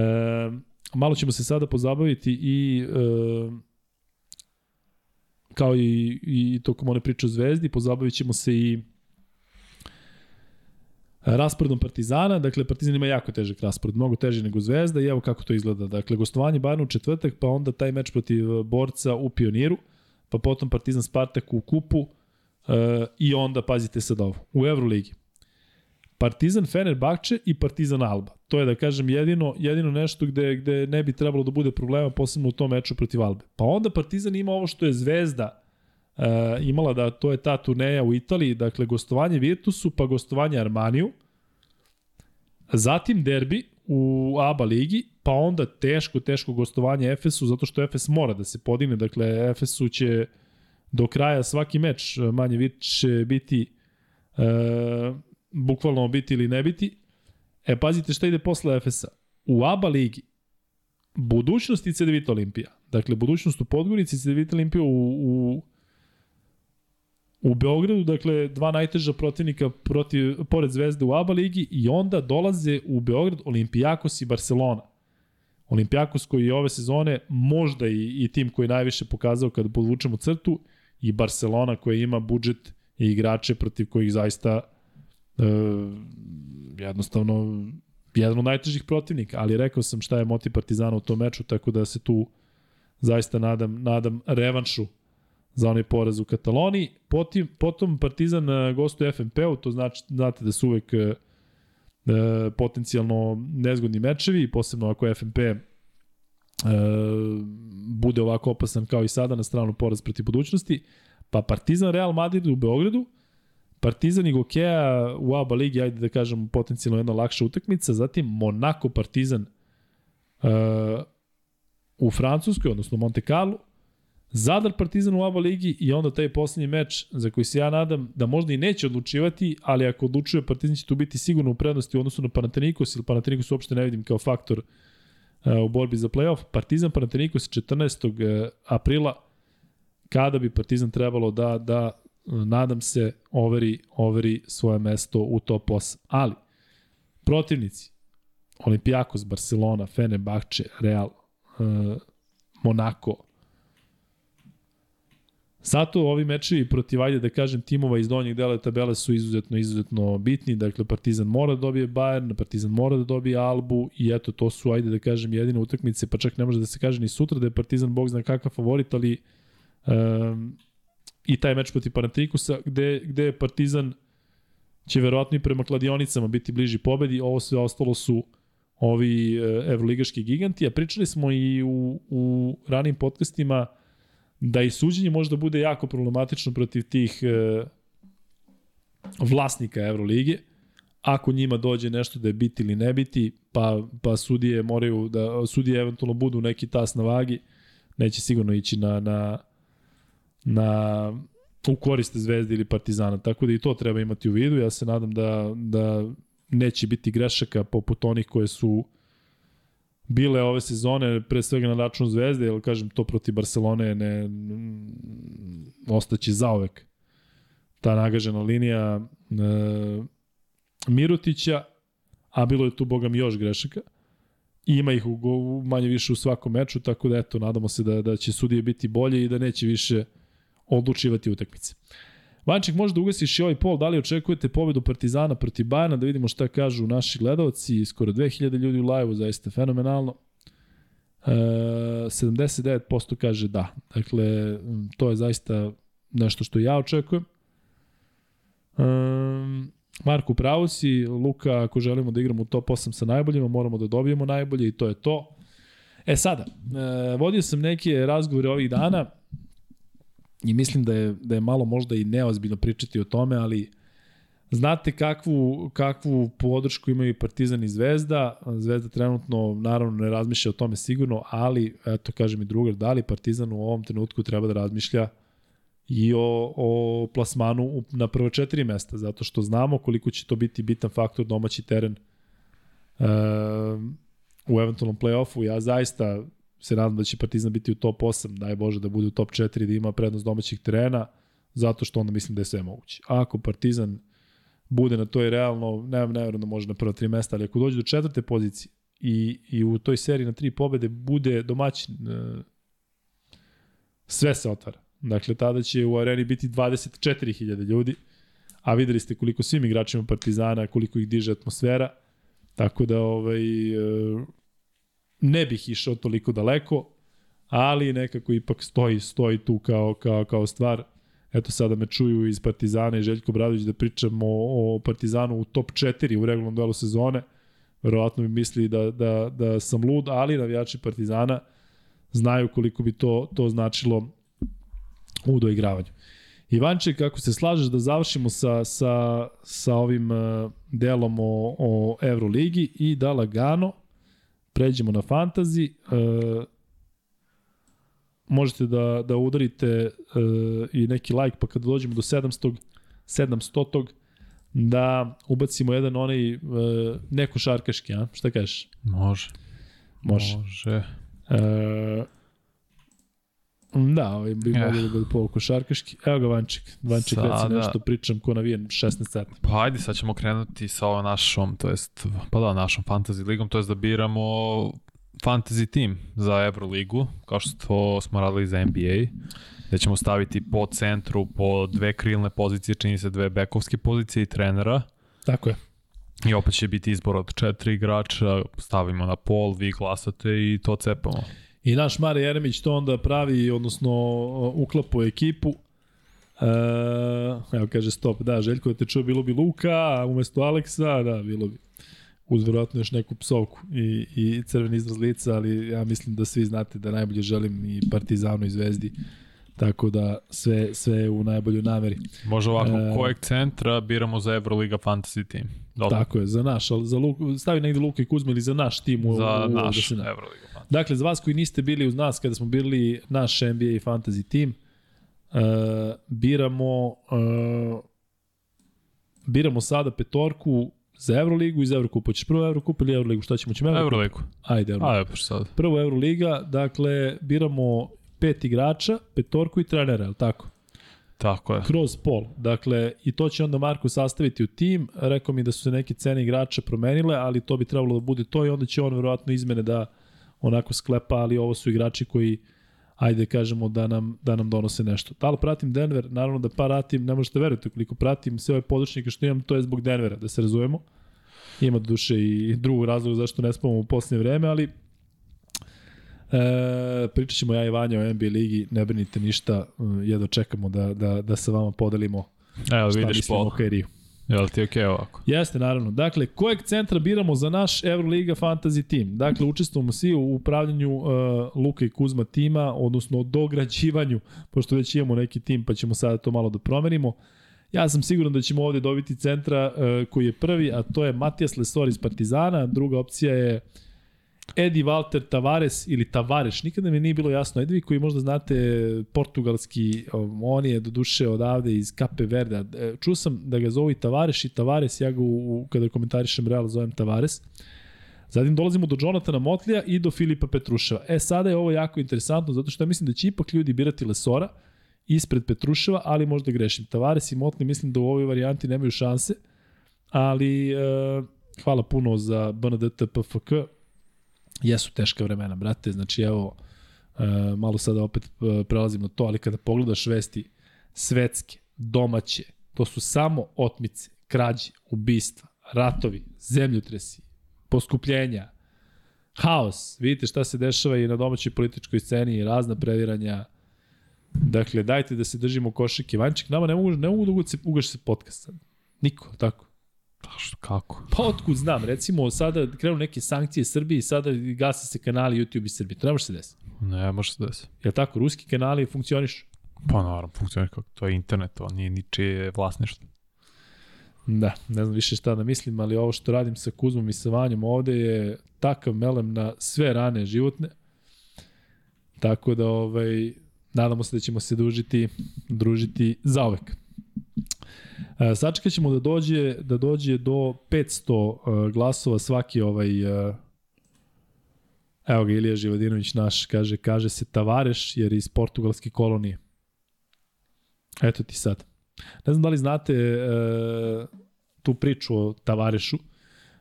malo ćemo se sada pozabaviti i e, kao i, i tokom one priče o Zvezdi, pozabavit ćemo se i rasporedom Partizana, dakle Partizan ima jako težak raspored, mnogo teži nego Zvezda i evo kako to izgleda. Dakle, gostovanje Bayernu u četvrtak, pa onda taj meč protiv borca u Pioniru, pa potom Partizan Spartak u kupu uh, i onda, pazite sad ovo, u Euroligi. Partizan Fenerbahče i Partizan Alba. To je da kažem jedino jedino nešto gde gde ne bi trebalo da bude problema posebno u tom meču protiv Albe. Pa onda Partizan ima ovo što je Zvezda uh, imala da to je ta turneja u Italiji, dakle gostovanje Virtusu, pa gostovanje Armaniju. Zatim derbi u ABA ligi, pa onda teško, teško gostovanje Efesu, zato što Efes mora da se podigne, dakle Efesu će do kraja svaki meč manje više biti e, bukvalno biti ili ne biti. E, pazite šta ide posle Efesa. U ABA ligi budućnost i CDVita Olimpija. Dakle, budućnost u Podgorici i CDVita Olimpija u, u u Beogradu, dakle, dva najteža protivnika protiv, pored Zvezde u ABA ligi i onda dolaze u Beograd Olimpijakos i Barcelona. Olimpijakos koji je ove sezone možda i, i tim koji je najviše pokazao kada podvučemo crtu i Barcelona koja ima budžet i igrače protiv kojih zaista e, jednostavno jedan od najtežih protivnika, ali rekao sam šta je motiv Partizana u tom meču, tako da se tu zaista nadam, nadam revanšu za onaj poraz u Kataloniji. Potim, potom Partizan e, gostuje FNP-u, to znači, znate da su uvek e, e, potencijalno nezgodni mečevi, posebno ako FNP e, bude ovako opasan kao i sada na stranu poraz protiv budućnosti. Pa Partizan Real Madrid u Beogradu, Partizan i Gokeja u ABA ligi, ajde da kažem, potencijalno jedna lakša utakmica, zatim Monaco Partizan uh, u Francuskoj, odnosno Monte Carlo, Zadar Partizan u ABA ligi i onda taj poslednji meč za koji se ja nadam da možda i neće odlučivati, ali ako odlučuje Partizan će tu biti sigurno u prednosti u odnosu na Panathinaikos ili Panathinaikos uopšte ne vidim kao faktor uh, u borbi za playoff. Partizan Panathinaikos 14. Uh, aprila kada bi Partizan trebalo da da nadam se overi overi svoje mesto u top 8. Ali protivnici Olimpijakos, Barcelona, Fenerbahče, Real, uh, Monaco, Zato ovi mečevi protiv, ajde da kažem, timova iz donjeg dela tabele su izuzetno, izuzetno bitni. Dakle, Partizan mora da dobije Bayern, Partizan mora da dobije Albu i eto, to su, ajde da kažem, jedine utakmice, pa čak ne može da se kaže ni sutra da je Partizan, bog zna kakav favorit, ali um, i taj meč protiv Panathinaikosa, gde, gde je Partizan će verovatno i prema kladionicama biti bliži pobedi, ovo sve ostalo su ovi uh, evroligaški giganti, a pričali smo i u, u ranim podcastima da i suđenje možda bude jako problematično protiv tih e, vlasnika Evrolige, ako njima dođe nešto da je biti ili ne biti, pa, pa sudije moraju da, sudije eventualno budu neki tas na vagi, neće sigurno ići na, na, na u koriste Zvezde ili Partizana, tako da i to treba imati u vidu, ja se nadam da, da neće biti grešaka poput onih koje su bile ove sezone, pre svega na račun Zvezde, jer kažem to protiv Barcelone ne ostaće zaovek ta nagažena linija Mirutića, a bilo je tu, boga mi, još grešaka. Ima ih u, manje više u svakom meču, tako da eto, nadamo se da, da će sudije biti bolje i da neće više odlučivati utakmice. Vanček, može da ugasiš i ovaj pol, da li očekujete pobedu Partizana protiv Bajana, da vidimo šta kažu naši gledalci, skoro 2000 ljudi u live-u, zaista fenomenalno. E, 79% kaže da. Dakle, to je zaista nešto što ja očekujem. E, Marku, pravo si, Luka, ako želimo da igramo u top 8 sa najboljima, moramo da dobijemo najbolje i to je to. E sada, e, vodio sam neke razgovore ovih dana i mislim da je, da je malo možda i neozbiljno pričati o tome, ali znate kakvu, kakvu podršku imaju Partizan i Zvezda. Zvezda trenutno naravno ne razmišlja o tome sigurno, ali eto kažem i drugar, da li Partizan u ovom trenutku treba da razmišlja i o, o plasmanu na prvo četiri mesta, zato što znamo koliko će to biti bitan faktor domaći teren uh, u eventualnom play-offu. Ja zaista se nadam da će Partizan biti u top 8, daj Bože da bude u top 4, da ima prednost domaćih terena, zato što onda mislim da je sve moguće. A ako Partizan bude na toj realno, ne, ne verujem da može na prva tri mesta, ali ako dođe do četvrte pozicije i, i u toj seriji na tri pobede bude domaćin, uh, sve se otvara. Dakle, tada će u areni biti 24.000 ljudi, a videli ste koliko svim igračima Partizana, koliko ih diže atmosfera, tako da ovaj, e, ne bih išao toliko daleko, ali nekako ipak stoji, stoji tu kao, kao, kao stvar. Eto sada me čuju iz Partizana i Željko Bradović da pričamo o, o Partizanu u top 4 u regularnom duelu sezone. Verovatno bi mislili da, da, da sam lud, ali navijači Partizana znaju koliko bi to, to značilo u doigravanju. Ivanče, kako se slažeš da završimo sa, sa, sa ovim uh, delom o, o Euroligi i da lagano pređemo na fantazi. Uh, možete da, da udarite uh, i neki like, pa kada dođemo do 700 700 da ubacimo jedan onaj uh, neko šarkaški, a? Šta kažeš? Može. Može. Može. Uh, Da, ovaj bi yeah. mogli da bude polu košarkaški. Evo ga Vanček. Vanček Sada... reci nešto, pričam ko navijen 16 sati. Pa ajde, sad ćemo krenuti sa ovom našom, to jest, pa da, našom fantasy ligom, to jest da biramo fantasy team za Euroligu, kao što smo radili za NBA, gde ćemo staviti po centru, po dve krilne pozicije, čini se dve bekovske pozicije i trenera. Tako je. I opet će biti izbor od četiri igrača, stavimo na pol, vi glasate i to cepamo. I naš Mare Jeremić to onda pravi, odnosno uklapa u ekipu. E, evo kaže stop, da, Željko da te čuo bilo bi Luka, umesto Aleksa, da, bilo bi uz verovatno još neku psovku i, i crveni izraz lica, ali ja mislim da svi znate da najbolje želim i Partizanu i Zvezdi. Tako da sve, sve u najboljoj nameri. Može ovako, e, kojeg centra biramo za Euroliga Fantasy Team? Dobro. Tako je, za naš, ali za Luka, stavi negde Luka i Kuzma ili za naš tim u, za u, naš da Euroliga Fantasy. Dakle, za vas koji niste bili uz nas kada smo bili naš NBA i Fantasy Team, uh, biramo uh, biramo sada petorku za Euroligu i za Evrokupu. Hoćeš prvo Evrokupu ili Euroligu? Šta ćemo? Ćemo Euroligu. Euroligu. Ajde, Euroligu. Ajde, pa sad. Prvo Euroliga, dakle, biramo pet igrača, petorku i trenera, je li tako? Tako je. Kroz pol. Dakle, i to će onda Marko sastaviti u tim. Rekao mi da su se neke cene igrača promenile, ali to bi trebalo da bude to i onda će on verovatno izmene da onako sklepa, ali ovo su igrači koji ajde kažemo da nam, da nam donose nešto. Da li pratim Denver? Naravno da pratim, ne možete verujete koliko pratim sve ove područnike što imam, to je zbog Denvera, da se razumemo. Ima duše i drugu razlogu zašto ne spavamo u posljednje vreme, ali E, pričat ćemo ja i Vanja o NBA ligi, ne brinite ništa, jedno čekamo da, da, da sa vama podelimo Evo, šta vidiš mislimo o Kairiju. Jel ti okej okay ovako? Jeste, naravno. Dakle, kojeg centra biramo za naš Euroliga Fantasy Team? Dakle, učestvujemo svi u upravljanju uh, Luka i Kuzma tima, odnosno dograđivanju, pošto već imamo neki tim, pa ćemo sada to malo da promenimo. Ja sam siguran da ćemo ovde dobiti centra uh, koji je prvi, a to je Matijas Lesor iz Partizana, druga opcija je uh, Edi Walter Tavares ili Tavares, nikada mi nije bilo jasno. Edi, koji možda znate portugalski, on je do duše odavde iz Cape Verde. Čuo sam da ga zovu i Tavares i Tavares, ja ga u, kada komentarišem Real zovem Tavares. Zatim dolazimo do Jonathana Motlija i do Filipa Petruševa. E, sada je ovo jako interesantno, zato što ja mislim da će ipak ljudi birati Lesora, ispred Petruševa, ali možda grešim. Tavares i Motli mislim da u ovoj varijanti nemaju šanse, ali e, hvala puno za BNDT PFK. Jesu teška vremena, brate, znači evo, e, malo sada opet e, prelazim na to, ali kada pogledaš vesti svetske, domaće, to su samo otmice, krađe, ubistva, ratovi, zemljotresi, poskupljenja, haos. Vidite šta se dešava i na domaćoj političkoj sceni, razna previranja. Dakle, dajte da se držimo košike. Vanček, nama ne mogu, ne mogu da ugaš se podcast sad. Niko, tako. Pa što, kako? Pa otkud znam, recimo sada krenu neke sankcije Srbiji, sada gase se kanali YouTube i Srbije. To ne može se desiti. Ne može se desiti. Jel tako, ruski kanali funkcionišu? Pa naravno, funkcioniš kako to je internet, to nije ničije vlasništvo. Da, ne znam više šta da mislim, ali ovo što radim sa Kuzmom i sa Vanjom ovde je takav melem na sve rane životne. Tako da ovaj, nadamo se da ćemo se družiti, družiti zaovek. E, sačekat ćemo da dođe, da dođe do 500 e, glasova svaki ovaj e, Evo ga Ilija Živodinović naš, kaže, kaže se Tavareš jer je iz portugalske kolonije. Eto ti sad. Ne znam da li znate e, tu priču o Tavarešu,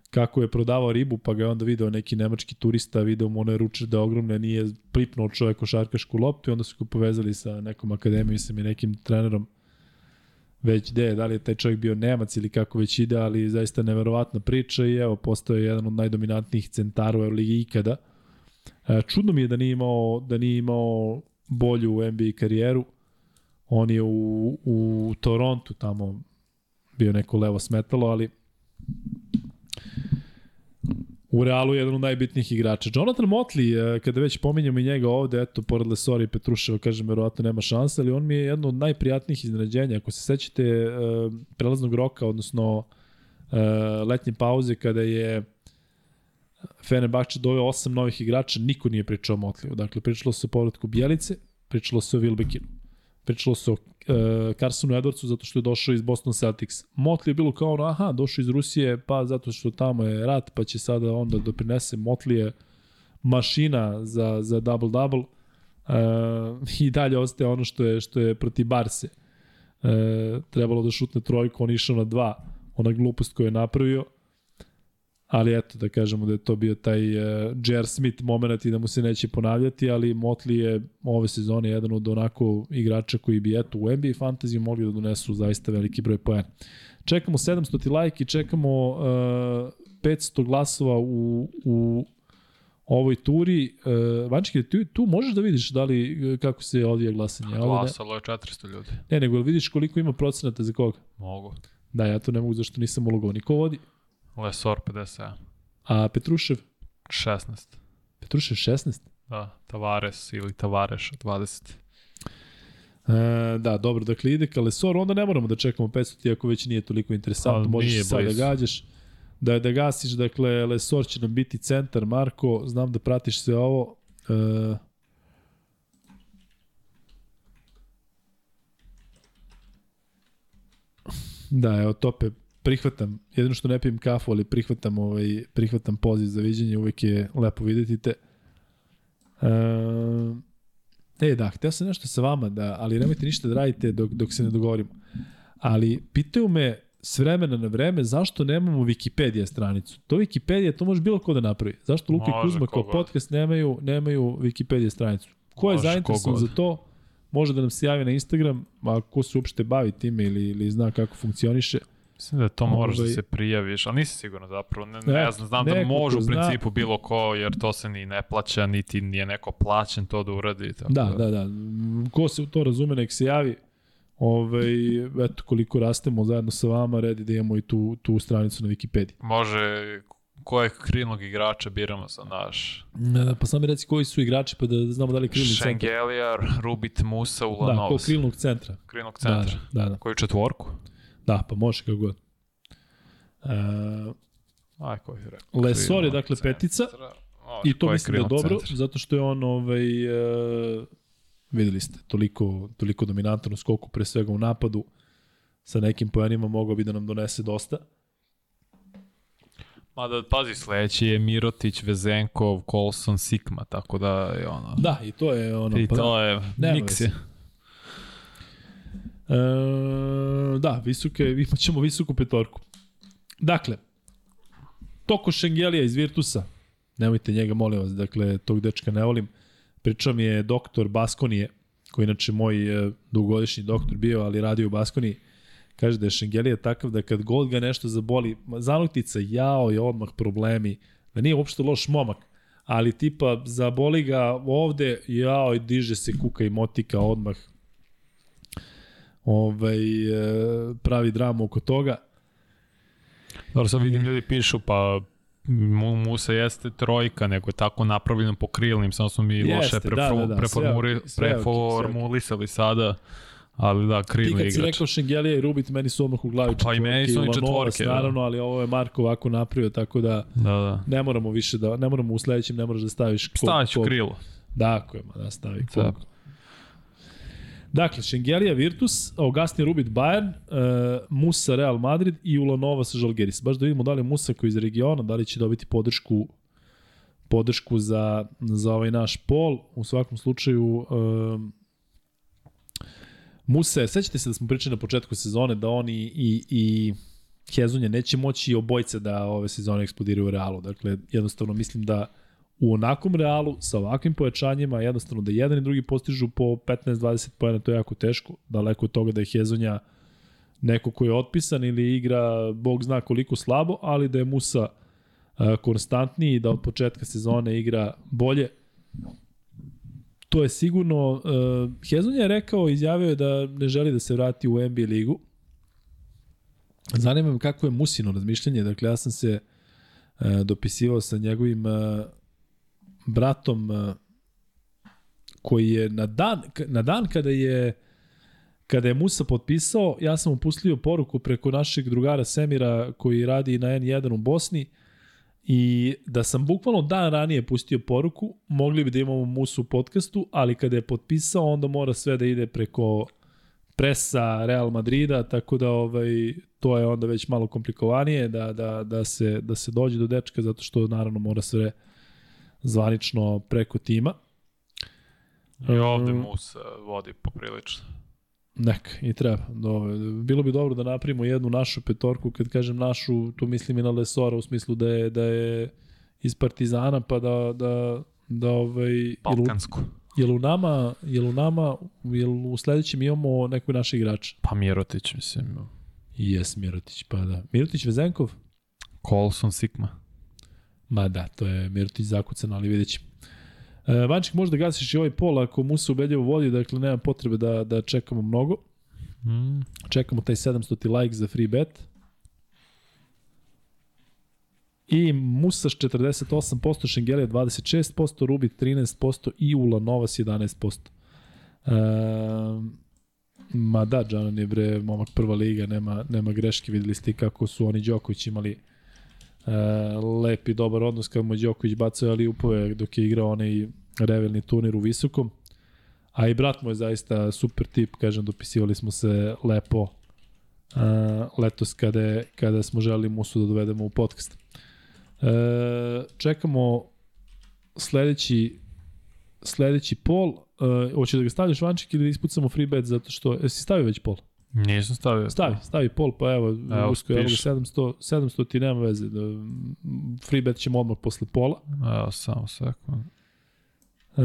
kako je prodavao ribu, pa ga je onda video neki nemački turista, video mu one da ogromne, nije pripnuo čovek košarkašku loptu i onda su ga povezali sa nekom akademijom, mi nekim trenerom već gde, da li je taj čovjek bio Nemac ili kako već ide, ali zaista neverovatna priča i evo, postao je jedan od najdominantnijih centara u Euroligi ikada. E, čudno mi je da nije imao, da nije imao bolju NBA karijeru, On je u, u Torontu tamo bio neko levo smetalo, ali u Realu je jedan od najbitnijih igrača. Jonathan Motley, e, kada već pominjamo i njega ovde, eto, pored Lesori i Petruševa, kažem, verovatno nema šanse, ali on mi je jedno od najprijatnijih iznenađenja. Ako se sećate e, prelaznog roka, odnosno e, letnje pauze, kada je Fenerbahče doveo osam novih igrača, niko nije pričao o Motliju. Dakle, pričalo se o povratku Bjelice, pričalo se o Wilbekinu. Pričalo se o uh, Carsonu Edwardsu zato što je došao iz Boston Celtics. Motley je bilo kao ono, aha, došao iz Rusije, pa zato što tamo je rat, pa će sada onda doprinese. Motley mašina za, za double-double. Uh, I dalje ostaje ono što je, što je proti Barse. Uh, trebalo da šutne trojku, on išao na dva. Ona glupost koju je napravio ali eto da kažemo da je to bio taj uh, J.R. Smith moment i da mu se neće ponavljati, ali Motley je ove sezone jedan od onako igrača koji bi eto u NBA fantasy mogli da donesu zaista veliki broj poena. Čekamo 700 like i čekamo uh, 500 glasova u, u ovoj turi. Uh, Vančki, tu, tu možeš da vidiš da li, kako se odvija glasanje? Glasalo je 400 ljudi. Ne, nego vidiš koliko ima procenata za koga? Mogu. Da, ja to ne mogu zašto nisam ulogovao. Niko vodi? Lesor 57. A Petrušev? 16. Petrušev 16? Da, Tavares ili Tavareš 20. E, da, dobro, dakle ide ka Lesor, onda ne moramo da čekamo 500, iako već nije toliko interesantno, Ali možeš sad da gađaš, da, da gasiš, dakle Lesor će nam biti centar, Marko, znam da pratiš sve ovo, e, Da, evo Tope prihvatam, jedino što ne pijem kafu, ali prihvatam, ovaj, prihvatam poziv za viđenje, uvek je lepo videti te. E, e da, hteo sam nešto sa vama, da, ali nemojte ništa da radite dok, dok se ne dogovorimo. Ali pitaju me s vremena na vreme zašto nemamo Wikipedia stranicu. To Wikipedia, to može bilo ko da napravi. Zašto Luka i Kuzma kao podcast nemaju, nemaju Wikipedia stranicu? Ko je zainteresovan za to? Može da nam se javi na Instagram, a ko se uopšte bavi time ili, ili zna kako funkcioniše. Mislim da to moraš da da se prijaviš, ali nisi sigurno zapravo. Ne, ne, ne znam, znam da može u principu zna... bilo ko, jer to se ni ne plaća, niti nije neko plaćen to da uradi. Tako da, da, da, da. Ko se u to razume, nek se javi. Ove, ovaj, eto, koliko rastemo zajedno sa vama, redi da imamo i tu, tu stranicu na Wikipediji. Može kojeg krilnog igrača biramo za naš? Ne, da, pa sam mi reci koji su igrači pa da znamo da li krilni centar. Šengelijar, Rubit Musa, Ulanovs. Da, ko krilnog centra. Krilnog centra. Da, da, da. Koju četvorku? Da, pa može kako god. Uh, Aj, koji je rekao? Lesor je dakle petica o, i to mislim da je dobro, centar. zato što je on ovaj, uh, videli ste, toliko, toliko dominantan u skoku, pre svega u napadu, sa nekim poenima mogao bi da nam donese dosta. Mada, pazi, sledeći je Mirotić, Vezenkov, Colson, Sikma, tako da je ono... Da, i to je ono... I pa to je, miks je. Da, visoke, imat ćemo visoku petorku. Dakle, Toko Šengelija iz Virtusa, nemojte njega, molim vas, dakle, tog dečka ne volim. Pričao mi je doktor Baskonije, koji inače moj e, dugogodišnji doktor bio, ali radio u Baskoniji. Kaže da je Šengelija takav da kad god ga nešto zaboli, zanoktica, jao je odmah problemi, da nije uopšte loš momak, ali tipa zaboli ga ovde, jao i diže se kuka i motika odmah, ovaj, e, pravi dramu oko toga. Dobro, sad vidim ljudi pišu, pa Musa jeste trojka, nego je tako napravljeno po krilnim, samo smo mi jeste, loše prefor, da, da, da, preformuri, sve, preformulisali sada. Ali da, krilni igrač. Ti kad si rekao Šengelija i Rubit, meni su odmah u glavi četvorke. Pa i meni su oni četvorke. Da. Naravno, ali ovo je Marko ovako napravio, tako da, da, da. ne moramo više da, ne moramo u sledećem, ne moraš da staviš... Stavit ću krilo. Dakle, ma da stavi kog. Dakle, Šengelija Virtus, Augustin Rubit Bayern, uh, Musa Real Madrid i Ulanova sa Žalgiris. Baš da vidimo da li je Musa koji iz regiona, da li će dobiti podršku podršku za, za ovaj naš pol. U svakom slučaju, uh, Musa, sećate se da smo pričali na početku sezone da oni i, i Hezunja neće moći obojce da ove sezone eksplodiraju u Realu. Dakle, jednostavno mislim da u onakom realu, sa ovakvim pojačanjima, jednostavno da jedan i drugi postižu po 15-20 pojena, to je jako teško. Daleko od toga da je Hezonja neko ko je otpisan ili igra, bog zna koliko slabo, ali da je Musa uh, konstantniji i da od početka sezone igra bolje. To je sigurno, uh, Hezonja je rekao, izjavio je da ne želi da se vrati u NBA ligu. Zanima me kako je Musino razmišljanje, dakle ja sam se uh, dopisivao sa njegovim bratom uh, koji je na dan, na dan kada je kada je Musa potpisao, ja sam mu pustio poruku preko našeg drugara Semira koji radi na N1 u Bosni i da sam bukvalno dan ranije pustio poruku, mogli bi da imamo Musu u podcastu, ali kada je potpisao onda mora sve da ide preko presa Real Madrida, tako da ovaj to je onda već malo komplikovanije da, da, da, se, da se dođe do dečka zato što naravno mora sve zvanično preko tima. I ovde um, Musa vodi poprilično. Neka, i treba. Do, bilo bi dobro da napravimo jednu našu petorku, kad kažem našu, tu mislim i na Lesora, u smislu da je, da je iz Partizana, pa da, da, da ovaj... Balkansku. Jel u nama, jel u nama, jel u sledećem imamo nekog našeg igrača? Pa Mirotić, mislim. Jes, Mirotić, pa da. Mirotić Vezenkov? Colson Sigma. Ma da, to je Mirotić zakucan, ali vidjet ćemo. E, Vanček, možda gasiš i ovaj pol ako Musa ubedljivo vodi, dakle nema potrebe da, da čekamo mnogo. Mm. Čekamo taj 700 like za free bet. I Musa 48%, Šengelija 26%, Rubit 13% i Ula Novas 11%. E, ma da, Džanan je bre momak prva liga, nema, nema greške, videli ste kako su oni Đoković imali lep i dobar odnos kad mu Đoković bacao ali upove dok je igrao onaj revelni turnir u visokom. A i brat mu je zaista super tip, kažem, dopisivali smo se lepo uh, letos kada, je, kada smo želeli Musu da dovedemo u podcast. Uh, čekamo sledeći sledeći pol. Uh, hoće da ga stavljaš vanček ili da ispucamo free bet zato što... Jesi stavio već pol? Nisam stavio. Stavi, stavi pol, pa evo, evo usko, ga 700, 700 ti nema veze. Da, free bet ćemo odmah posle pola. Evo, samo sekund. E,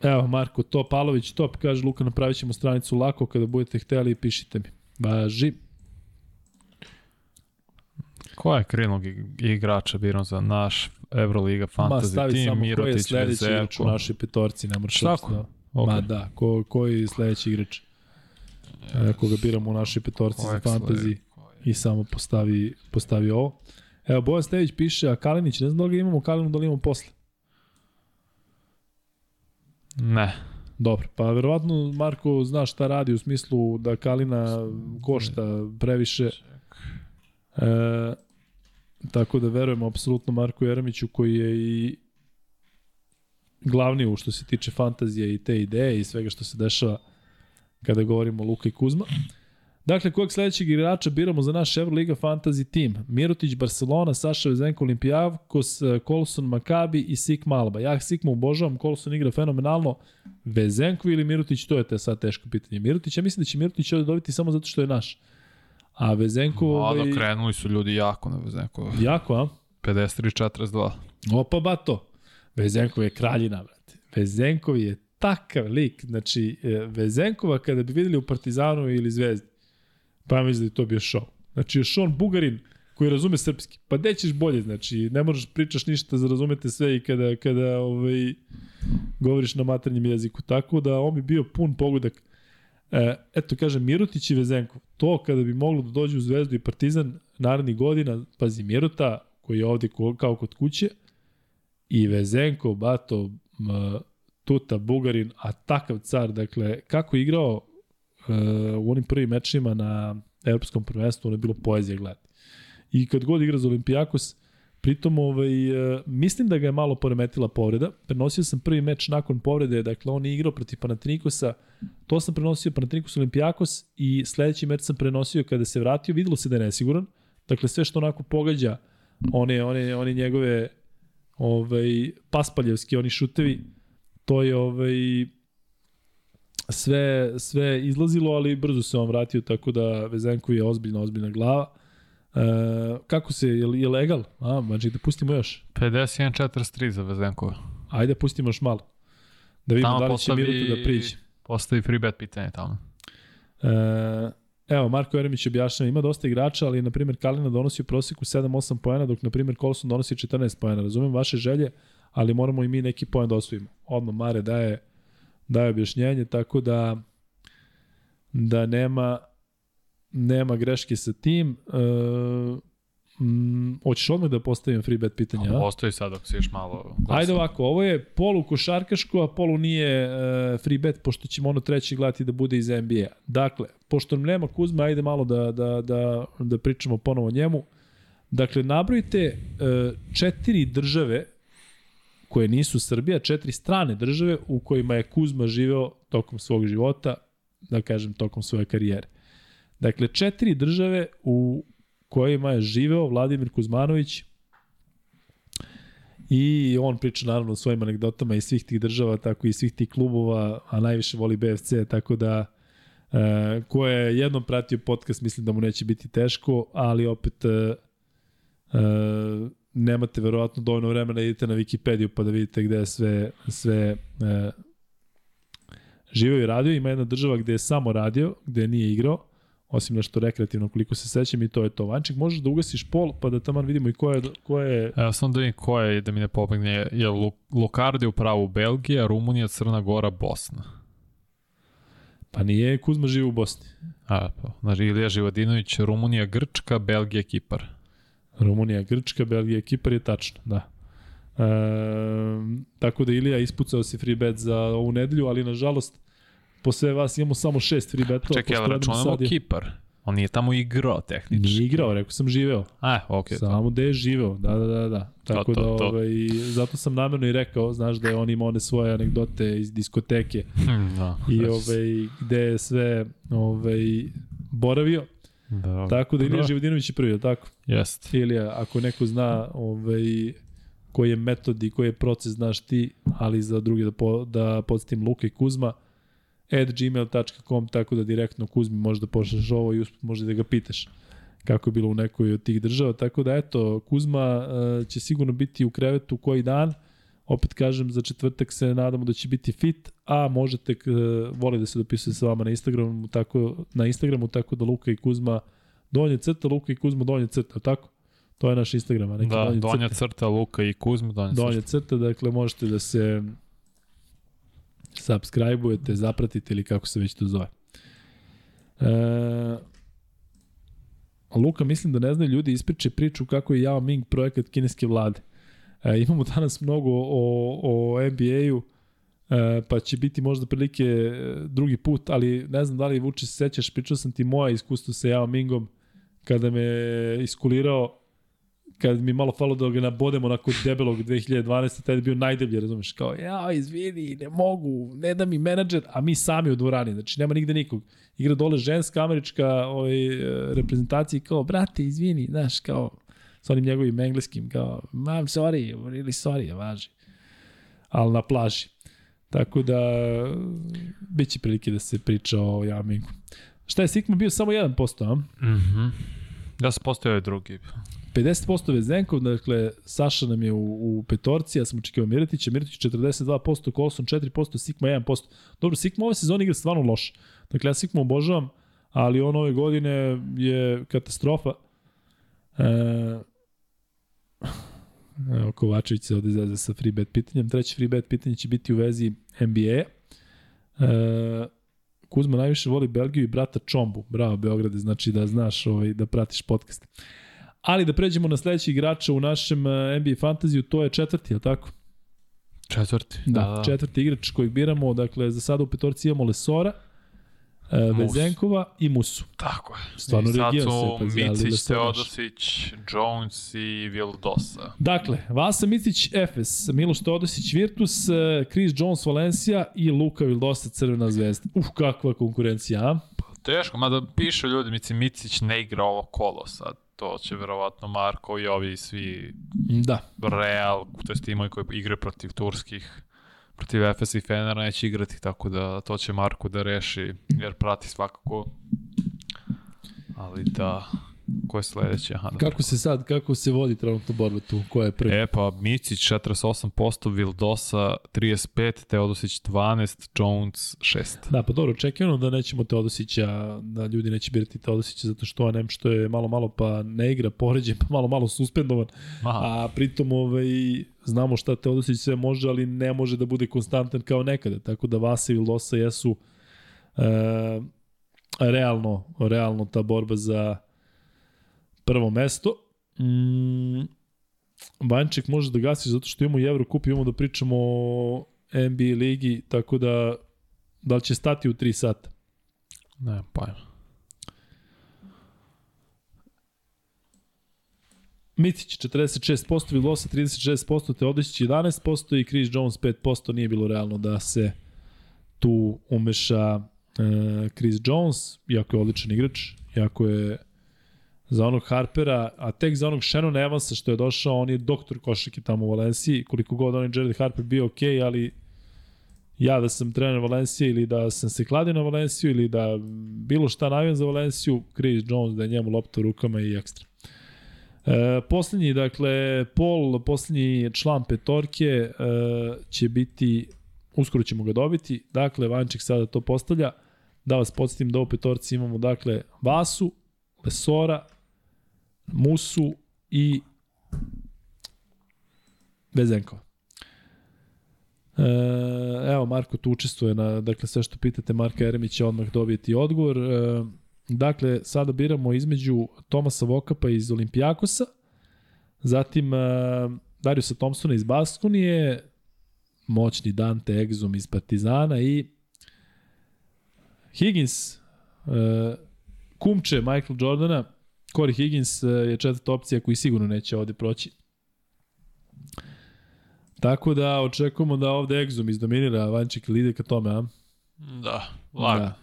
evo, Marko Top, Alović Top, kaže Luka, napravit ćemo stranicu lako, kada budete hteli, pišite mi. Važi. Ko je krenog igrača birom za naš Euroliga Fantasy Team, Mirotić, Vezeko? Ma, stavi samo ko je sledeći igrač u našoj petorci, ne moraš Tako? Okay. Ma da, ko, koji je sledeći igrač yes. koga biramo u našoj petorci za fantasy i samo postavi, postavi ovo. Evo, Bojan Stević piše, a Kalinić, ne znam da li ga imamo Kalinu, da li imamo posle. Ne. Dobro, pa verovatno Marko zna šta radi u smislu da Kalina košta previše. E, tako da verujemo apsolutno Marku Jeremiću koji je i glavni u što se tiče fantazije i te ideje i svega što se dešava kada govorimo o Luka i Kuzma. Dakle, kojeg sledećeg igrača biramo za naš Euroliga Fantasy tim? Mirotić, Barcelona, Saša Vezenko, Olimpijakos, Kolson, Makabi i Sik Malba. Ja Sikma obožavam, Kolson igra fenomenalno. Vezenko ili Mirotić, to je te sad teško pitanje. Mirotić, ja mislim da će Mirotić ovde dobiti samo zato što je naš. A Vezenko... Mada ovaj, krenuli su ljudi jako na Vezenko. Jako, a? 53-42. Opa, bato. Vezenkov je kraljina, brate. Vezenkov je takav lik. Znači, e, Vezenkova kada bi videli u Partizanu ili Zvezdi, pa mislim da je to bio show. Znači, još on Bugarin koji razume srpski. Pa gde ćeš bolje, znači, ne možeš pričaš ništa za razumete sve i kada, kada ovaj, govoriš na maternjem jeziku. Tako da on bi bio pun pogodak. E, eto, kažem, Mirutić i Vezenkov. To kada bi moglo da dođe u Zvezdu i Partizan narednih godina, pazi, Miruta, koji je ovde kao kod kuće, i Vezenko, Bato, Tuta, Bugarin, a takav car, dakle, kako je igrao uh, u onim prvim mečima na evropskom prvenstvu, ono je bilo poezija gledati. I kad god igra za Olimpijakos, pritom ovaj, uh, mislim da ga je malo poremetila povreda. Prenosio sam prvi meč nakon povrede, dakle on je igrao protiv Panatinikosa, to sam prenosio Panathinaikos Olimpijakos i sledeći meč sam prenosio kada se vratio, videlo se da je nesiguran. Dakle, sve što onako pogađa, one, one, one njegove ovaj, paspaljevski, oni šutevi, to je ovaj, sve, sve izlazilo, ali brzo se on vratio, tako da Vezenko je ozbiljna, ozbiljna glava. E, kako se, je, je legal? A, znači da pustimo još. 51-43 za Vezenkova. Ajde, pustimo još malo. Da vidimo tamo da li će Mirutu da priđe. Postavi free bet pitanje tamo. E, Evo, Marko Jeremić objašnjava, ima dosta igrača, ali, na primjer, Kalina donosi u prosjeku 7-8 pojena, dok, na primjer, Colson donosi 14 pojena. Razumem vaše želje, ali moramo i mi neki poen da osvojimo. Odmah Mare daje, daje objašnjenje, tako da da nema nema greške sa tim. E, Mm, hoćeš odmah da postavim free bet pitanja? A, postoji sad ako si još malo... Glasno. Ajde ovako, ovo je polu košarkaško, a polu nije uh, free bet, pošto ćemo ono treći gledati da bude iz NBA. Dakle, pošto nema Kuzma, ajde malo da, da, da, da pričamo ponovo o njemu. Dakle, nabrojite uh, četiri države koje nisu Srbija, četiri strane države u kojima je Kuzma živeo tokom svog života, da kažem tokom svoje karijere. Dakle, četiri države u kojima je živeo Vladimir Kuzmanović i on priča naravno o svojim anegdotama iz svih tih država, tako i svih tih klubova, a najviše voli BFC, tako da e, ko je jednom pratio podcast, mislim da mu neće biti teško, ali opet e, e, nemate verovatno dovoljno vremena, idete na Wikipediju pa da vidite gde je sve, sve e, živeo i radio. Ima jedna država gde je samo radio, gde nije igrao, osim nešto rekreativno koliko se sećam i to je to. Vanček, možeš da ugasiš pol pa da tamo vidimo i ko je... Ko je... Evo sam da vidim ko je, da mi ne pobegne, je Lukardi u pravu Belgija, Rumunija, Crna Gora, Bosna. Pa nije Kuzma živi u Bosni. A, pa, znači Ilija Živodinović, Rumunija, Grčka, Belgija, Kipar. Rumunija, Grčka, Belgija, Kipar je tačno, da. E, tako da Ilija ispucao si free bet za ovu nedelju, ali nažalost po sve vas imamo samo šest free betova. Čekaj, ali računamo je... Kipar. On nije tamo igrao tehnički. Nije igrao, rekao sam živeo. A. Okay, Samo da je živeo, da, da, da. da. Tako to, to, da, ovaj, zato sam namjerno i rekao, znaš da je on imao one svoje anegdote iz diskoteke. no, (laughs) I ovaj, gde je sve ovaj, boravio. Da, tako da Ilija Živodinović je prvi, tako? Jeste. Ilija, ako neko zna ovaj, koji je metod i koji je proces, znaš ti, ali za drugi da, po, da podsjetim Luka i Kuzma, at gmail.com, tako da direktno Kuzmi može da pošlaš ovo i usput može da ga pitaš kako je bilo u nekoj od tih država. Tako da eto, Kuzma uh, će sigurno biti u krevetu koji dan. Opet kažem, za četvrtak se nadamo da će biti fit, a možete, uh, voli da se dopisuje sa vama na Instagramu, tako, na Instagramu, tako da Luka i Kuzma donje crta, Luka i Kuzma donje crta, tako? To je naš Instagram. A da, donje, donja crta. crta, Luka i Kuzma, donje, donje crta. crta. Dakle, možete da se subscribe-ujete, zapratite ili kako se već to zove. E, Luka, mislim da ne znaju ljudi ispriče priču kako je Yao Ming projekat kineske vlade. E, imamo danas mnogo o, o NBA-u, e, pa će biti možda prilike e, drugi put, ali ne znam da li Vuče se sećaš, pričao sam ti moja iskustvo sa Yao Mingom kada me iskulirao kad mi malo falo da ga nabodemo onako debelog 2012. Taj je bio najdeblji, razumeš, kao, ja, izvini, ne mogu, ne da mi menadžer, a mi sami u dvorani, znači nema nigde nikog. Igra dole ženska, američka ovaj, reprezentacija kao, brate, izvini, znaš, kao, sa onim njegovim engleskim, kao, mam, sorry, really sorry, važi. Ali na plaži. Tako da, bit će prilike da se priča o Jamingu. Šta je Sigma bio samo 1%, a? Mhm. Mm ja sam postao ovaj drugi. 50% Vezenkov, dakle, Saša nam je u, u petorci, ja sam očekivao Miretića, Miretić 42%, Kolson 4%, Sigma 1%. Dobro, Sigma ove sezone igra stvarno loše. Dakle, ja Sigma obožavam, ali on ove godine je katastrofa. E, evo, Kovačević se ovde zazve sa free bet pitanjem. Treće free bet pitanje će biti u vezi NBA. E, Kuzma najviše voli Belgiju i brata Čombu. Bravo, Beograde, znači da znaš ovaj, da pratiš podcast. Ali da pređemo na sledeći igrača u našem eh, NBA fantaziju, to je četvrti, je tako? Četvrti. Da, da, da, četvrti igrač kojeg biramo, dakle za sada u petorci imamo Lesora, e, Vezenkova i Musu. Tako je. Stvarno I sad su se. Pa, Micić, Teodosić, Jones i Vildosa. Dakle, Vasa Micić, Efes, Miloš Teodosić, Virtus, eh, Chris Jones, Valencija i Luka Vildosa, Crvena zvezda. Uf, kakva konkurencija, a? Teško, mada pišu ljudi, mislim, Micić ne igra ovo kolo sad. To će verovatno Marko i ovi svi Da. Real, to je timovi koji igre protiv turskih protiv Efes i Fenera neće igrati, tako da to će Marko da reši, jer prati svakako. Ali da, ko je sledeći? Aha, da Kako se sad, kako se vodi trenutno borba tu? Ko je prvi? E pa Micić 48%, Vildosa 35, Teodosić 12, Jones 6. Da, pa dobro, očekivano da nećemo Teodosića, da ljudi neće birati Teodosića zato što Anem što je malo malo pa ne igra, poređen, pa malo malo suspendovan, Aha. a pritom ovaj, znamo šta Teodosić sve može, ali ne može da bude konstantan kao nekada, tako da Vasa i Vildosa jesu e, realno, realno ta borba za prvo mesto. Mm, Vanček može da gasi zato što imamo i Evrokup, imamo da pričamo o NBA ligi, tako da da li će stati u 3 sata? Ne, pojma. Mitić 46%, Vilosa 36%, Teodosić 11% i Chris Jones 5%. Nije bilo realno da se tu umeša e, Chris Jones, jako je odličan igrač, jako je za onog Harpera, a tek za onog Shannon Evansa što je došao, on je doktor košake tamo u Valenciji, koliko god on je Jared Harper bio ok, ali ja da sam trener Valencije ili da sam se kladio na Valenciju ili da bilo šta navijam za Valenciju, Chris Jones da je njemu lopta u rukama i ekstra. E, poslednji, dakle, Paul, poslednji član petorke e, će biti, uskoro ćemo ga dobiti, dakle, Vanček sada to postavlja, da vas podsjetim da u petorci imamo, dakle, Vasu, Lesora, Musu i Vezenkova. E, evo, Marko tu učestvuje na, dakle, sve što pitate Marka Eremić će odmah dobiti odgovor. E, dakle, sada biramo između Tomasa Vokapa iz Olimpijakosa, zatim e, Dariusa Thompsona iz Baskonije, moćni Dante Exum iz Partizana i Higgins, e, kumče Michael Jordana, Corey Higgins e, je četvrta opcija koji sigurno neće ovde proći. Tako da očekujemo da ovde Exum izdominira Vanček ili ide ka tome, a? Da, lako. Da.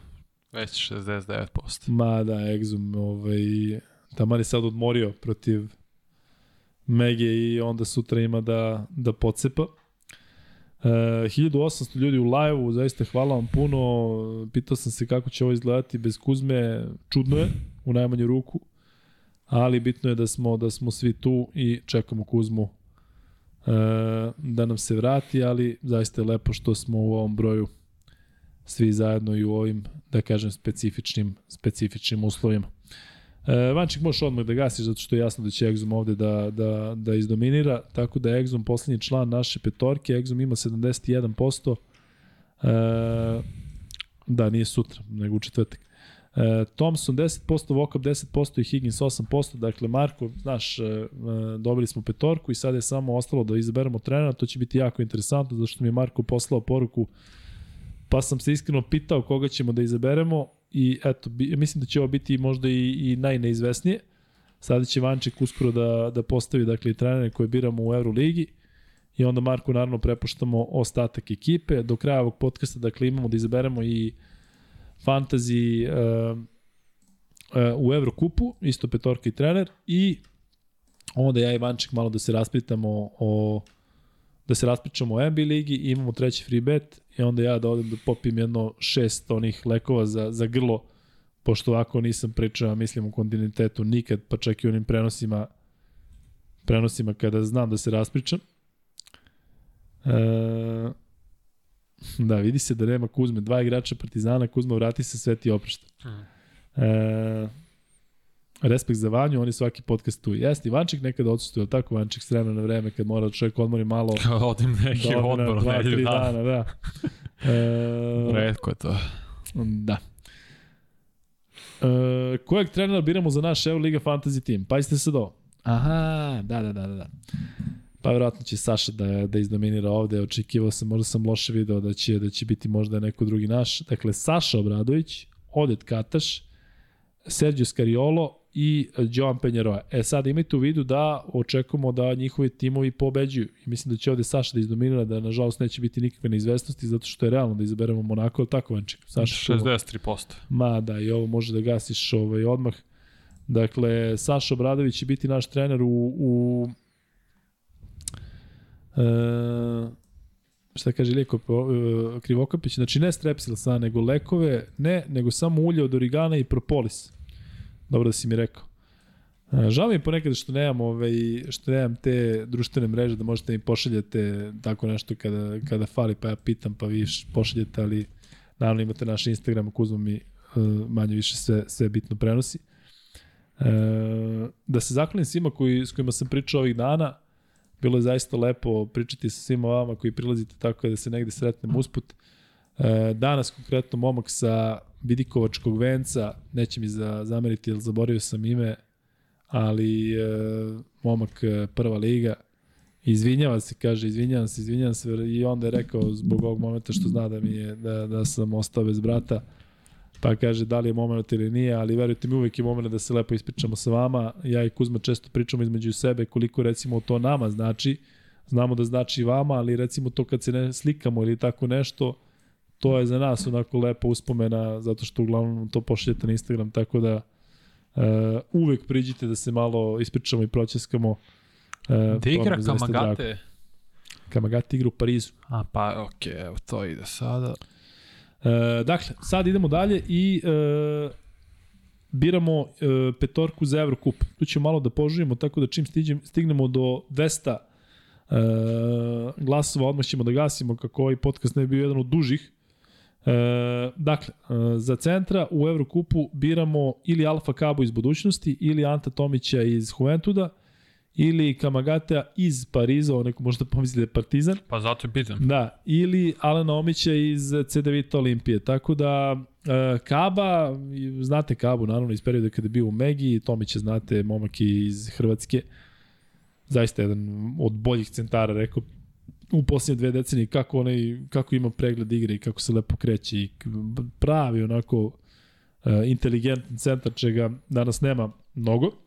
Već 69%. Ma da, Exum ovaj, tamo je sad odmorio protiv Mege i onda sutra ima da, da pocepa. E, 1800 ljudi u live-u, zaista hvala vam puno. Pitao sam se kako će ovo izgledati bez Kuzme, čudno je u najmanju ruku, ali bitno je da smo da smo svi tu i čekamo Kuzmu e, da nam se vrati, ali zaista je lepo što smo u ovom broju svi zajedno i u ovim, da kažem, specifičnim, specifičnim uslovima. E, Vanček možeš odmah da gasiš zato što je jasno da će Exum ovde da, da, da izdominira, tako da je Exum poslednji član naše petorke, Exum ima 71%, e, da nije sutra, nego u četvrtak. E, Thompson 10%, Vokap 10% i Higgins 8%, dakle Marko, znaš, e, e, dobili smo petorku i sad je samo ostalo da izaberemo trenera, to će biti jako interesantno, zato što mi je Marko poslao poruku pa sam se iskreno pitao koga ćemo da izaberemo i eto, mislim da će ovo biti možda i, i najneizvesnije. Sada će Vanček uskoro da, da postavi dakle, i trenere koje biramo u Euroligi i onda Marku naravno prepuštamo ostatak ekipe. Do kraja ovog podcasta dakle, imamo da izaberemo i fantasy uh, uh, u Evrokupu, isto petorka i trener i onda ja i Vanček malo da se raspitamo o da se raspričamo o NBA ligi, imamo treći free bet i onda ja da odem da popim jedno šest onih lekova za, za grlo, pošto ovako nisam pričao, mislim, u kontinuitetu nikad, pa čak i onim prenosima prenosima kada znam da se raspričam. E, (laughs) da, vidi se da nema Kuzme. Dva igrača Partizana, Kuzma vrati se, sve ti oprašta. E, respekt za Vanju, oni svaki podcast tu. Jeste, Ivanček nekada odsustuje, tako Ivanček s vremena na vreme kad mora da čovjek odmori malo. (laughs) Odim neki da odmor, dva, tri dana. dana, da. E, Redko je to. Da. E, kojeg trenera biramo za naš Euroliga Fantasy Team? Pazite se do. Aha, da, da, da, da. Pa verovatno će Saša da, da izdominira ovde. Očekivao sam, možda sam loše video da će, da će biti možda neko drugi naš. Dakle, Saša Obradović, Odet Kataš, Sergio Scariolo i Joan Penjeroja. E sad imajte u vidu da očekujemo da njihovi timovi pobeđuju. I mislim da će ovde Saša da izdominira, da nažalost neće biti nikakve neizvestnosti, zato što je realno da izaberemo Monako, ali tako Vanček? Saša, 63%. Ma da, i ovo može da gasiš ovaj, odmah. Dakle, Saša Obradović će biti naš trener u... u šta kaže Lijeko e, Krivokapić, znači ne strepsilsa, nego lekove, ne, nego samo ulje od origana i propolis. Dobro da si mi rekao. E, Žao mi je ponekad što nemam, ovaj, što nemam te društvene mreže da možete mi pošaljete tako nešto kada, kada fali, pa ja pitam, pa vi pošaljete, ali naravno imate naš Instagram, Kuzma mi e, manje više sve, sve bitno prenosi. E, da se zahvalim svima koji, s kojima sam pričao ovih dana, bilo je zaista lepo pričati sa svima vama koji prilazite tako da se negde sretnemo usput. E, danas konkretno momak sa Vidikovačkog venca, neće mi za, zameriti jer zaboravio sam ime, ali e, momak e, prva liga, izvinjava se, kaže, izvinjavam se, izvinjavam se, i onda je rekao zbog ovog momenta što zna da mi je, da, da sam ostao bez brata, pa kaže da li je moment ili nije, ali verujte mi uvek je moment da se lepo ispričamo sa vama. Ja i Kuzma često pričamo između sebe koliko recimo to nama znači. Znamo da znači i vama, ali recimo to kad se ne slikamo ili tako nešto, to je za nas onako lepa uspomena zato što uglavnom to pošaljete na Instagram, tako da uh, uvek priđite da se malo ispričamo i proćeskamo. Uh, Da igra Kamagate. Kamagate igra u Parizu. A pa okej, evo to ide sada. E, dakle, sad idemo dalje i e, biramo e, petorku za Evrokup. Tu ćemo malo da požurimo, tako da čim stiđem, stignemo do 200 e, glasova, odmah ćemo da gasimo kako ovaj podcast ne bi bio jedan od dužih. E, dakle, e, za centra u Evrokupu biramo ili Alfa Cabo iz budućnosti, ili Anta Tomića iz Juventuda, ili Kamagatea iz Pariza, ovo neko možda pomisli da je Partizan. Pa zato je pitam. Da, ili Alena Omića iz CD Vita Olimpije. Tako da, e, Kaba, znate Kabu, naravno, iz perioda kada je bio u Megi, Tomića znate, momak iz Hrvatske, zaista jedan od boljih centara, rekao, u posljednje dve decenije, kako, onaj, kako ima pregled igre i kako se lepo kreće i pravi onako e, inteligentan centar, čega danas nema mnogo.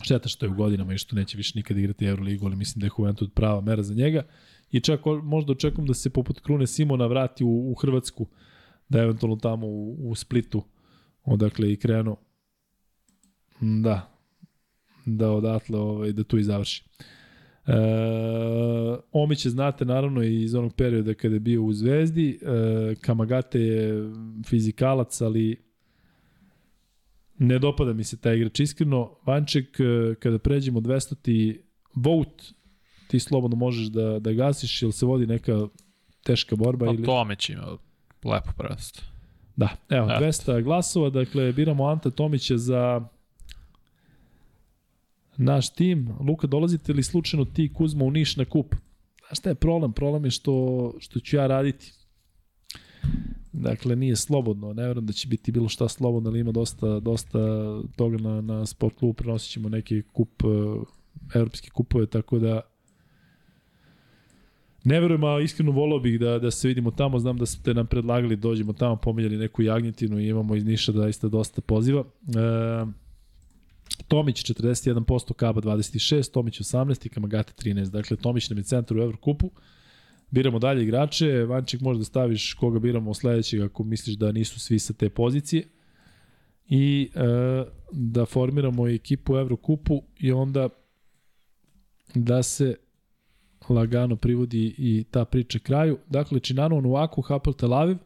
Šteta što je u godinama i što neće više nikad igrati Euroligu, ali mislim da je Juventud prava mera za njega. I čak možda očekujem da se poput Krune Simona vrati u, u Hrvatsku, da je eventualno tamo u, u Splitu, odakle i krenuo. Da, da odatle ovaj, da tu i završi. E, Omiće znate naravno iz onog perioda kada je bio u Zvezdi. E, Kamagate je fizikalac, ali ne dopada mi se taj igrač iskreno. Vanček, e, kada pređemo 200 ti vote, ti slobodno možeš da, da gasiš, ili se vodi neka teška borba Pa ili... Tomić ima lepo prednost. Da, evo, Eto. 200 glasova, dakle, biramo Anta Tomića za naš tim. Luka, dolazite li slučajno ti Kuzma u Niš na kup? Znaš šta je problem? Problem je što, što ću ja raditi. Dakle, nije slobodno. Ne verujem da će biti bilo šta slobodno, ali ima dosta, dosta toga na, na sport klubu. Prenosit ćemo neki kup, uh, evropski kupove, tako da Ne verujem, a iskreno volao bih da, da se vidimo tamo. Znam da ste nam predlagali da dođemo tamo, pominjali neku jagnjetinu i imamo iz Niša da zaista dosta poziva. E, Tomić 41%, Kaba 26, Tomić 18 i Kamagate 13. Dakle, Tomić nam je centar u Evrokupu. Biramo dalje igrače, Vanček može da staviš koga biramo sledećeg ako misliš da nisu svi sa te pozicije. I e, da formiramo ekipu u Evrokupu i onda da se lagano privodi i ta priča kraju. Dakle, Činano Nuaku, Hapel Tel Aviv,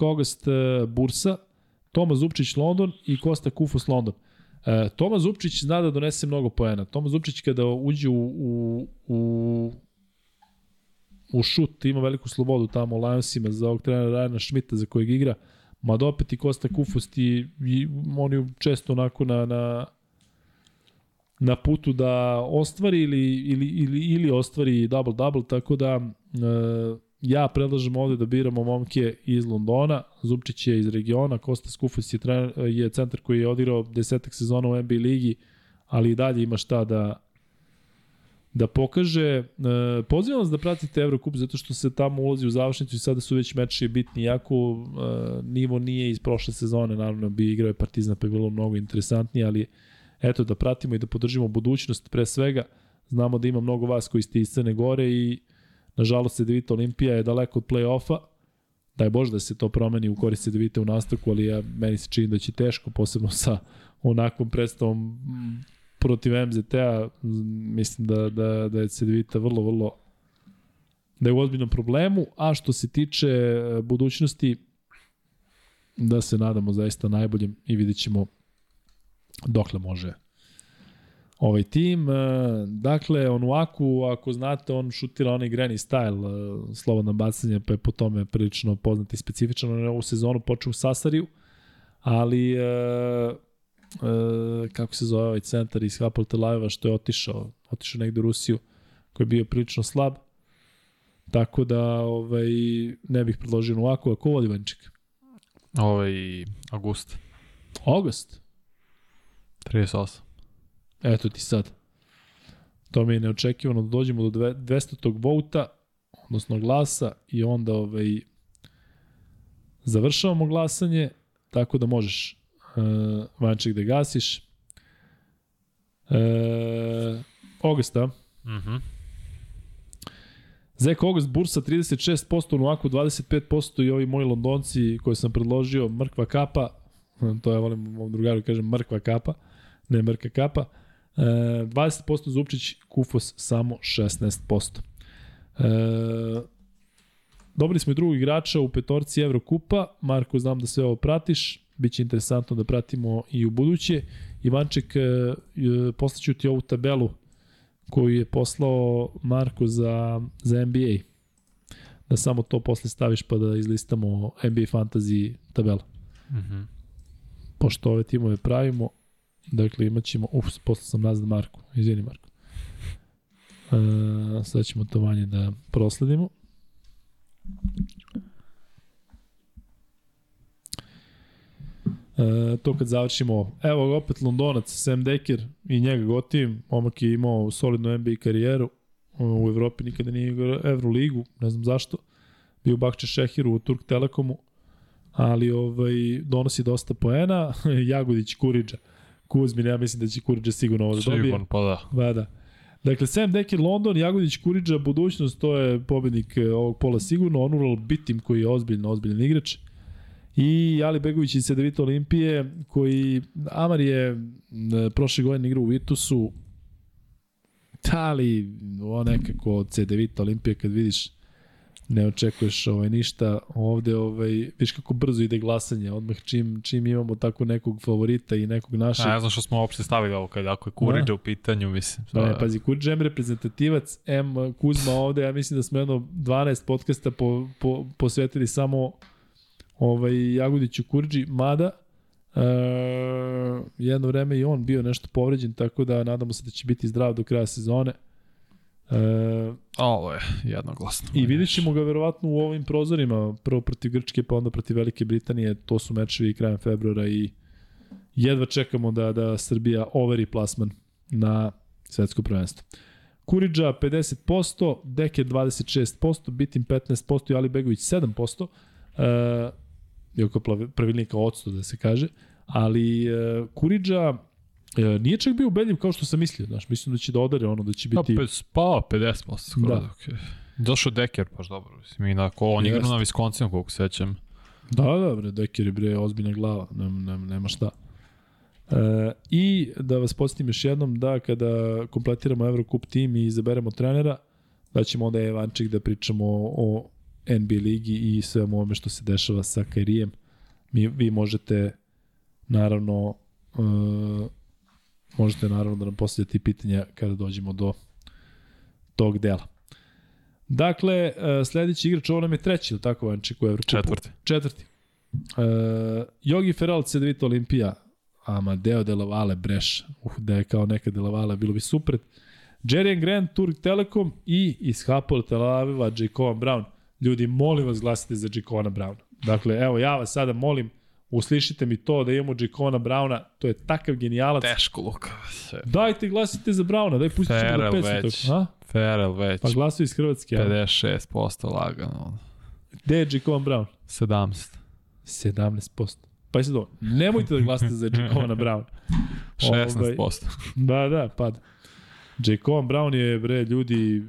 August e, Bursa, Toma Zupčić London i Kosta Kufus London. E, Toma Zupčić zna da donese mnogo poena. Toma Zupčić kada uđe u, u, u, u šut ima veliku slobodu tamo u Lionsima za ovog trenera Rajana Šmita za kojeg igra, ma da opet i Kosta Kufus i, i oni često onako na, na na putu da ostvari ili, ili, ili, ili ostvari double-double, tako da e, ja predlažem ovde da biramo momke iz Londona, Zupčić je iz regiona, Kosta Skufus je, trener, je centar koji je odigrao desetak sezona u NBA ligi, ali i dalje ima šta da da pokaže. E, pozivam vas da pratite Eurocup zato što se tamo ulazi u završnicu i sada su već meči bitni, jako e, nivo nije iz prošle sezone, naravno bi igrao je Partizan pa je bilo mnogo interesantnije, ali eto da pratimo i da podržimo budućnost pre svega. Znamo da ima mnogo vas koji ste iz Crne Gore i nažalost Cedevita Olimpija je daleko od play-offa. Daj Bože da se to promeni u korist Cedevita u nastavku, ali ja, meni se čini da će teško, posebno sa onakvom predstavom protiv MZT-a. Mislim da, da, da je Cedevita vrlo, vrlo da je u ozbiljnom problemu, a što se tiče e, budućnosti, da se nadamo zaista najboljem i vidjet ćemo dokle može ovaj tim. E, dakle, on Onuaku, ako znate, on šutira onaj granny style, e, slobodno bacanje, pa je po tome prilično poznat i specifičan. On je ovu sezonu počeo u Sasariju, ali e, kako se zove ovaj centar iz Hapol Telajeva što je otišao, otišao negde u Rusiju, koji je bio prilično slab. Tako da ovaj, ne bih predložio Onuaku, a ko vodi Vančik? Ovaj, August. August? 38. Eto ti sad. To mi je neočekivano da dođemo do 200. vouta, odnosno glasa i onda ovaj, završavamo glasanje, tako da možeš uh, vanček da gasiš. Uh, Augusta. Mhm. Mm Zek August Bursa 36%, Nuaku 25% i ovi moji Londonci koje sam predložio, Mrkva Kapa, to ja volim mom drugaru kažem Mrkva Kapa, ne Mrka Kapa, e, 20% Zupčić, Kufos samo 16%. E, dobili smo i drugog igrača u petorci Evrokupa, Marko znam da sve ovo pratiš, Biće interesantno da pratimo i u buduće. Ivanček, e, e, poslaću ti ovu tabelu koju je poslao Marko za, za NBA. Da samo to posle staviš pa da izlistamo NBA Fantasy tabela. Mm -hmm. Pošto ove timove pravimo, dakle imat ćemo, uf, posle sam nazad Marku, izvini Marko. E, sad ćemo to manje da prosledimo. E, to kad završimo, evo opet Londonac, Sam Deker i njega gotivim, omak je imao solidnu NBA karijeru, u Evropi nikada nije igrao Euroligu, ne znam zašto, bio Bakče Šehiru u Turk Telekomu, ali ovaj, donosi dosta poena, (laughs) Jagodić Kuriđa, Kuzmin, ja mislim da će Kuriđa sigurno ovo da dobije. Sigurno, pa da. Ba, da. Dakle, Sam Dekker, London, Jagodić, Kuriđa, budućnost, to je pobednik eh, ovog pola sigurno, Onural Bitim koji je ozbiljno, ozbiljan igrač. I Ali Begović iz Cedevita Olimpije, koji Amar je prošle godine igrao u Vitusu, ali o nekako od Cedevita Olimpije kad vidiš ne očekuješ ovaj ništa ovde ovaj viš kako brzo ide glasanje odmah čim čim imamo tako nekog favorita i nekog našeg. A, ne znam što smo uopšte stavili ovo kada ako je Kuriđa da. u pitanju mislim da ne, pazi Kuriđa je reprezentativac M Kuzma ovde ja mislim da smo jedno 12 podcasta po, po, posvetili samo ovaj Jagodiću Kuriđi mada Uh, jedno vreme i on bio nešto povređen, tako da nadamo se da će biti zdrav do kraja sezone. Uh, Ovo je jednoglasno. I vidjet ćemo ga verovatno u ovim prozorima, prvo protiv Grčke, pa onda protiv Velike Britanije, to su mečevi krajem februara i jedva čekamo da, da Srbija overi plasman na svetsko prvenstvo. Kuriđa 50%, Deke 26%, Bitim 15% i Ali Begović 7%. Uh, iako pravilnika odsto da se kaže, ali uh, Kuriđa E, nije čak bio ubedljiv kao što sam mislio, znaš, mislim da će da odare ono, da će Pa, biti... pe, pa 50% skoro. Da. Da. Okay. Došao Deker, baš dobro. Mislim, inako, on igra na Wisconsinu, koliko se sećam. Da, da, bre, Deker je bre ozbiljna glava, nema, nema, nema šta. E, I da vas podsjetim još jednom da kada kompletiramo Eurocup tim i izaberemo trenera, da ćemo onda Evančik da pričamo o, o NBA ligi i svemu ovome što se dešava sa Kairijem. Mi, vi možete naravno e, možete naravno da nam postavljate pitanja kada dođemo do tog dela. Dakle, e, sledeći igrač, ovo nam je treći, ili tako, Vanček, u Evrokupu? Četvrti. Četvrti. E, Jogi Feral, CDVita Olimpija, Amadeo de la Valle, Breš, uh, da je kao neka de la Valle, bilo bi super. Jerian Grant, Turk Telekom i iz Hapoel Tel Aviva, Jacoban Brown. Ljudi, molim vas glasite za Jacobana Browna. Dakle, evo, ja vas sada molim, uslišite mi to da imamo Jacobana Browna, to je takav genijalac. Teško, Luka. Sve. Dajte glasite za Browna, daj pustit ćemo do Ferel 500. već. Ha? Ferel već. Pa glasuju iz Hrvatske. a? 56% lagano. Gde je Jacoban Brown? 17. 17%. Pa je sad ovo, nemojte da glasate za Jacobana Brown. (laughs) Ovaj, 16%. Da, da, pad. Jacoban Brown je, bre, ljudi,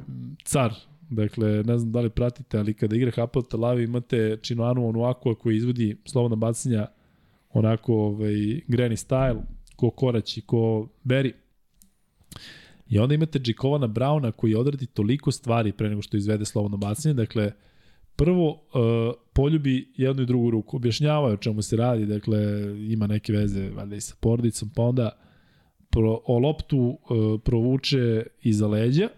car. Dakle, ne znam da li pratite, ali kada igra Hapoel Tel Aviv imate Činoanu Onuaku koji izvodi slobodna bacanja onako ovaj, granny style, ko Korać i ko Berry. I onda imate Jakovana Browna koji odradi toliko stvari pre nego što izvede slobodno bacanje. Dakle, prvo uh, poljubi jednu i drugu ruku. Objašnjavaju o čemu se radi, dakle, ima neke veze valjda i sa porodicom, pa onda pro, o loptu uh, provuče iza leđa,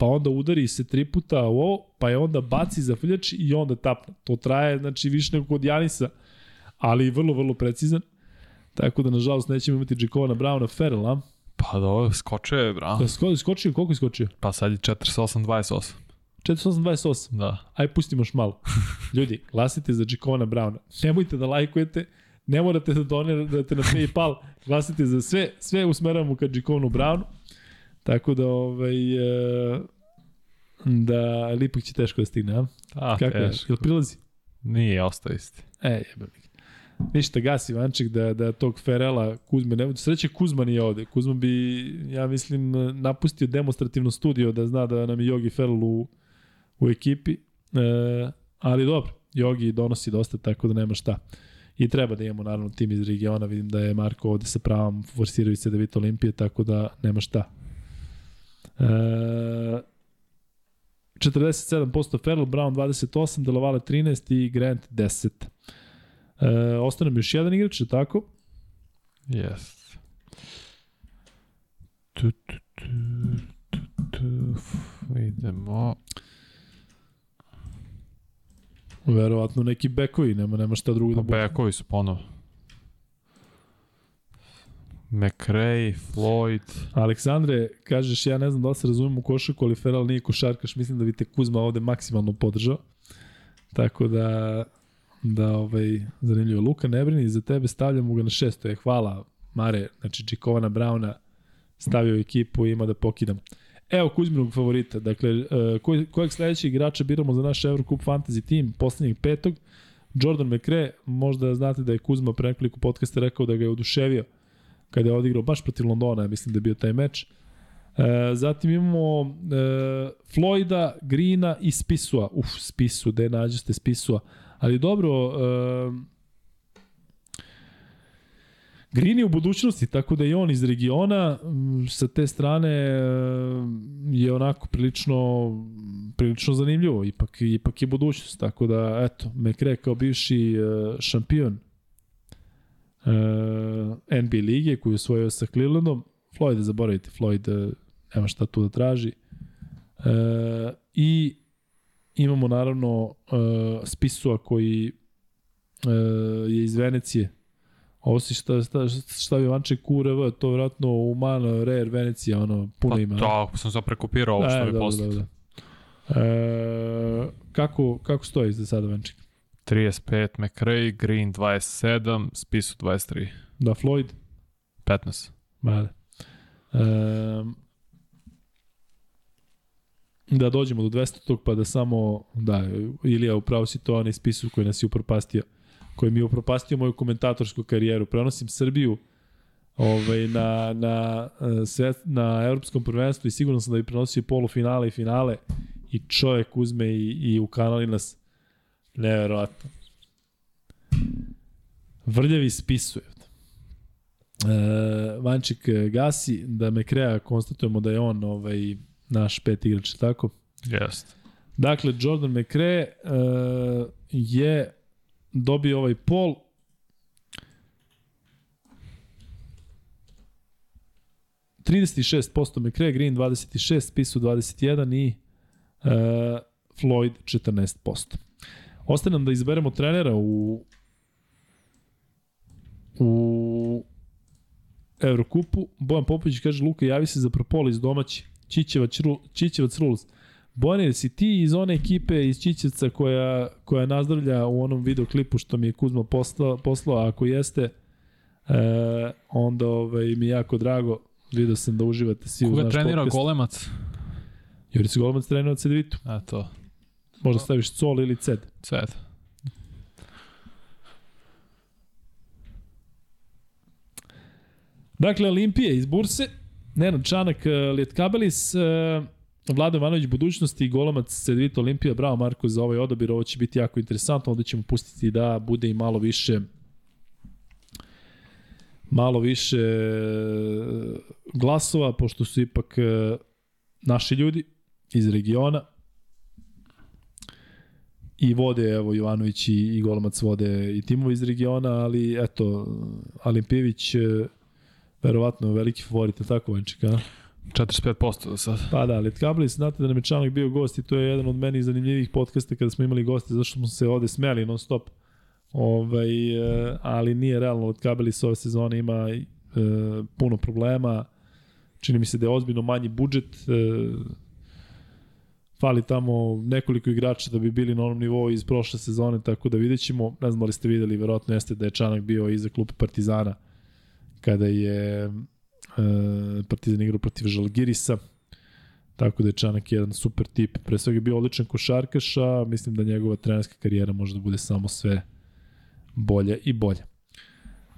pa onda udari se tri puta u ovo, pa je onda baci za fljač i onda tapne. To traje, znači, više nego kod Janisa, ali vrlo, vrlo precizan. Tako da, nažalost, nećemo imati Jakovana Browna Ferrella. Pa dobro, skočio je, bra. Da, sko, skočio, koliko je skočio? Pa sad je 48-28. 428. Da. Aj, pustimo još malo. (laughs) Ljudi, glasite za Jakovana Browna. Nemojte da lajkujete, ne morate da donirate na Paypal, glasite za sve, sve usmeravamo ka Jakovanu Brownu. Tako da, ovaj, e, da, ali ipak će teško da stigne, a? A, Kako je? teško. Jel prilazi? Nije, ostao isti. E, ga. Ništa, gasi Vanček da, da tog Ferela Kuzme, ne, sreće Kuzma nije ovde. Kuzma bi, ja mislim, napustio demonstrativno studio da zna da nam je Jogi Ferel u, u ekipi. E, ali dobro, Jogi donosi dosta, tako da nema šta. I treba da imamo naravno tim iz regiona, vidim da je Marko ovde sa pravom forsiraju se da vidi Olimpije, tako da nema šta. E, 47% Ferrell, Brown 28, Delavale 13 i Grant 10. E, ostane mi još jedan igrač, je tako? Yes. Tu, tu, tu, tu, tu. Idemo. Verovatno neki bekovi, nema, nema šta drugo da bude. bekovi su ponovo. McRae, Floyd. Aleksandre, kažeš, ja ne znam da se razumem u košarku, ali Feral nije košarkaš, mislim da bi te Kuzma ovde maksimalno podržao. Tako da, da ovaj, zanimljivo. Luka, ne brini, za tebe stavljamo ga na šesto. Je, hvala, Mare, znači Čikovana Brauna stavio ekipu i ima da pokidam. Evo Kuzminog favorita, dakle, uh, koj, kojeg sledećeg igrača biramo za naš Eurocup Fantasy team, poslednjeg petog, Jordan McRae, možda znate da je Kuzma pre nekoliko podcasta rekao da ga je oduševio kada je odigrao baš protiv Londona, mislim da je bio taj meč. E, zatim imamo e, Floyda, Greena i Spisua. Uf, Spisu, gde nađeste Spisua. Ali dobro, e, Green je u budućnosti, tako da je on iz regiona, sa te strane e, je onako prilično prilično zanimljivo, ipak, ipak je budućnost, tako da, eto, McRae kao bivši e, šampion e, NBA lige koju je osvojio sa Clevelandom, Floyd, zaboravite, Floyd e, nema šta tu da traži. E, I imamo naravno e, Spisua koji e, je iz Venecije, Ovo si šta, šta, šta bi Vanček URV, to vjerojatno u Man Rare Venecija, ono, puno Pa ima. to, sam sad prekopirao ovo što E, mi dobro, poslao. dobro. E, kako, kako stoji za sada Vanček? 35 McRae, Green 27, Spisu 23. Da, Floyd? 15. Male. E, da dođemo do 200 tog pa da samo, da, Ilija upravo si to onaj spisu koji nas je upropastio, koji mi je upropastio moju komentatorsku karijeru. Prenosim Srbiju ovaj, na, na, svet, na evropskom prvenstvu i sigurno sam da bi prenosio polufinale i finale i čovjek uzme i, i ukanali nas neverovatno. Vrljavi spisuje. E, Vančik gasi, da me kreja, konstatujemo da je on ovaj, naš pet igrač, tako? Jest. Dakle, Jordan McRae uh, je dobio ovaj pol posto McRae, Green 26, Pisu 21 i uh, Floyd 14%. Ostaje nam da izberemo trenera u u Evrokupu. Bojan Popović kaže, Luka, javi se za Propolis domaći. Čićevac, Čićevac Rules. Bojane, si ti iz one ekipe iz Čićevca koja, koja nazdravlja u onom videoklipu što mi je Kuzma poslao, poslao ako jeste, e, onda ovaj, mi je jako drago. Vidio sam da uživate svi Koga uz naš trenira podcast. Golemac? Juric Golemac trenira od Cedvitu. A to. Možda staviš Col ili Ced. Ced. Dakle, Olimpije iz Burse, Nenad Čanak, e, Lietkabelis, e, Vlado Ivanović budućnosti i Golomac Cedvita Olimpija. Bravo Marko za ovaj odabir, ovo će biti jako interesantno, onda ćemo pustiti da bude i malo više malo više e, glasova, pošto su ipak naši ljudi iz regiona i vode, evo, Jovanović i, i Golomac vode i timovi iz regiona, ali eto, Alimpijević verovatno veliki favorit, tako Vanček, a? 45% do sad. Pa da, Litkablis, znate da nam je Čanak bio gost i to je jedan od meni zanimljivih podcasta kada smo imali goste, zašto smo se ovde smeli non stop. Ovaj, e, ali nije realno, Litkablis ove sezone ima e, puno problema, čini mi se da je ozbiljno manji budžet, e, fali tamo nekoliko igrača da bi bili na onom nivou iz prošle sezone, tako da vidjet ćemo, ne znam da li ste videli, verovatno jeste da je Čanak bio iza klupe Partizana, kada je e, Partizan igrao protiv Žalgirisa, tako da je Čanak jedan super tip. Pre svega je bio odličan košarkaš, a mislim da njegova trenerska karijera može da bude samo sve bolje i bolje.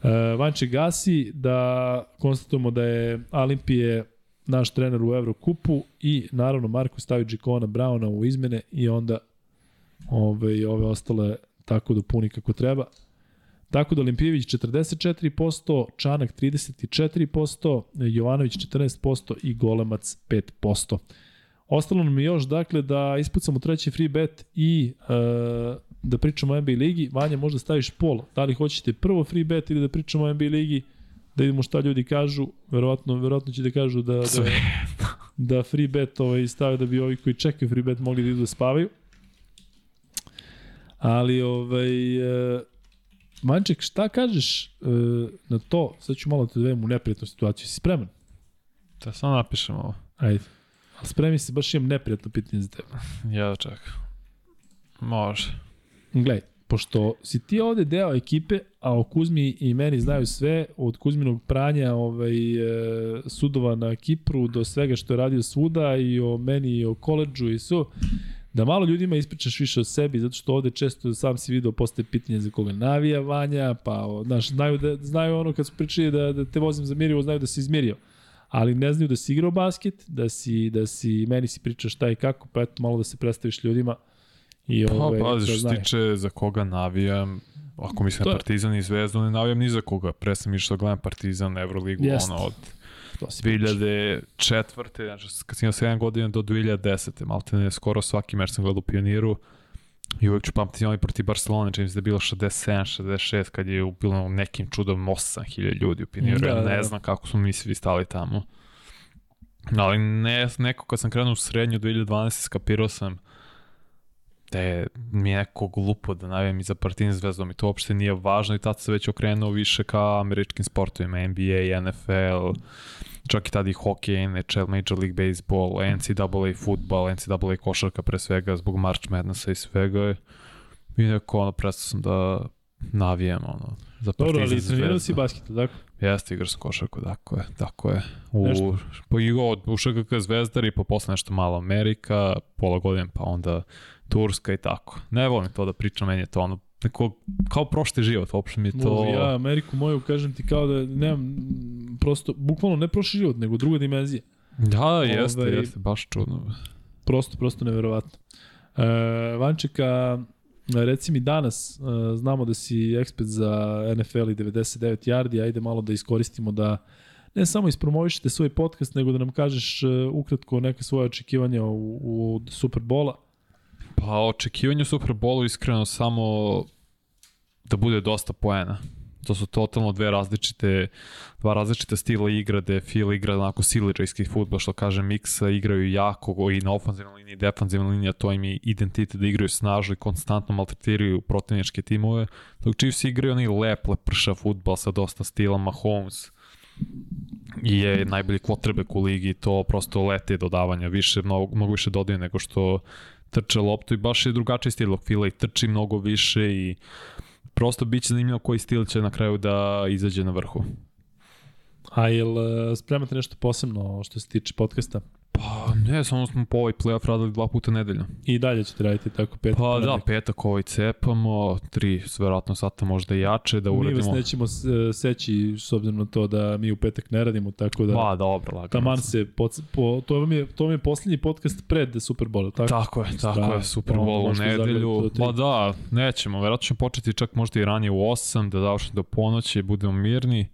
E, Vanče Gasi, da konstatujemo da je Olimpije naš trener u Evrokupu i naravno Marko stavi Džikona Brauna u izmene i onda ove, ove ostale tako dopuni kako treba. Tako da Olimpijević 44%, Čanak 34%, Jovanović 14% i Golemac 5%. Ostalo nam je još dakle da ispucamo treći free bet i e, da pričamo o NBA ligi. Vanja, možda staviš pol. Da li hoćete prvo free bet ili da pričamo o NBA ligi? Da vidimo šta ljudi kažu. Verovatno, verovatno će da kažu da, da, da free bet ovaj, stave da bi ovi koji čekaju free bet mogli da idu da spavaju. Ali ovaj, e, Manček, šta kažeš uh, na to? Sad ću malo da te dovedem u neprijatnu situaciju. Si spreman? Da samo napišem ovo. Ajde. Ali spremi se, baš imam neprijatno pitanje za tebe. Ja da čekam. Može. Gledaj, pošto si ti ovde deo ekipe, a o Kuzmi i meni znaju sve, od Kuzminog pranja ovaj, e, sudova na Kipru do svega što je radio svuda i o meni i o koleđu i su, da malo ljudima ispričaš više o sebi, zato što ovde često sam si video postaje pitanje za koga navija Vanja, pa znaš, znaju, da, znaju ono kad su pričali da, da te vozim za Mirivo, znaju da si izmirio ali ne znaju da si igrao basket, da si, da si meni si pričao šta i kako, pa eto malo da se predstaviš ljudima. I pa, ove, pazi, što se tiče za koga navijam, ako mislim na Partizan i Zvezdu, ne navijam ni za koga. Pre sam išao da gledam Partizan, Euroligu, Jest. ono od 2004. Znači, kad sam imao 7 godina do 2010. Malte ne, skoro svaki meč sam gledao u Pioniru. I uvek ću pamtiti onaj protiv Barcelone, čini se da je bilo 67, 66, kad je bilo nekim čudom 8000 ljudi u Pioniru. Da, ja ne da. znam kako smo mi svi stali tamo. Ali ne, neko kad sam krenuo u srednju 2012. skapirao sam da je mi je neko glupo da navijam i za Partizan zvezdom i to uopšte nije važno i tad se već okrenuo više ka američkim sportovima, NBA, NFL, čak i tada i hokej, NHL, Major League Baseball, NCAA futbal, NCAA košarka pre svega zbog March Madnessa i svega. I neko ono, prestao sam da navijam ono, za Partizan Dobro, ali trenirao si basket, tako? Jeste, igrao sam košarku, tako je, tako je. U, nešto? po igo, u ŠKK Zvezdari, pa posle nešto malo Amerika, pola godine, pa onda Turska i tako. Ne volim to da pričam, meni je to ono neko, kao prošli život, uopšte mi je to... Ja Ameriku moju, kažem ti kao da nemam prosto, bukvalno ne prošli život, nego druga dimenzija. Da, jeste, Ovaj- jeste, baš čudno. Prosto, prosto neverovatno. E, Vančeka, reci mi danas, e, znamo da si ekspert za NFL i 99 yardi, ajde malo da iskoristimo da ne samo ispromovišete svoj podcast, nego da nam kažeš e, ukratko neke svoje očekivanja u, u Superbola. Pa očekivanje u Superbolu iskreno samo da bude dosta poena. To su totalno dve različite, dva različita stila igra, gde Phil igra onako siličajski futbol, što kaže Miksa, igraju jako i na ofenzivnoj liniji i defenzivnoj liniji, to im je identitet da igraju snažno i konstantno maltretiraju protivničke timove, dok Chiefs igraju onaj lep, leprša futbol sa dosta stila Mahomes, je najbolji quarterback u ligi to prosto lete dodavanja, više, mnogo, mnogo više dodaju nego što trče loptu i baš je drugačiji stil dok Fila i trči mnogo više i prosto bit će zanimljivo koji stil će na kraju da izađe na vrhu. A jel e, spremate nešto posebno što se tiče podcasta? Pa ne, samo smo po ovaj playoff radili dva puta nedeljno. I dalje ćete raditi tako pet Pa da, petak ovaj cepamo, tri verovatno sata možda jače da Mi vas uradimo. nećemo e, seći s obzirom na to da mi u petak ne radimo, tako da... Pa dobro, lagano. Taman se, po, po, to, vam je, to vam je poslednji podcast pred Super Bowl, tako? Tako je, tako je, Super Bowl u nedelju. Pa da, nećemo, verovatno ćemo početi čak možda i ranije u 8, da završimo do ponoći, budemo mirni.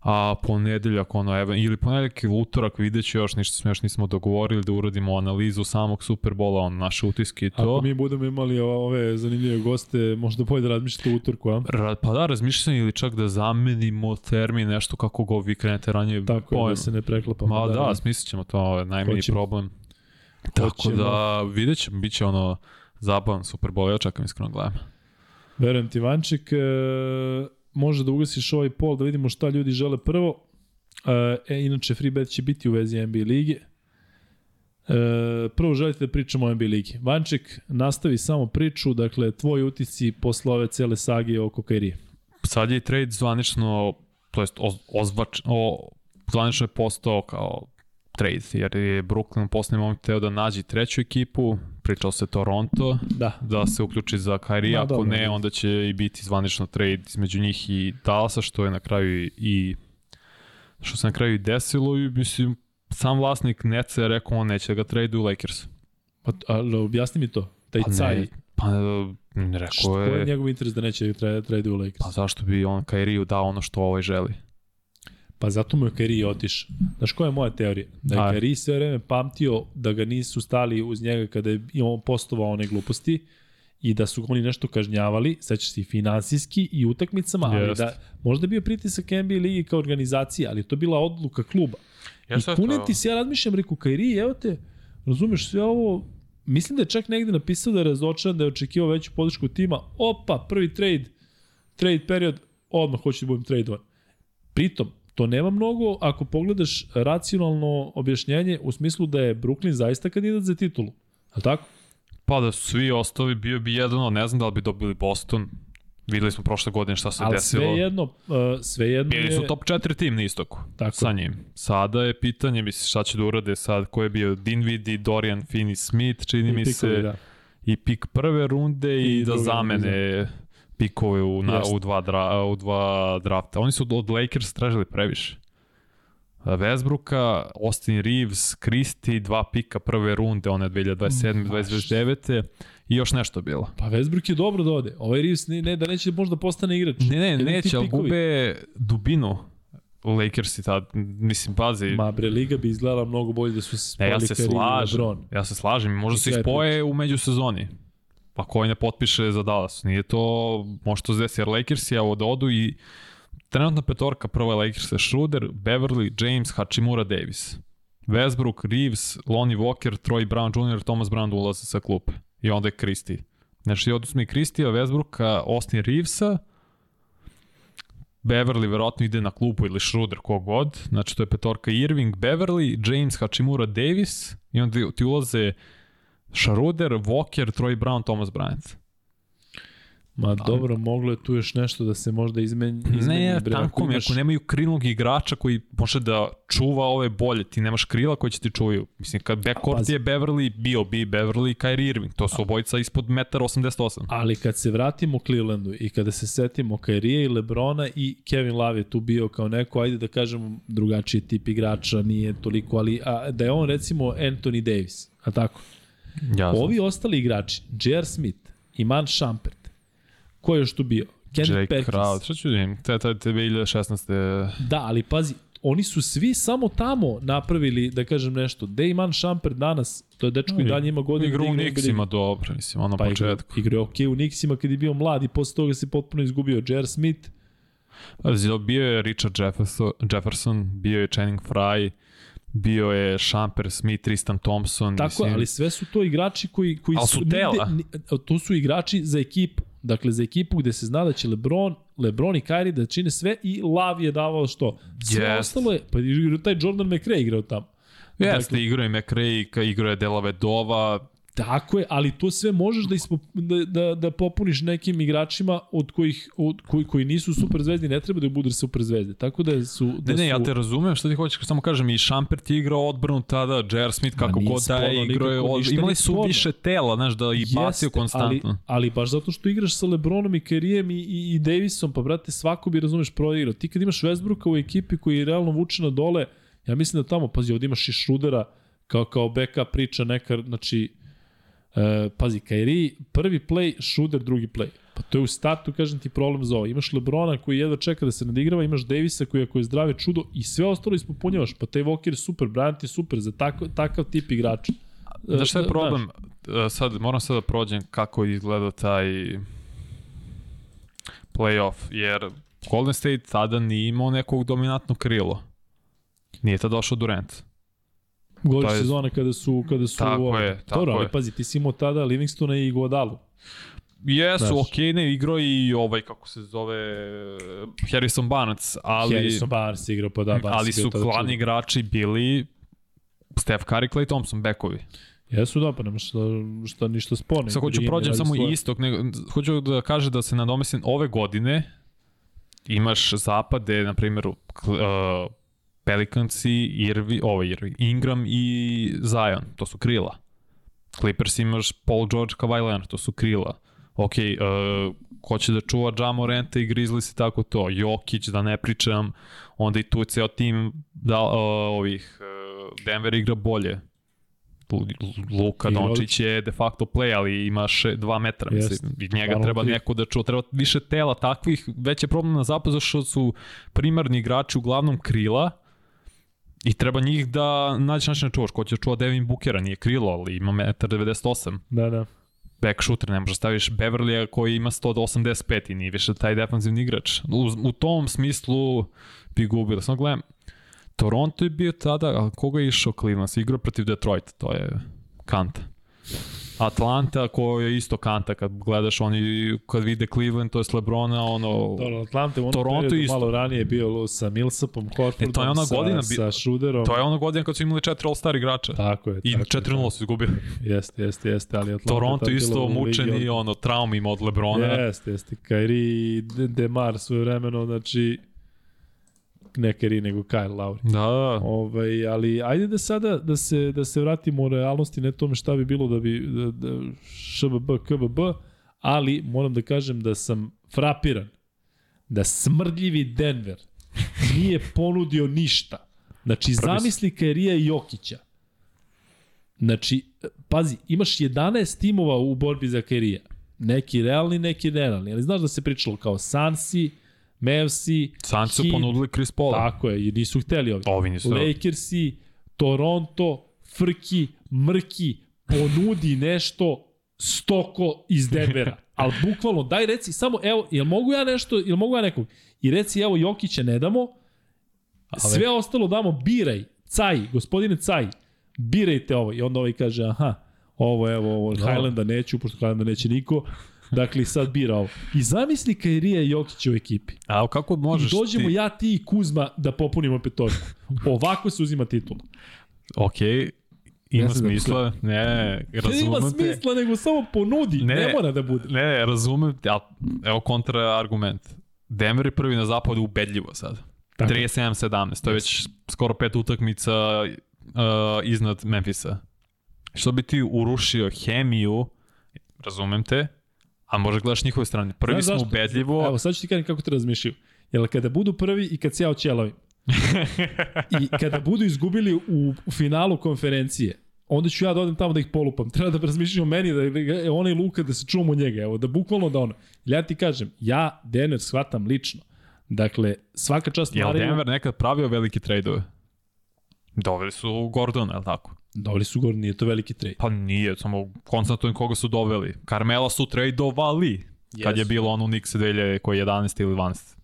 A ponedeljak, ono, evo, ili ponedeljak ili utorak, vidjet ću još, ništa smo još nismo dogovorili da uradimo analizu samog Superbola, on, naše utiske i to. Ako mi budemo imali ove zanimljive goste, možda bolje da razmišljate u utorku, a? Ra- Pa da, razmišljam ili čak da zamenimo termin, nešto kako ga vi krenete ranije. Tako je, pojma. da se ne preklapamo. Ma da, da smislit ćemo to, ovo je najmanji Hoćemo. problem. Tako Hoćemo. da, vidjet ćemo, bit će ono zabavan Super Bowl, ja čekam iskreno gledam. Verujem ti, Vanček, e, može da ugasiš ovaj pol da vidimo šta ljudi žele prvo. E, e, inače, free bet će biti u vezi NBA lige. E, prvo želite da pričamo o NBA ligi. Vanček, nastavi samo priču, dakle, tvoji utisci posle ove cele sage oko Kairije. sad je trade zvanično, to jest oz, ozvač, o, zvanično je postao kao trade, jer je Brooklyn u poslednjem momentu teo da nađe treću ekipu, pričao se Toronto, Da. da se uključi za Kyrie, Ma, ako dobro. ne, onda će i biti zvanično trade između njih i Dallasa, što je na kraju i- što se na kraju i desilo i mislim, sam vlasnik Netsa je rekao on neće da ga tradeu Lakers. Pa, ali objasni mi to. Taj Pa caj. ne, pa ne, rekao Što je je, njegov interes da neće tra, trade u Lakers? pa zašto bi on Kyrie dao ono što ovaj želi. Pa zato mu je Kairi otišao. Znaš koja je moja teorija? Da je. Kairi sve vreme pamtio da ga nisu stali uz njega kada je i on postovao one gluposti i da su oni nešto kažnjavali, sećaš se i finansijski i utakmicama, ali Jest. da možda je bio pritisak NBA ligi kao organizacije, ali to bila odluka kluba. I kunem ti se, ja razmišljam, reku, Kairi, evo te, razumeš sve ovo, mislim da je čak negde napisao da je razočaran, da je očekivao veću podršku tima, opa, prvi trade, trade period, odmah hoću da budem tradovan. Pritom, to nema mnogo ako pogledaš racionalno objašnjenje u smislu da je Brooklyn zaista kandidat za titulu. A tako? Pa da su svi ostali, bio bi jedan, ne znam da li bi dobili Boston. Videli smo prošle godine šta se Ali desilo. sve jedno, uh, sve jedno Bili je... su top 4 tim na istoku Tako. sa njim. Sada je pitanje, misli šta će da urade sad, ko je bio Dinwiddie, Dorian Finney-Smith, čini mi Pikovi, se, da. i pik prve runde i, I da zamene pikove u, na, u, dva dra, u dva drafta. Oni su od Lakers tražili previše. Westbrooka, Austin Reeves, Christie, dva pika prve runde, one 2027. Baš. 2029. I još nešto bilo. Pa Westbrook je dobro da ode. Ovaj Reeves ne, ne, da neće možda postane igrač. Ne, ne, Jedan neće, ali gube dubinu Lakersi tad, mislim, pazi, Ma bre, Liga bi izgledala mnogo bolje da su se ne, spali ja se i slažem, LeBron. ja se slažem, možda I se ispoje u međusezoni, pa koji ne potpiše za Dallas, nije to, može to zdesi, jer Lakersi evo da odu i trenutna petorka, prva je Lakers, Schroeder, Beverly, James, Hachimura, Davis. Westbrook, Reeves, Lonnie Walker, Troy Brown Jr., Thomas Brown ulaze sa klupe. I onda je Christie. Znači, odnosno i Christie, Westbrooka, Austin Reevesa, Beverly verovatno ide na klupu ili Schroeder kogod. Znači to je petorka Irving, Beverly, James, Hachimura, Davis i onda ti ulaze Schroeder, Walker, Troy Brown, Thomas Bryant. Ma dobro, moglo je tu još nešto da se možda izmeni. izmeni Ne, bre, tanko mi, imaš- ako nemaju krilnog igrača koji može da čuva ove bolje, ti nemaš krila koji će ti čuvaju. Mislim, kad backcourt je Beverly, bio bi Beverly i Kyrie Irving. To su obojica ispod 1,88 m. Ali kad se vratimo Clevelandu i kada se setimo Kairije i Lebrona i Kevin Love je tu bio kao neko, ajde da kažemo drugačiji tip igrača, nije toliko, ali a, da je on recimo Anthony Davis, a tako? Jasno. Ovi ostali igrači, J.R. Smith, Iman Shumpert, ko je još tu bio? Kendrick Jake Perkins. Crowd, šta ću da vidim? Te, te, te 2016. Da, ali pazi, oni su svi samo tamo napravili, da kažem nešto. Gde Iman Shumpert danas? To je dečko i dalje ima godinu. Igra u da igra Knicksima dobro, mislim, ono Pa igra, početku. igra je okej u Knicksima kad je bio mlad i posle toga se potpuno izgubio. J.R. Smith, Bio je Richard Jefferson, Jefferson bio je Channing Frye, bio je Shumper, Smith, Tristan Thompson. Tako, mislim, ali sve su to igrači koji, koji Ali su nigde- tela. ni- to su igrači za ekipu. Dakle, za ekipu gde se zna da će Lebron, Lebron i Kyrie da čine sve i Lav je davao što? Sve Jest. ostalo je, pa taj Jordan McRae igrao tamo. Jeste, dakle, igrao je McRae, igrao je Dela Vedova, Tako je, ali to sve možeš da, ispo, da, da, da popuniš nekim igračima od kojih, od, koji, koji nisu super zvezdi, ne treba da budu super zvezde. Tako da su... Da Ne, ne, su, ja te razumem što ti hoćeš, samo kažem, i Šampert je igrao odbranu tada, J.R. Smith kako god da je igrao je, od... imali su sporno. više tela, znaš, da i bacio Jeste, konstantno. Ali, ali baš zato što igraš sa Lebronom i Kerijem i, i, i Davisom, pa brate, svako bi, razumeš, proigrao. Ti kad imaš Westbrooka u ekipi koji realno vuče na dole, ja mislim da tamo, pazi, ovdje imaš i Šrudera, kao, kao backup priča neka, znači, e, pazi, Kairi, prvi play, Šruder, drugi play. Pa to je u startu, kažem ti, problem za ovo. Imaš Lebrona koji jedva čeka da se nadigrava, imaš Davisa koji ako je zdrave čudo i sve ostalo ispopunjavaš. Pa taj Walker super, Bryant je super za tako, takav tip igrača. E, Znaš šta je da, problem? E, Sad, moram sad da prođem kako je izgledao taj playoff, jer Golden State tada nije imao nekog dominantnog krilo. Nije tada došao Durant. Gole To je- sezone kada su kada su Tako ovo- je, tako Dobro, ali je. pazi, ti si imao tada Livingstona i Guadalu. Jesu, Znaš. okej, ne, igrao i ovaj, kako se zove, Harrison Barnes, ali, Harrison Barnes igrao, pa da, Barnes ali su glavni igrači bili Steph Curry, Clay Thompson, bekovi. Jesu da, pa nema šta, šta ništa sporno. Sad hoću prođem samo svoje. istok, nego, hoću da kaže da se nadomestim ove godine imaš zapade, na primjer, uh, Pelicansi, Irvi, ovo Irvi, Ingram i Zion, to su krila. Clippers imaš Paul George, Kawhi Leonard, to su krila. Ok, uh, ko će da čuva Ja Morenta i Grizzlies i tako to. Jokić, da ne pričam, onda i tu je ceo tim da, uh, ovih uh, Denver igra bolje. Lu- Luka Dončić je de facto play, ali ima še, dva metra. Jeste. Mislim, I njega Stvarno treba tri. neko da čuva. Treba više tela takvih. Već je problem na zapadu što su primarni igrači uglavnom krila i treba njih da nađeš način da čuvaš. Ko će čuva Devin Bookera, nije krilo, ali ima 1,98 m. Da, da. Back shooter, ne možeš da staviš Beverlya koji ima 185 i nije više taj defanzivni igrač. U, u tom smislu bi gubili. Samo gledam, Toronto je bio tada, a koga je išao Cleveland? Igrao protiv Detroit, to je kanta. Atlanta koja je isto kanta kad gledaš oni kad vide Cleveland to je Lebrona ono Dobro, u onom Toronto periodu isto. malo ranije je bio sa Millsapom, Horfordom, E, to je ona sa, godina bi- sa Schroederom. to je ono godina kad su imali četiri All-Star igrača Tako je. i tako je, 4-0 su izgubili. Jeste, jeste, jeste, ali Atlanta Toronto isto mučeni od- ono traumima od Lebrona. Jeste, jeste. Kairi i De- Demar svoje vremeno, znači ne Kairi, nego Kyle Lowry. Da, da. Ovaj, ali ajde da sada da se da se vratimo u realnosti, ne tome šta bi bilo da bi da, da ŠBB, KBB, ali moram da kažem da sam frapiran da smrdljivi Denver nije ponudio ništa. Znači, Prvi zamisli Kairija i Jokića. Znači, pazi, imaš 11 timova u borbi za Kairija. Neki realni, neki nerealni. Ali znaš da se pričalo kao Sansi, Mavsi, Sanci su ponudili Chris Paula. Tako je, i nisu hteli ovi. Ovi nisu. Lakersi, Toronto, Frki, Mrki, ponudi nešto stoko iz Denvera. (laughs) Ali bukvalno, daj reci, samo, evo, jel mogu ja nešto, jel mogu ja nekog? I reci, evo, Jokića ne damo, Ali- sve ostalo damo, biraj, caj, gospodine caj, birajte ovo. I onda ovaj kaže, aha, ovo, evo, ovo, Da. Highlanda neću, pošto Highlanda neće niko, (laughs) dakle, sad bira ovo. I zamisli Kairija i Jokića u ekipi. A kako možeš I dođemo ti... ja, ti i Kuzma da popunimo petorku. Ovako se uzima titula. Ok, Ima Ne da smisla, ne, Ne ima razumem te. smisla, nego samo ponudi, ne, Ne. mora da bude. Ne, ne, razumem te, ali evo kontra argument. Denver je prvi na zapadu ubedljivo sad. Tako. 37-17, to je već skoro pet utakmica uh, iznad Memfisa. Što bi ti urušio hemiju, razumem te, a možda gledaš njihove strane. Prvi Znaš smo zašto? ubedljivo, Evo, sad ću ti kažem kako te razmišljaju. Jel kada budu prvi i kad se ja oćelavim, (laughs) i kada budu izgubili u, u finalu konferencije, onda ću ja da odem tamo da ih polupam. Treba da razmišljam o meni, da, da e, onaj Luka, da se čuvam od njega. Evo, da bukvalno da ono. Ja ti kažem, ja Denver shvatam lično. Dakle, svaka čast Jel Mariju. Denver nekad pravio velike trejdove? Doveli su Gordona, je li tako? Doveli su gore, nije to veliki trade. Pa nije, samo konstatujem koga su doveli. Carmela su trejdovali, kad je bilo ono Knicks 2011 ili 12.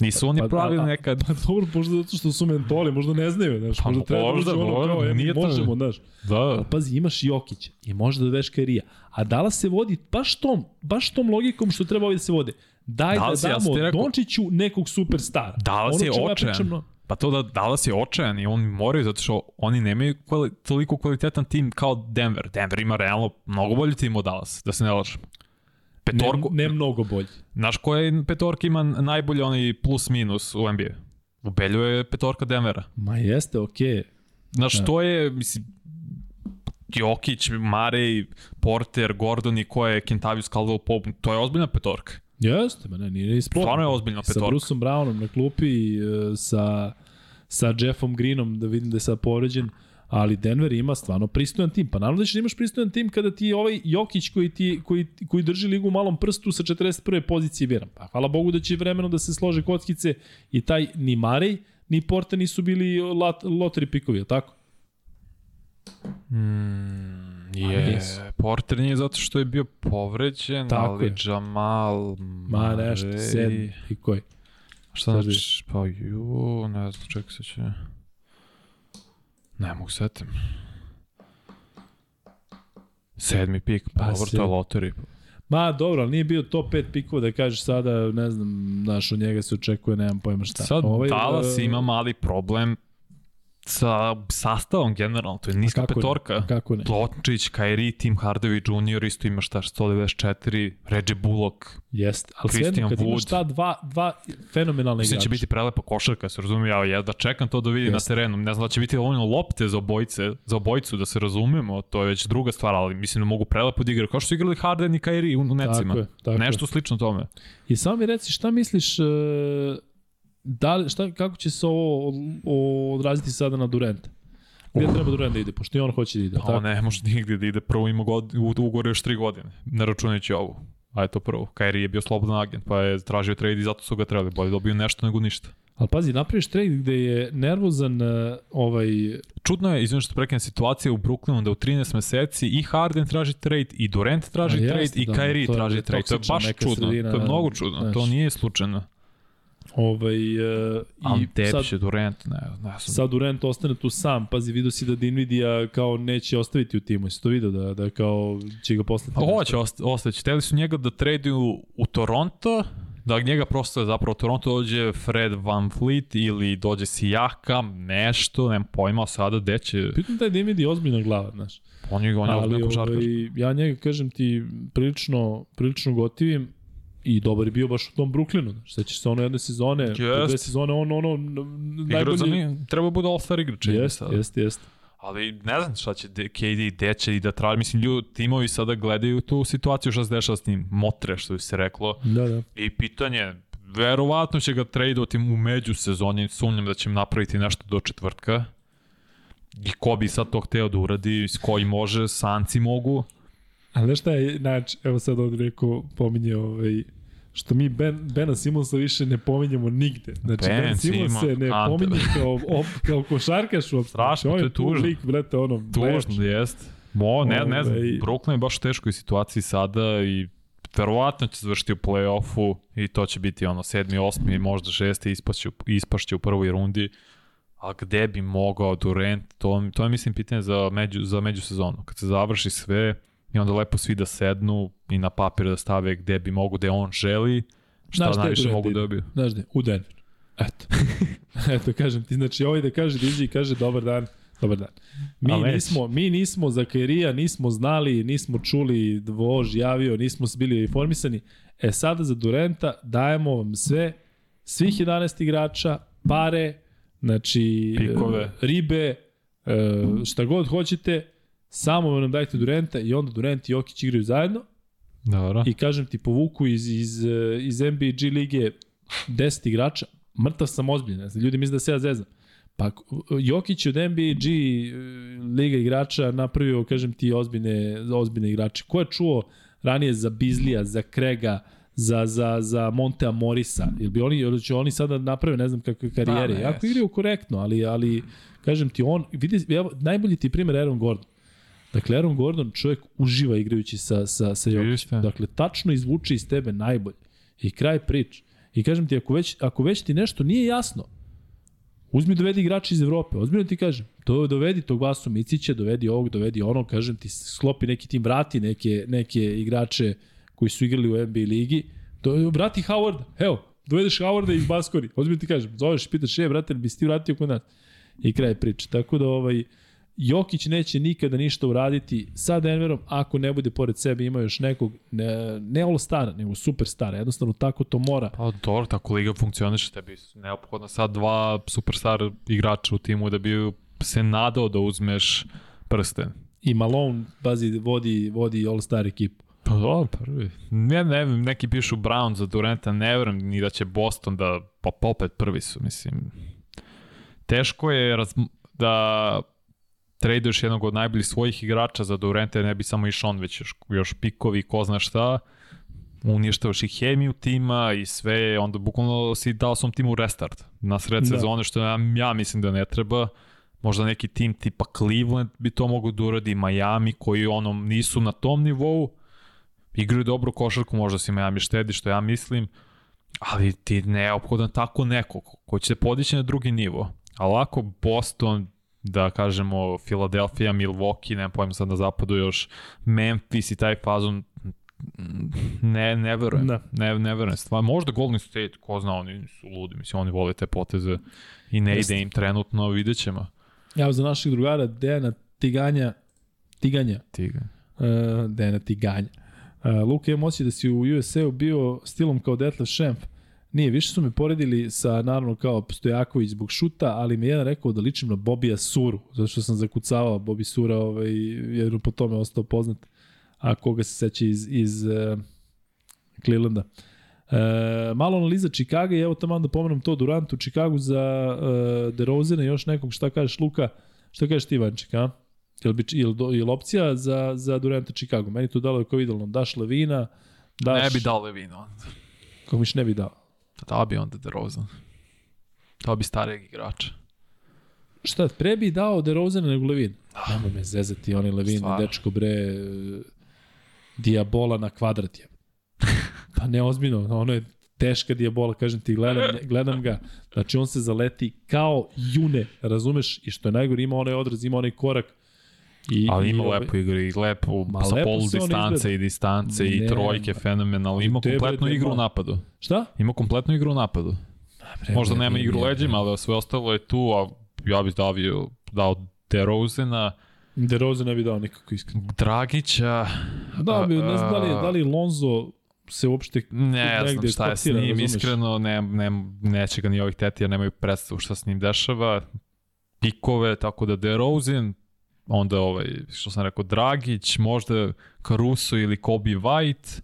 Nisu oni pa- pravili a- a- nekad... (laughs) Pa dobro, možda zato što su mentoli, možda ne znaju, znaš, Pa možda treba možda, da ono možda, kao, e, nije možemo, znaš. Da, Ali pazi, imaš Jokića i možeš da dodeš Kairija. A Dallas se vodi baš tom, baš tom logikom što treba ovdje da se vode. Daj da ja sam damo rekao- Dončiću nekog superstara. Dallas Ono je ja očajan. no- Pa to da Dallas je očajan i oni moraju zato što oni nemaju kvali, toliko kvalitetan tim kao Denver. Denver ima realno mnogo bolji tim od Dallas, da se ne lažemo. Ne, Petorku, ne mnogo bolji. znaš koja petorka ima najbolji onaj plus minus u NBA? Ubeljuje petorka Denvera. Ma jeste, okej. Okay. Znaš, Da. to je, mislim, Jokić, Marej, Porter, Gordon i ko je Kentavius Caldwell Pope, to je ozbiljna petorka. Jeste, ma ne, nije ni sporno. Stvarno je ozbiljna Sa petorka. Bruceom Brownom na klupi, e, sa, sa Jeffom Greenom, da vidim da je sad povređen, ali Denver ima stvarno pristojan tim. Pa naravno da ćeš da imaš pristojan tim kada ti je ovaj Jokić koji, ti, koji, koji drži ligu u malom prstu sa 41. pozicije biran. Pa hvala Bogu da će vremeno da se slože kockice i taj ni Marej, ni Porta nisu bili lat, loteri pikovi, je tako? Mm, je. Porter nije zato što je bio povređen, Tako ali je. Jamal, Ma nešto, sedmi i koji. Šta Sad znači? Pa ju, ne znam, čekaj se će... Ne mogu setim. Sedmi pik, pa Pa dobro, to je loteri. Ma dobro, ali nije bio top 5 pikova da kažeš sada, ne znam, znaš, od njega se očekuje, nemam pojma šta. Sad Ovaj, Dallas e, ima mali problem sa sastavom generalno, to je niska kako ne? petorka. Kako ne? Plotčić, Kairi, Tim Hardaway Jr. isto ima šta, 194, Reggie Bullock. Jeste, ali Christian svejedno kad imaš Wood. ta dva, dva fenomenalne Mislim igrača. će biti prelepa košarka, se razumije, ja jedva čekam to da vidim Jeste. na terenu. Ne znam da će biti dovoljno lopte za obojice, za obojicu da se razumemo, to je već druga stvar, ali mislim da mogu prelepo da igraju, kao što su igrali Harden i Kairi u, necima. Tako je, tako Nešto slično tome. I samo mi reci, šta misliš, e, da li, šta, kako će se ovo odraziti sada na Durenta? Gde treba Durant da ide, pošto i on hoće da ide, Pa ne može (laughs) nigde da ide, prvo ima god, u- ugovor još tri godine, ne računajući ovu. A je to prvo. Kairi je bio slobodan agent, pa je tražio trade i zato su ga trebali. Bolje dobio nešto nego ništa. Ali pazi, napraviš trade gde je nervozan e, ovaj, Čudno je, izvim što prekinem situacija u Brooklynu da u 13 meseci i Harden traži trade, i Durant traži A trade, jeste, i da, Kyrie to je traži trade. To je baš čudno. sredina, to je mnogo čudno. znaš. To nije slučajno. Ovaj, Ali i sad, će Durant, ne, ne znam. sad Durant ostane tu sam, pazi, vidio si da Dinvidija kao neće ostaviti u timu, jesi to vidio da, da kao će ga poslati? A hoće ost ostać. Hteli su njega da traduju u Toronto, da njega prosto zapravo u Toronto dođe Fred Van Fleet ili dođe Sijakam, nešto, nemam pojma sada gde će. Pitam taj Dinvidi je ozbiljna glava, znaš. On je, on je Ali ozbiljan košarkaš. ovaj, ja njega, kažem ti, prilično, prilično gotivim i dobar je bio baš u tom Brooklynu. Sećaš se ono jedne sezone, Jest. dve sezone, on ono, za najbolji... njih, treba bude All-Star igrač. Jeste, jeste, jeste. Ali ne znam šta će KD, gde će i da traži. Mislim, ljudi, timovi sada gledaju tu situaciju šta se dešava s njim. Motre, što bi se reklo. Da, da. I pitanje, verovatno će ga tradeovati u među sezoni, sumnjam da će im napraviti nešto do četvrtka. I ko bi sad to hteo da uradi, s koji može, sanci mogu. Ali znaš šta je, znači, evo sad ovdje neko pominje ovaj, što mi ben, Bena Simonsa više ne pominjemo nigde. Znači, Ben, Ben Simons se ne Ante. pominje kao, op, kao košarkaš uopšte. Strašno, Znači, to je tu tužno. Lik, brate, ono. Tužno, jest. Mo, ne, ne znam, Ovaj- Brooklyn je baš u teškoj situaciji sada i verovatno će završiti u play-offu i to će biti ono sedmi, osmi, možda šesti, ispašće, ispašće u prvoj rundi. A gde bi mogao Durant, to, to je mislim pitanje za, među, za međusezonu. Kad se završi sve i onda lepo svi da sednu i na papir da stave gde bi mogu, gde on želi, šta Znaš najviše mogu da dobiju. Znaš gde? U Denver. Eto. (laughs) Eto, kažem ti, znači ovaj da kaže, iđe i kaže dobar dan, Dobar dan. Mi nismo, mi nismo za Kairija, nismo znali, nismo čuli Vož javio, nismo bili informisani. E sada za Durenta dajemo vam sve, svih 11 igrača, pare, znači Pikove. ribe, e, šta god hoćete, samo nam dajte Durenta i onda Durent i Jokić igraju zajedno Dobro. i kažem ti povuku iz, iz, iz NBA lige 10 igrača, mrtav sam ozbiljno, znači, ljudi misle da se ja zezam. Pa Jokić od NBA G liga igrača napravio, kažem ti, ozbiljne, ozbiljne igrače. Ko je čuo ranije za Bizlija, za Krega, za, za, za Montea Morisa? Ili bi oni, ili će oni sada naprave ne znam kakve karijere? Pa, ne, jako igraju korektno, ali, ali kažem ti, on, vidi, evo, najbolji ti je primjer Aaron Gordon. Dakle, Aaron Gordon čovjek uživa igrajući sa, sa, sa Jokićem. Jeste. Dakle, tačno izvuče iz tebe najbolje. I kraj prič. I kažem ti, ako već, ako već ti nešto nije jasno, uzmi dovedi igrača iz Evrope. Ozbiljno ti kažem. To dovedi tog Vasu Micića, dovedi ovog, dovedi onog, kažem ti, sklopi neki tim, vrati neke, neke igrače koji su igrali u NBA ligi. Do, vrati Howard, evo, dovedeš Howarda iz Baskori. Ozbiljno ti kažem, zoveš i pitaš, je, brate, bi si ti vratio kod nas? I kraj priče. Tako da, ovaj, Jokić neće nikada ništa uraditi sa Denverom ako ne bude pored sebe ima još nekog, ne, ne all-stara, nego superstara. Jednostavno tako to mora. Pa dobro, tako liga funkcioniše, tebi su neophodno sad dva superstar igrača u timu da bi se nadao da uzmeš prsten. I Malone bazi, vodi, vodi all-star ekipu. Pa dobro, prvi. Ne, ne, neki pišu Brown za Durenta, ne verujem ni da će Boston da, pa pa opet prvi su, mislim. Teško je raz, da traduješ jednog od najboljih svojih igrača za Durenta, ne bi samo išao on, već još, još pikovi, ko zna šta, uništavaš i hemiju tima i sve, onda bukvalno si dao svom timu restart na sred Da. sezone, što ja, ja mislim da ne treba. Možda neki tim tipa Cleveland bi to mogo da uradi, Miami koji ono nisu na tom nivou, igraju dobru košarku, možda si Miami štedi, što ja mislim, ali ti je neophodan tako neko ko- će se podići na drugi nivo. A lako Boston, da kažemo Philadelphia, Milwaukee, nema pojma sad na zapadu još, Memphis i taj fazon, ne, ne verujem. Da. Ne, ne verujem. Stvar, možda Golden State, ko zna, oni su ludi, mislim, oni vole te poteze i ne Jeste. ide im trenutno, vidjet ćemo. Ja za naših drugara Dejana Tiganja, Tiganja, Tiga. uh, Dejana Tiganja. Uh, Luka, imam osjećaj da si u USA-u bio stilom kao Detlef Schenf. Nije, više su me poredili sa, naravno, kao Stojaković zbog šuta, ali mi je jedan rekao da ličim na Bobija Suru, zato što sam zakucavao Bobi Sura, ovaj, jer po tome je ostao poznat, a koga se seća iz, iz uh, Clevelanda. E, malo analiza Chicago i evo tamo da pomenem to Durant u Chicagu za uh, DeRozana i još nekog, šta kažeš Luka, šta kažeš ti Vanček, a? Jel, bi, jel, do- jel opcija za, za Duranta Chicago? Meni to dalo je kao idealno. Daš Levina, daš... Ne bi dao Levino onda. Kako miš ne bi dao? Da bi onda DeRozan. Dao bi starijeg igrača. Šta, pre bi dao DeRozana nego Levin? Nemoj me zezati, on je Levin, Stvarno. dečko bre, dijabola na kvadrat je. (laughs) Pa ne ozbiljno, ono je teška dijabola, kažem ti, gledam, gledam ga, znači on se zaleti kao june, razumeš, i što je najgore, ima onaj odraz, ima onaj korak, I, Ali ima i, ovaj- lepo igru i lepo Ma, sa lepo polu distance izgleda. i distance i Ne, trojke ma. fenomenalno. Ima kompletnu igru u napadu. Šta? Ima kompletnu igru u napadu. Bre, Možda nema igru leđima, ali sve ostalo je tu, a ja bih davio, dao DeRozena, DeRozan ne bi dao nikako iskreno. Dragića, Da, bi, ne znam da li, da li Lonzo se uopšte ne znam negde šta je s njim, razumeš? iskreno, ne, ne, neće ga ni ovih teti, jer nemaju predstavu šta s njim dešava. Pikove, tako da DeRozan, onda ovaj, što sam rekao, Dragić, možda Caruso ili Kobe White,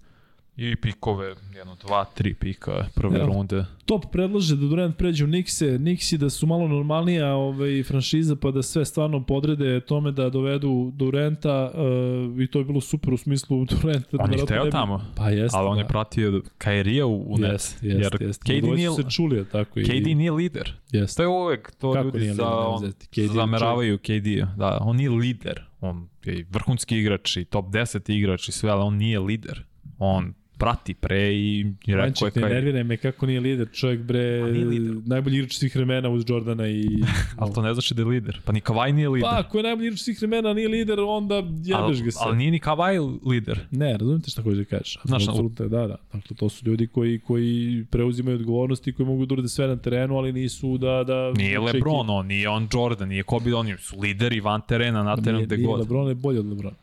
i pikove, jedno, dva, tri pika prve Evo. runde. top predlaže da Durant pređe u Nixe, Nixi da su malo normalnija ovaj, franšiza pa da sve stvarno podrede tome da dovedu Duranta uh, i to je bilo super u smislu Duranta. On je hteo tamo, Pa jeste, ali on da. je pratio Kairija u, u net. Jest, jest, jer jest. KD nije, se čuli, tako i... KD nije lider. Jest. To je uvek, to Kako ljudi za, on. KD zameravaju KD-a. Da, on nije lider. On je vrhunski igrač i top 10 igrač i sve, ali on nije lider. On prati pre i, rekao je kaj... nerviraj me kako nije lider, čovjek bre, lider. najbolji igrač svih vremena uz Jordana i... (laughs) Ali to ne znači da je lider. Pa ni Kavaj nije lider. Pa, ako je najbolji igrač svih vremena, nije lider, onda jebeš ga se. ali nije ni Kavaj lider. Ne, razumite šta hoćeš da kažeš. Znaš, na- Apsolutno, da, da. Dakle, to su ljudi koji, koji preuzimaju odgovornosti, koji mogu da urade sve na terenu, ali nisu da... da Nije Lebron, on, nije on Jordan, nije Kobe, oni su lideri van terena, na ekipu. terenu gde nije god. Lebron je bolji od Lebrona.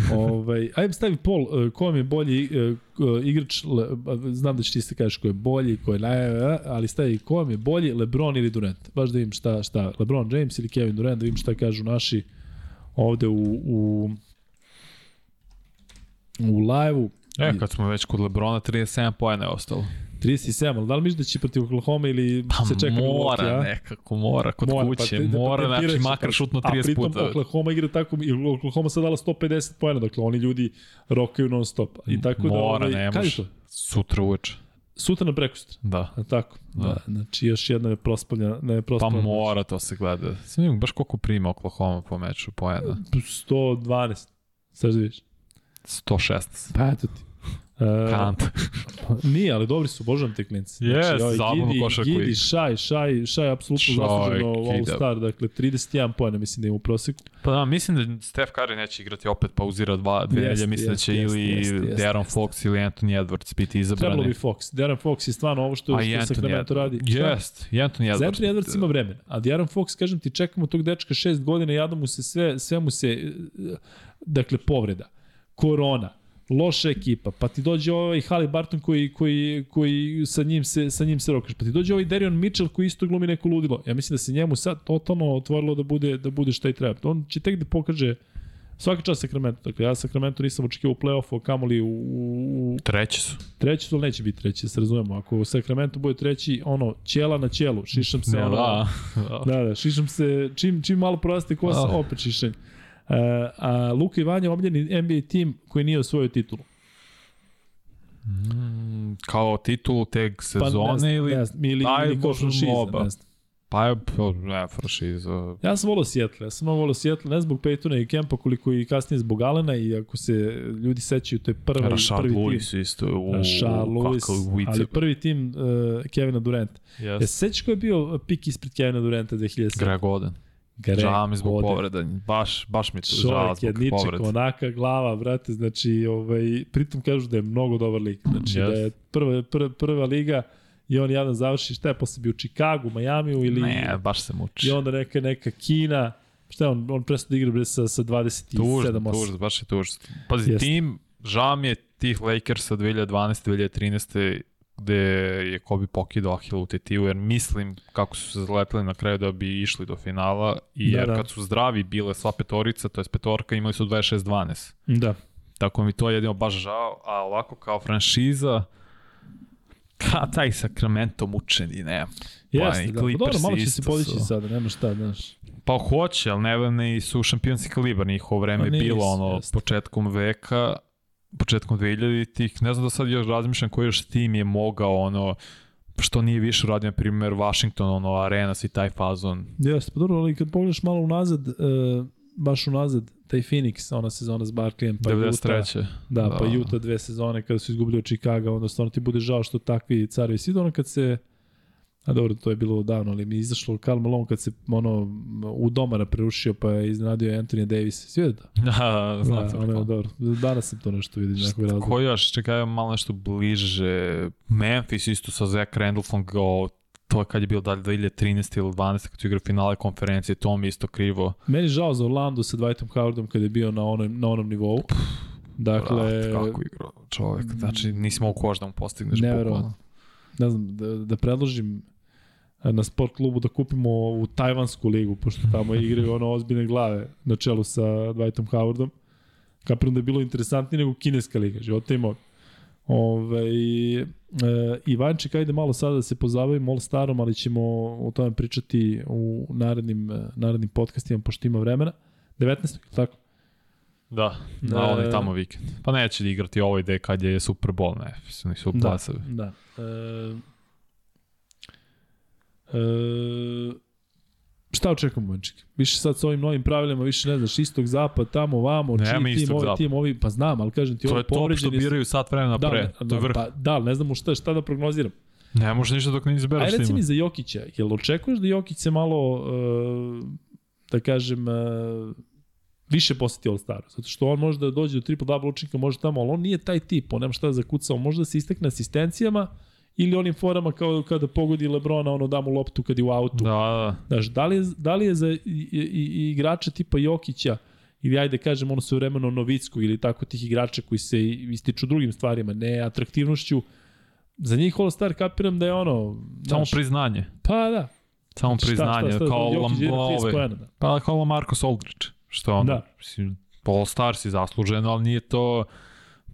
(laughs) ovaj, ajde stavi pol, uh, ko vam je bolji uh, igrač, le, znam da će ti se kažeš ko je bolji, ko je naj, ali stavi ko vam je bolji, Lebron ili Durant. Baš da vidim šta, šta, Lebron James ili Kevin Durant, da vidim šta kažu naši ovde u, u u live-u. E, kad smo već kod Lebrona, 37 pojene je ostalo. 37, ali da li misliš da će protiv Oklahoma ili Pa se čeka mora Milwaukee, a? nekako, mora kod Mora, kuće, te- mora, tempiraće, znači makar pa- šutno A 30 pritom puta. Oklahoma igra tako, i Oklahoma sad dala 150 pojena, dakle oni ljudi rokaju non stop. I tako da, Mora, ovaj, ne kad je može. to? Sutra uveče. Sutra na prekustra. Da. A tako? Da. Da. da. Znači još jedna je prospavljena. Ne je Pa prospavljena. mora to se gleda. Sam vidim baš koliko prima Oklahoma po meču pojena. 112. Sad da vidiš. 116. Pa eto ti. Uh, Kant. (laughs) Nije, ali dobri su, božam te klinci. Yes, ovaj zabavno Gidi, košarku Gidi, igra. Šaj, Šaj, Šaj, apsolutno zasluženo. All-Star, dakle 31 pojena mislim da ima u proseku. Pa da, mislim da Steph Curry neće igrati opet pauzira dva, dve nedelje. Mislim da će jeste, ili jeste, Darren jeste. Fox ili Anthony Edwards biti Trebalo izabrani. bi Fox. Darren Fox je stvarno ovo što, što Sacramento radi. Jest, i Anthony Edwards. Za Anthony Edwards ima vremena, a Darren Fox, kažem ti, čekamo tog dečka šest godina, jadno mu se sve, sve mu se, eh, dakle, povreda, korona, loša ekipa, pa ti dođe ovaj Haliburton koji, koji, koji sa, njim se, sa njim se rokaš, pa ti dođe ovaj Darion Mitchell koji isto glumi neko ludilo. Ja mislim da se njemu sad totalno otvorilo da bude, da bude šta i treba. On će tek da pokaže svaka čast Sacramento. Dakle, ja Sacramento nisam očekivao u play-offu, kamoli u, u, Treći su. treći su, ali neće biti treći, da se razumemo. Ako Sacramento bude treći, ono, ćela na ćelu, šišam se, Ja, ono, da. Da, da, šišam se, čim, čim malo proraste kosa, Ah. opet šišanje. Uh, a Luka i Vanja omljeni NBA tim koji nije osvojio titulu. Mm, kao titulu te Pa, sezone ne znam, ili... Ne ili, ili kao franšiza, ne znam. Pa je, pa, ne, franšiza. Ja sam volao Seattle, ja sam volao Seattle, ne zbog Peytona i Kempa, koliko i kasnije zbog Alena i ako se ljudi sećaju, to je prvi, Rashard prvi tim. Lewis isto. U, Rashard Lewis, ali prvi tim uh, Kevina Duranta. Ja se Yes. sećaš ko je bio pik ispred Kevina Duranta 2007? Greg Oden. Greg Žao mi zbog povreda. Baš, baš mi to žao zbog jedniček, povreda. onaka glava, brate, znači, ovaj, pritom kažu da je mnogo dobar lig. Znači, Yes. da je prva, prva, prva liga i on jedan završi, šta je posle bio u Chicagu, Majamiju ili... Ne, baš se muči. I onda neka, neka Kina, šta je on, on prestao da igra bre sa, sa 27, Tužno, 8. tužno, baš je tužno. Pazi, Jeste. tim, žao mi je tih Lakersa 2012-2013 gde je Kobe pokidao Ahilu tetiju, jer mislim kako su se zaleteli na kraju da bi išli do finala i Da, jer da. kad su zdravi bile sva petorica, to je petorka, imali su 26-12. Da. Tako mi to je jedino baš žao, a ovako kao franšiza, ka taj Sacramento mučeni, ne. Jeste, i da. Pa dobro, malo će se podići su. sada, nema šta, znaš. Pa hoće, ali ne ne su šampionski kalibar, njihovo vreme Pa je nisu, bilo ono jeste. početkom veka, početkom 2000-ih, ne znam da sad još razmišljam koji još tim je mogao ono što nije više uradio, na primjer, Washington, ono, Arenas i taj fazon. Jeste, pa dobro, ali kad pogledaš malo unazad, uh, baš unazad, taj Phoenix, ona sezona s Barkleyem, pa Utah, 93. Da, da, pa Utah dve sezone kada su izgubili od Chicago, onda stvarno ti bude žao što takvi carevi svi ono kad se A dobro, to je bilo davno, ali mi je izašlo Karl Malone kad se ono u domara prerušio pa je iznenadio Anthony Davis. Svi da? (laughs) Da, znam Da, ono je dobro. Danas sam to nešto vidio iz nekog razloga. Ko još, čekaj, malo nešto bliže. Memphis isto sa Zach Randolphom go to je kad je bilo dalje 2013 ili 12 kad su igrali finale konferencije, to mi isto krivo. Meni je žao za Orlando sa Dwightom Howardom kada je bio na onom, na onom nivou. Dakle, Brat, kako igrao čovjek. Znači, nisi mogu koš da mu postigneš Neverovatno. bukvalno. ne znam, da, da predložim na sport klubu da kupimo u tajvansku ligu, pošto tamo igraju ono ozbiljne glave na čelu sa Dwightom Howardom. Kapiram da je bilo interesantnije nego kineska liga, života ima. Ove, e, Ivanček, ajde malo sada da se pozabavimo All Starom, ali ćemo o tome pričati u narednim, e, narednim podcastima, pošto ima vremena. 19. tako? Da, na E, onaj tamo vikend. Pa neće da igrati ovo ide kad je Super Bowl, ne, su ni su Da, da. E, e, Šta očekujemo, Manček? Više sad sa ovim novim pravilima, više ne znaš, istog zapad, tamo, vamo, Nema čiji tim, istog ovaj tim, ovi, pa znam, ali kažem ti, To ovo je to što povređeni... su- biraju sat vremena Da, pre. ne, to je vrh. Pa, da, ne znamo šta, šta da prognoziram. Ne može ništa dok ne izbereš Aj reci mi za Jokića, jel očekuješ da Jokić se malo, uh, da kažem, uh, više poseti All-Staru? Zato što on može da dođe do triple-double učinka, može tamo, ali on nije taj tip, on nema šta da zakuca, on može da se istekne asistencijama ili onim forama kao kada pogodi Lebrona, ono da mu loptu kad je u autu. Da, da. Znaš, da li je, da li je za i, i, i igrača tipa Jokića ili ajde kažem ono sve vremeno Novicku ili tako tih igrača koji se ističu drugim stvarima, ne atraktivnošću, za njih All Star kapiram da je ono... Samo znaš, priznanje. Pa da. Samo priznanje, kao Jokić igra 30 Lambo, poena, da. Pa kao Marcos Aldridge, što ono, Da. mislim, All Star si zasluženo, ali nije to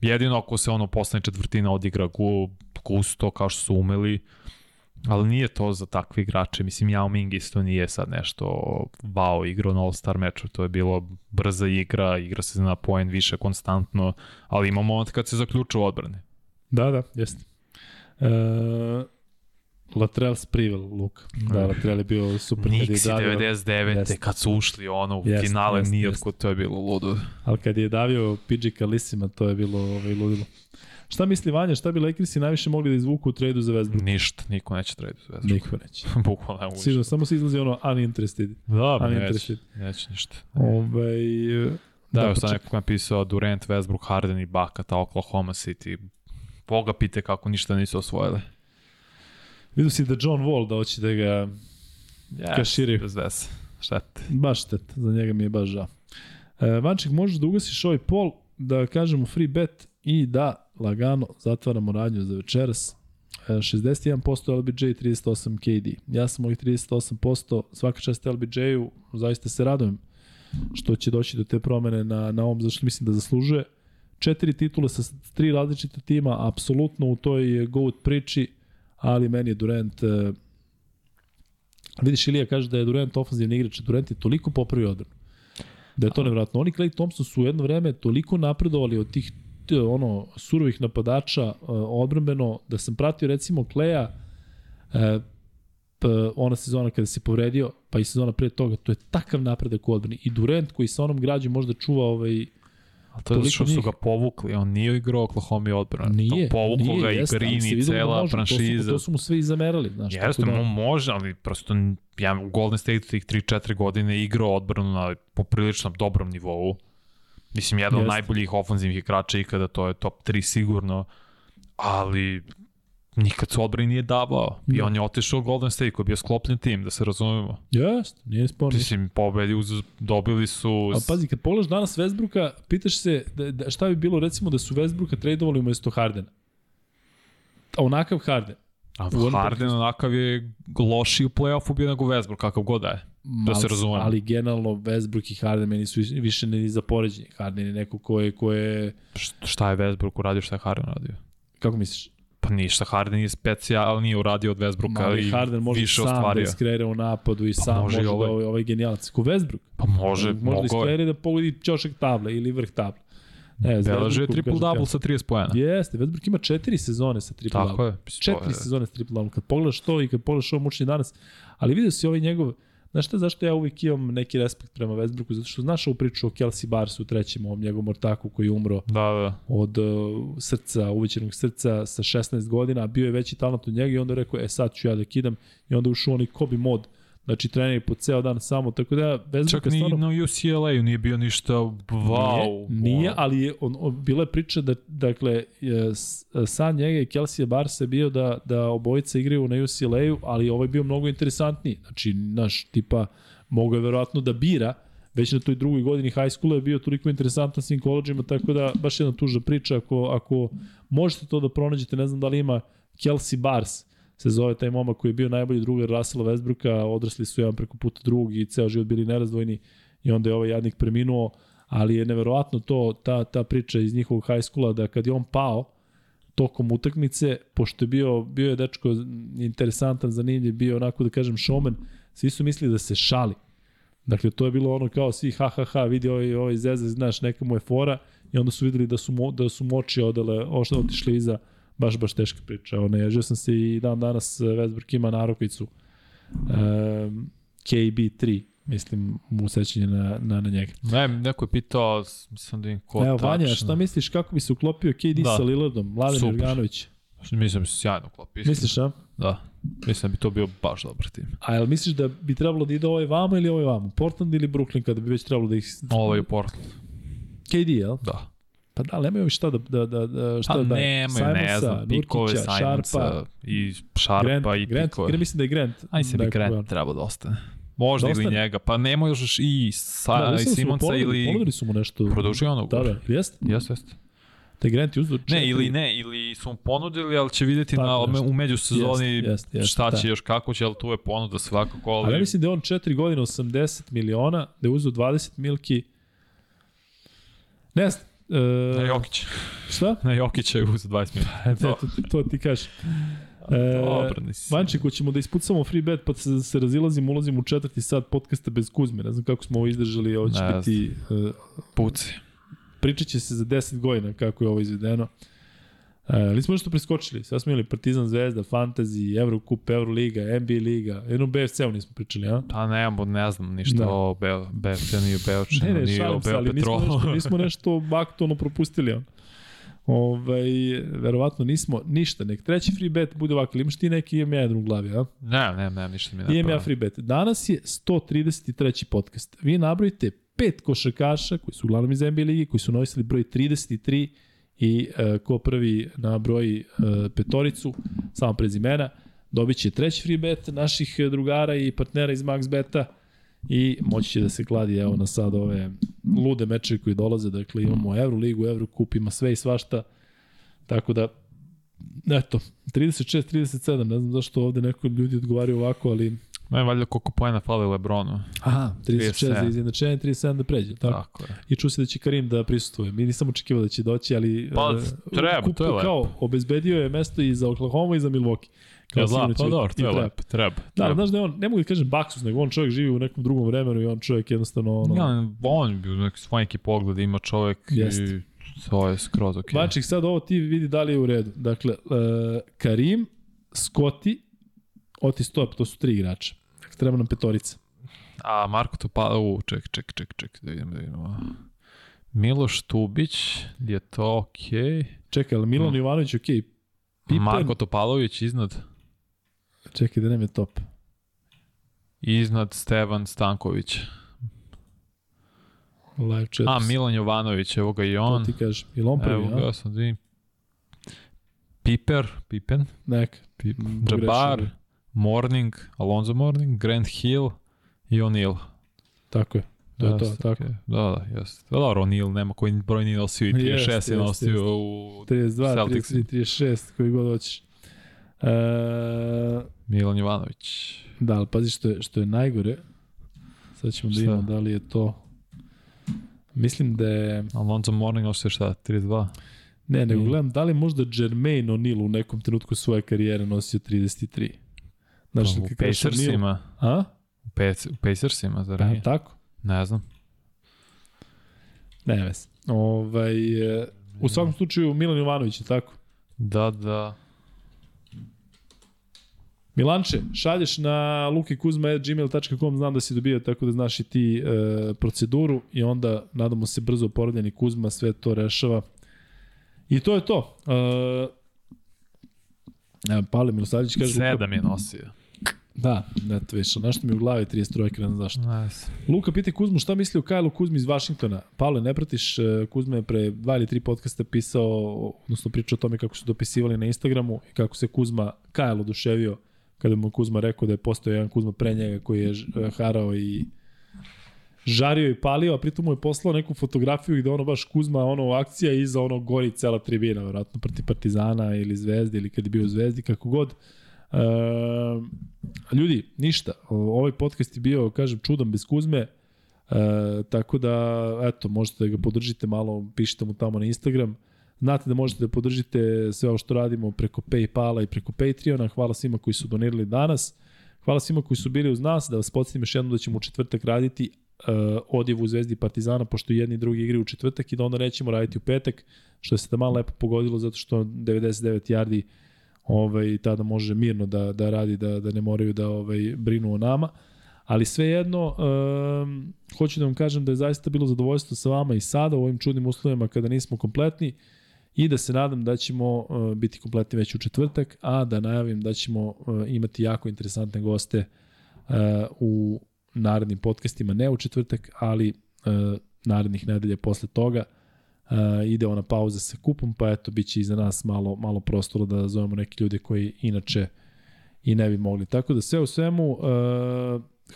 jedino ako se ono poslednje četvrtina odigra gu, gusto kao što su umeli, ali nije to za takve igrače. Mislim, Yao Ming isto nije sad nešto wow igrao na All Star meču, to je bilo brza igra, igra se na poen više konstantno, ali ima moment kad se zaključuje odbrane. Da, da, jeste. E, Latrell Sprewell, Luka. Da, Latrell je bio super. kad je Nixi davio- 99. Jeste. kad su ušli ono u Jeste, finale jeste, nije otkud to je bilo ludo. Ali kad je davio PG Kalisima, to je bilo ovaj, ludilo. Šta misli Vanja, šta bi Lakersi najviše mogli da izvuku u tradu za Westbrook? Ništa, niko neće trade zvezdu. Niko neće. (laughs) Bukvalno ne. Sigurno, samo se izlazi ono uninterested. Da, pa neće, Uninterested. neće ništa. Ovaj, Da, sad ček- neko napisao Durant, Westbrook, Harden i Baka, ta Oklahoma City. Boga pite kako ništa nisu osvojili. Vidio si da John Wall da hoće da ga Yes, Kaširaju. Bez veze. Štete. baš štet, za njega mi je baš žao. E, Vanček, možeš da ugasiš ovaj pol, da kažemo free bet i da lagano zatvaramo radnju za večeras. E, 61% LBJ, 38 KD. Ja sam ovih 38%, svaka čast LBJ-u, zaista se radujem što će doći do te promene na, na ovom, zašto mislim da zaslužuje. Četiri titule sa tri različita tima, apsolutno u toj GOAT priči, ali meni je Durant e, Vidiš, Ilija kaže da je Durant ofenzivni igrač, Durant je toliko popravio odbranu. Da je to nevratno. Oni Clay Thompson su u jedno vreme toliko napredovali od tih ono surovih napadača uh, odbrambeno da sam pratio recimo Kleja p, ona sezona kada se povredio, pa i sezona pre toga, to je takav napredak u odbrani. I Durant koji sa onom građom možda čuva ovaj A to je zato što su ga povukli, on nije igrao Oklahoma odbrana. nije, to povuklo nije, ga jeste, i i vidi da cela može, franšiza. To su, to su mu sve i zamerali, znaš. Jeste, da... da, može, ali prosto ja u Golden State tih 3-4 godine igrao odbranu na poprilično dobrom nivou. Mislim, jedan od Jeste. najboljih ofenzivnih igrača ikada, to je top 3 sigurno, ali nikad se odbrani nije davao. I Da. on je otišao u Golden State koji je bio sklopljen tim, da se razumemo. Jeste, nije sporno. Mislim, pobedi uz, dobili su... A pazi, kad pogledaš danas Westbrooka, pitaš se da, da, šta bi bilo recimo da su Westbrooka tradovali umesto Hardena. Onakav Harden. A Harden onakav je loši u play-offu bio nego Westbrook, kakav god da je. Da se razumemo. Ali generalno Westbrook i Harden meni su više ni za poređenje. Harden je neko ko je, ko je Šta je Westbrook uradio, šta je Harden uradio? kako misliš? Pa ništa, Harden je specijal, nije uradio od Westbrooka Ali Harden može više sam ostvario. da iskreira u napadu i Pa sam može može, i da ovaj. ovaj, ovaj genijalac. Ko Westbrook? Pa može, može da mogo je. iskreira da pogodi ćošak table ili vrh table. Ne, Beleže je triple-double ti, sa 30 pojena. Jeste, Westbrook ima četiri sezone sa triple Tako double. je. Mislim, to Četiri je- sezone sa triple double. Kad pogledaš to i kad pogledaš ovo mučenje danas, ali vidio si ovaj njegov, znaš šta, zašto ja uvijek imam neki respekt prema Westbrooku? Zato što znaš ovu priču o Kelsey Barsu u trećem, ovom njegovom ortaku koji je umro Da, da. od uh, srca, uvećenog srca sa 16 godina, a bio je veći talent od njega i onda je rekao, e sad ću ja da kidam i onda je ušao onaj Kobe mod, znači trener po ceo dan samo, tako da Westbrook Čak ni stvarno... na UCLA-u nije bio ništa wow. Nije, nije ali je, on, on, bila je priča da, dakle, san njega i Kelsey Barsa je bio da, da obojica igraju na UCLA-u, ali ovaj je bio mnogo interesantniji. Znači, naš, tipa, mogo je verovatno da bira, već na toj drugoj godini high schoola je bio toliko interesantan svim koleđima, tako da baš jedna tužna priča. Ako, ako možete to da pronađete, ne znam da li ima Kelsey Bars, se zove taj momak koji je bio najbolji drugar Russella Westbrooka, odrasli su jedan preko puta drugog i ceo život bili nerazdvojni i onda je ovaj jadnik preminuo, ali je neverovatno to, ta, ta priča iz njihovog high schoola, da kad je on pao tokom utakmice, pošto je bio, bio je dečko interesantan, zanimljiv, bio onako da kažem showman, svi su mislili da se šali. Dakle, to je bilo ono kao svi ha ha ha, vidi ovaj, ovaj zeza, znaš, neka mu je fora i onda su videli da su, mo, da su moči odele, ošto otišli iza, baš, baš teška priča. Ono, ježio sam se i dan danas Westbrook ima narokvicu. Um, KB3, mislim mu sećanje na, na, na njega. Ne, neko je pitao, mislim da im ko Evo, Vanja, tačno. šta misliš kako bi se uklopio KD Da. sa Lillardom, Mladen Super. Jurganović? Mislim da se sjajno klopi. iskreno. Misliš, a? Da. Mislim da bi to bio baš dobar tim. A jel misliš da bi trebalo da ide ovaj vamo ili ovaj vamo? Portland ili Brooklyn kada bi već trebalo da ih... Ovo je Portland. KD, jel? Da. Pa da, ali nemaju šta da, da, da, da šta Pa da nemaju, ne znam, pikove, Simonsa i Šarpa Grant, i Grant, pikove. Grant, mislim da je Grant. Aj se da bi je Grant trebao da ostane. Možda Da ili njega, pa ne možeš i, sa, Da, i da Simonsa ponudili, ili... Ponudili su mu nešto. Produži ono Da, ugovor. da, jeste. Jeste, jeste. Taj Grant je uzdo Ne, ili ne, ili su mu ponudili, ali će vidjeti Tako na, nešto. u međusezoni Jest, jest, jest, šta će da. još, kako će, ali tu je ponuda svakako. Ali, Ali ja mislim da je on 4 godine 80 miliona, da je uzeo 20 milki. Ne znam. Na E, Jokić. šta? Na Jokića je uz 20 minuta. E, to, to ti kažeš. E, Dobro, nisi. Vanček, hoćemo da ispucamo free bet pa se, se razilazimo, ulazimo u četvrti sat podcasta bez Kuzme. Ne znam kako smo ovo izdržali, ovo će Ne biti... Uh, Puci. pričat će se za 10 godina kako je ovo izvedeno. Ali smo nešto preskočili. Sad smo imali Partizan Zvezda, Fantasy, Eurocup, Euroliga, NBA Liga. Jedno BFC-u nismo pričali, a? Pa ne, ne znam ništa Da. o Beo, BFC, ni o Beočinu, Ne, ne, ni o ali nismo Beopetrolu. nešto, nismo nešto aktualno propustili. On. Ovaj, verovatno nismo ništa. Nek treći free bet bude ovako. Imaš ti neki imam ja jedan u glavi, a? ne, ne, ne, ništa mi ne Imam ja free bet. Danas je 133. podcast. Vi nabrojite pet košarkaša koji su uglavnom iz NBA ligi, koji su nosili broj 33 i uh, ko prvi na broj uh, petoricu, samo prezimena, dobit će treći free bet naših drugara i partnera iz MaxBeta i moći će da se kladi evo na sad ove lude meče koji dolaze, dakle imamo Euroligu, Eurocup, ima sve i svašta, tako da eto, 36, 37, ne znam zašto ovde neko ljudi odgovaraju ovako, ali Ne, valjda koliko pojena fali Lebronu. Aha, 36 za 37. izjednačenje, 37 da pređe, tako? Tako je. I čuo se da će Karim da prisustuje. Mi nisam očekivao da će doći, ali... Pa, e, treba, kupu to je lepo. Kao, obezbedio je mesto i za Oklahoma i za Milwaukee. Kao Ja će- pa dobro, to je lepo, treba. Da, znaš da je on, ne mogu da kažem baksus, nego on čovjek živi u nekom drugom vremenu i on čovjek jednostavno... Ono, Ja, on bi neki svoj neki pogled ima čovek Jest. i to je skroz okej. Vančik, sad ovo ti vidi da li je u redu. Dakle, uh, Karim, Scotty, Otis Top, to su tri igrača. Treba nam petorica. A Marko Topala, u, ček, ček, ček, ček, da vidimo, da vidimo. Miloš Tubić, je to okej. Čekaj, ali Milan Hmm. Jovanović, okej. Pippen, Marko Topalović iznad, čekaj da nem je top. iznad Stevan Stanković. Live chat. A, Milan Jovanović, evo ga i To on. ti kažeš. Ili on prvi, Evo a? ga, sam da vidim. Piper, Pippen, Neka. Pip, bi. Morning, Alonzo Morning, Grant Hill i O'Neal. Tako je. To je to, tako. Da, da, jeste. Da, dobro, O'Neal nema koji broj nije nosio i 36 Jeste, je nosio u 32, Celtics. 33, 36, koji god hoćeš. E, Milan Jovanović. da, ali pazi što je, što je najgore. Sad ćemo da Šta? vidimo da li je to... Mislim da je... Alonzo Morning nosio šta, 32? Ne, nego gledam da li možda Jermaine O'Neal u nekom trenutku svoje karijere nosio 33. Znaš, Pa, u kažeš O'Neal- Pacersima. A? U Pac- u Pacersima, zar Pa, nije? tako? Ne znam. Ne, ves. Ovaj, e, u svakom slučaju Milan Jovanović je tako. Da, da. Milanče, šalješ na lukikuzma.gmail.com, znam da si dobio, tako da znaš i ti e, proceduru i onda nadamo se brzo oporavljeni Kuzma, sve to rešava. I to je to. E, evo, Pavle Milosavljević kaže... Sedam je nosio. Da, ne to više, nešto mi u glavi 33, ne znam zašto. Znam. Luka pita Kuzmu šta misli o Kajlu Kuzmi iz Vašingtona. Pavle, ne pratiš, e, Kuzma je pre dva ili tri podcasta pisao, odnosno pričao o tome kako su dopisivali na Instagramu i kako se Kuzma, Kajl oduševio kada mu Kuzma rekao da je postao jedan Kuzma pre njega koji je e, harao i žario i palio, a pritom mu je poslao neku fotografiju gde ono baš Kuzma, ono akcija iza ono gori cela tribina, verovatno protiv Partizana ili Zvezde ili kad je bio u Zvezdi, kako god. E, ljudi, ništa. Ovaj podcast je bio, kažem, čudan bez Kuzme. E, tako da, eto, možete da ga podržite malo, pišite mu tamo na Instagram. Znate da možete da podržite sve ovo što radimo preko Paypala i preko Patreona. Hvala svima koji su donirali danas. Hvala svima koji su bili uz nas. Da vas podsjetim još jednom da ćemo u četvrtak raditi uh, odjevu u Zvezdi Partizana, pošto jedni i drugi igri u četvrtak i da onda nećemo raditi u petak, što se da malo lepo pogodilo zato što 99 yardi ovaj, tada može mirno da, da radi, da, da ne moraju da ovaj, brinu o nama. Ali svejedno, um, hoću da vam kažem da je zaista bilo zadovoljstvo sa vama i sada u ovim čudnim uslovima kada nismo kompletni i da se nadam da ćemo uh, biti kompletni već u četvrtak, a da najavim da ćemo uh, imati jako interesantne goste uh, u narednim podcastima, ne u četvrtak, ali uh, narednih nedelja posle toga. Uh, ide ona pauza sa kupom, pa eto, bit će i za nas malo, malo prostora da zovemo neke ljude koji inače i ne bi mogli. Tako da sve u svemu, uh,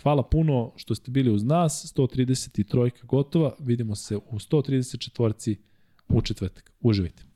hvala puno što ste bili uz nas, 133 gotova, vidimo se u 134 u četvrtak. Uživajte.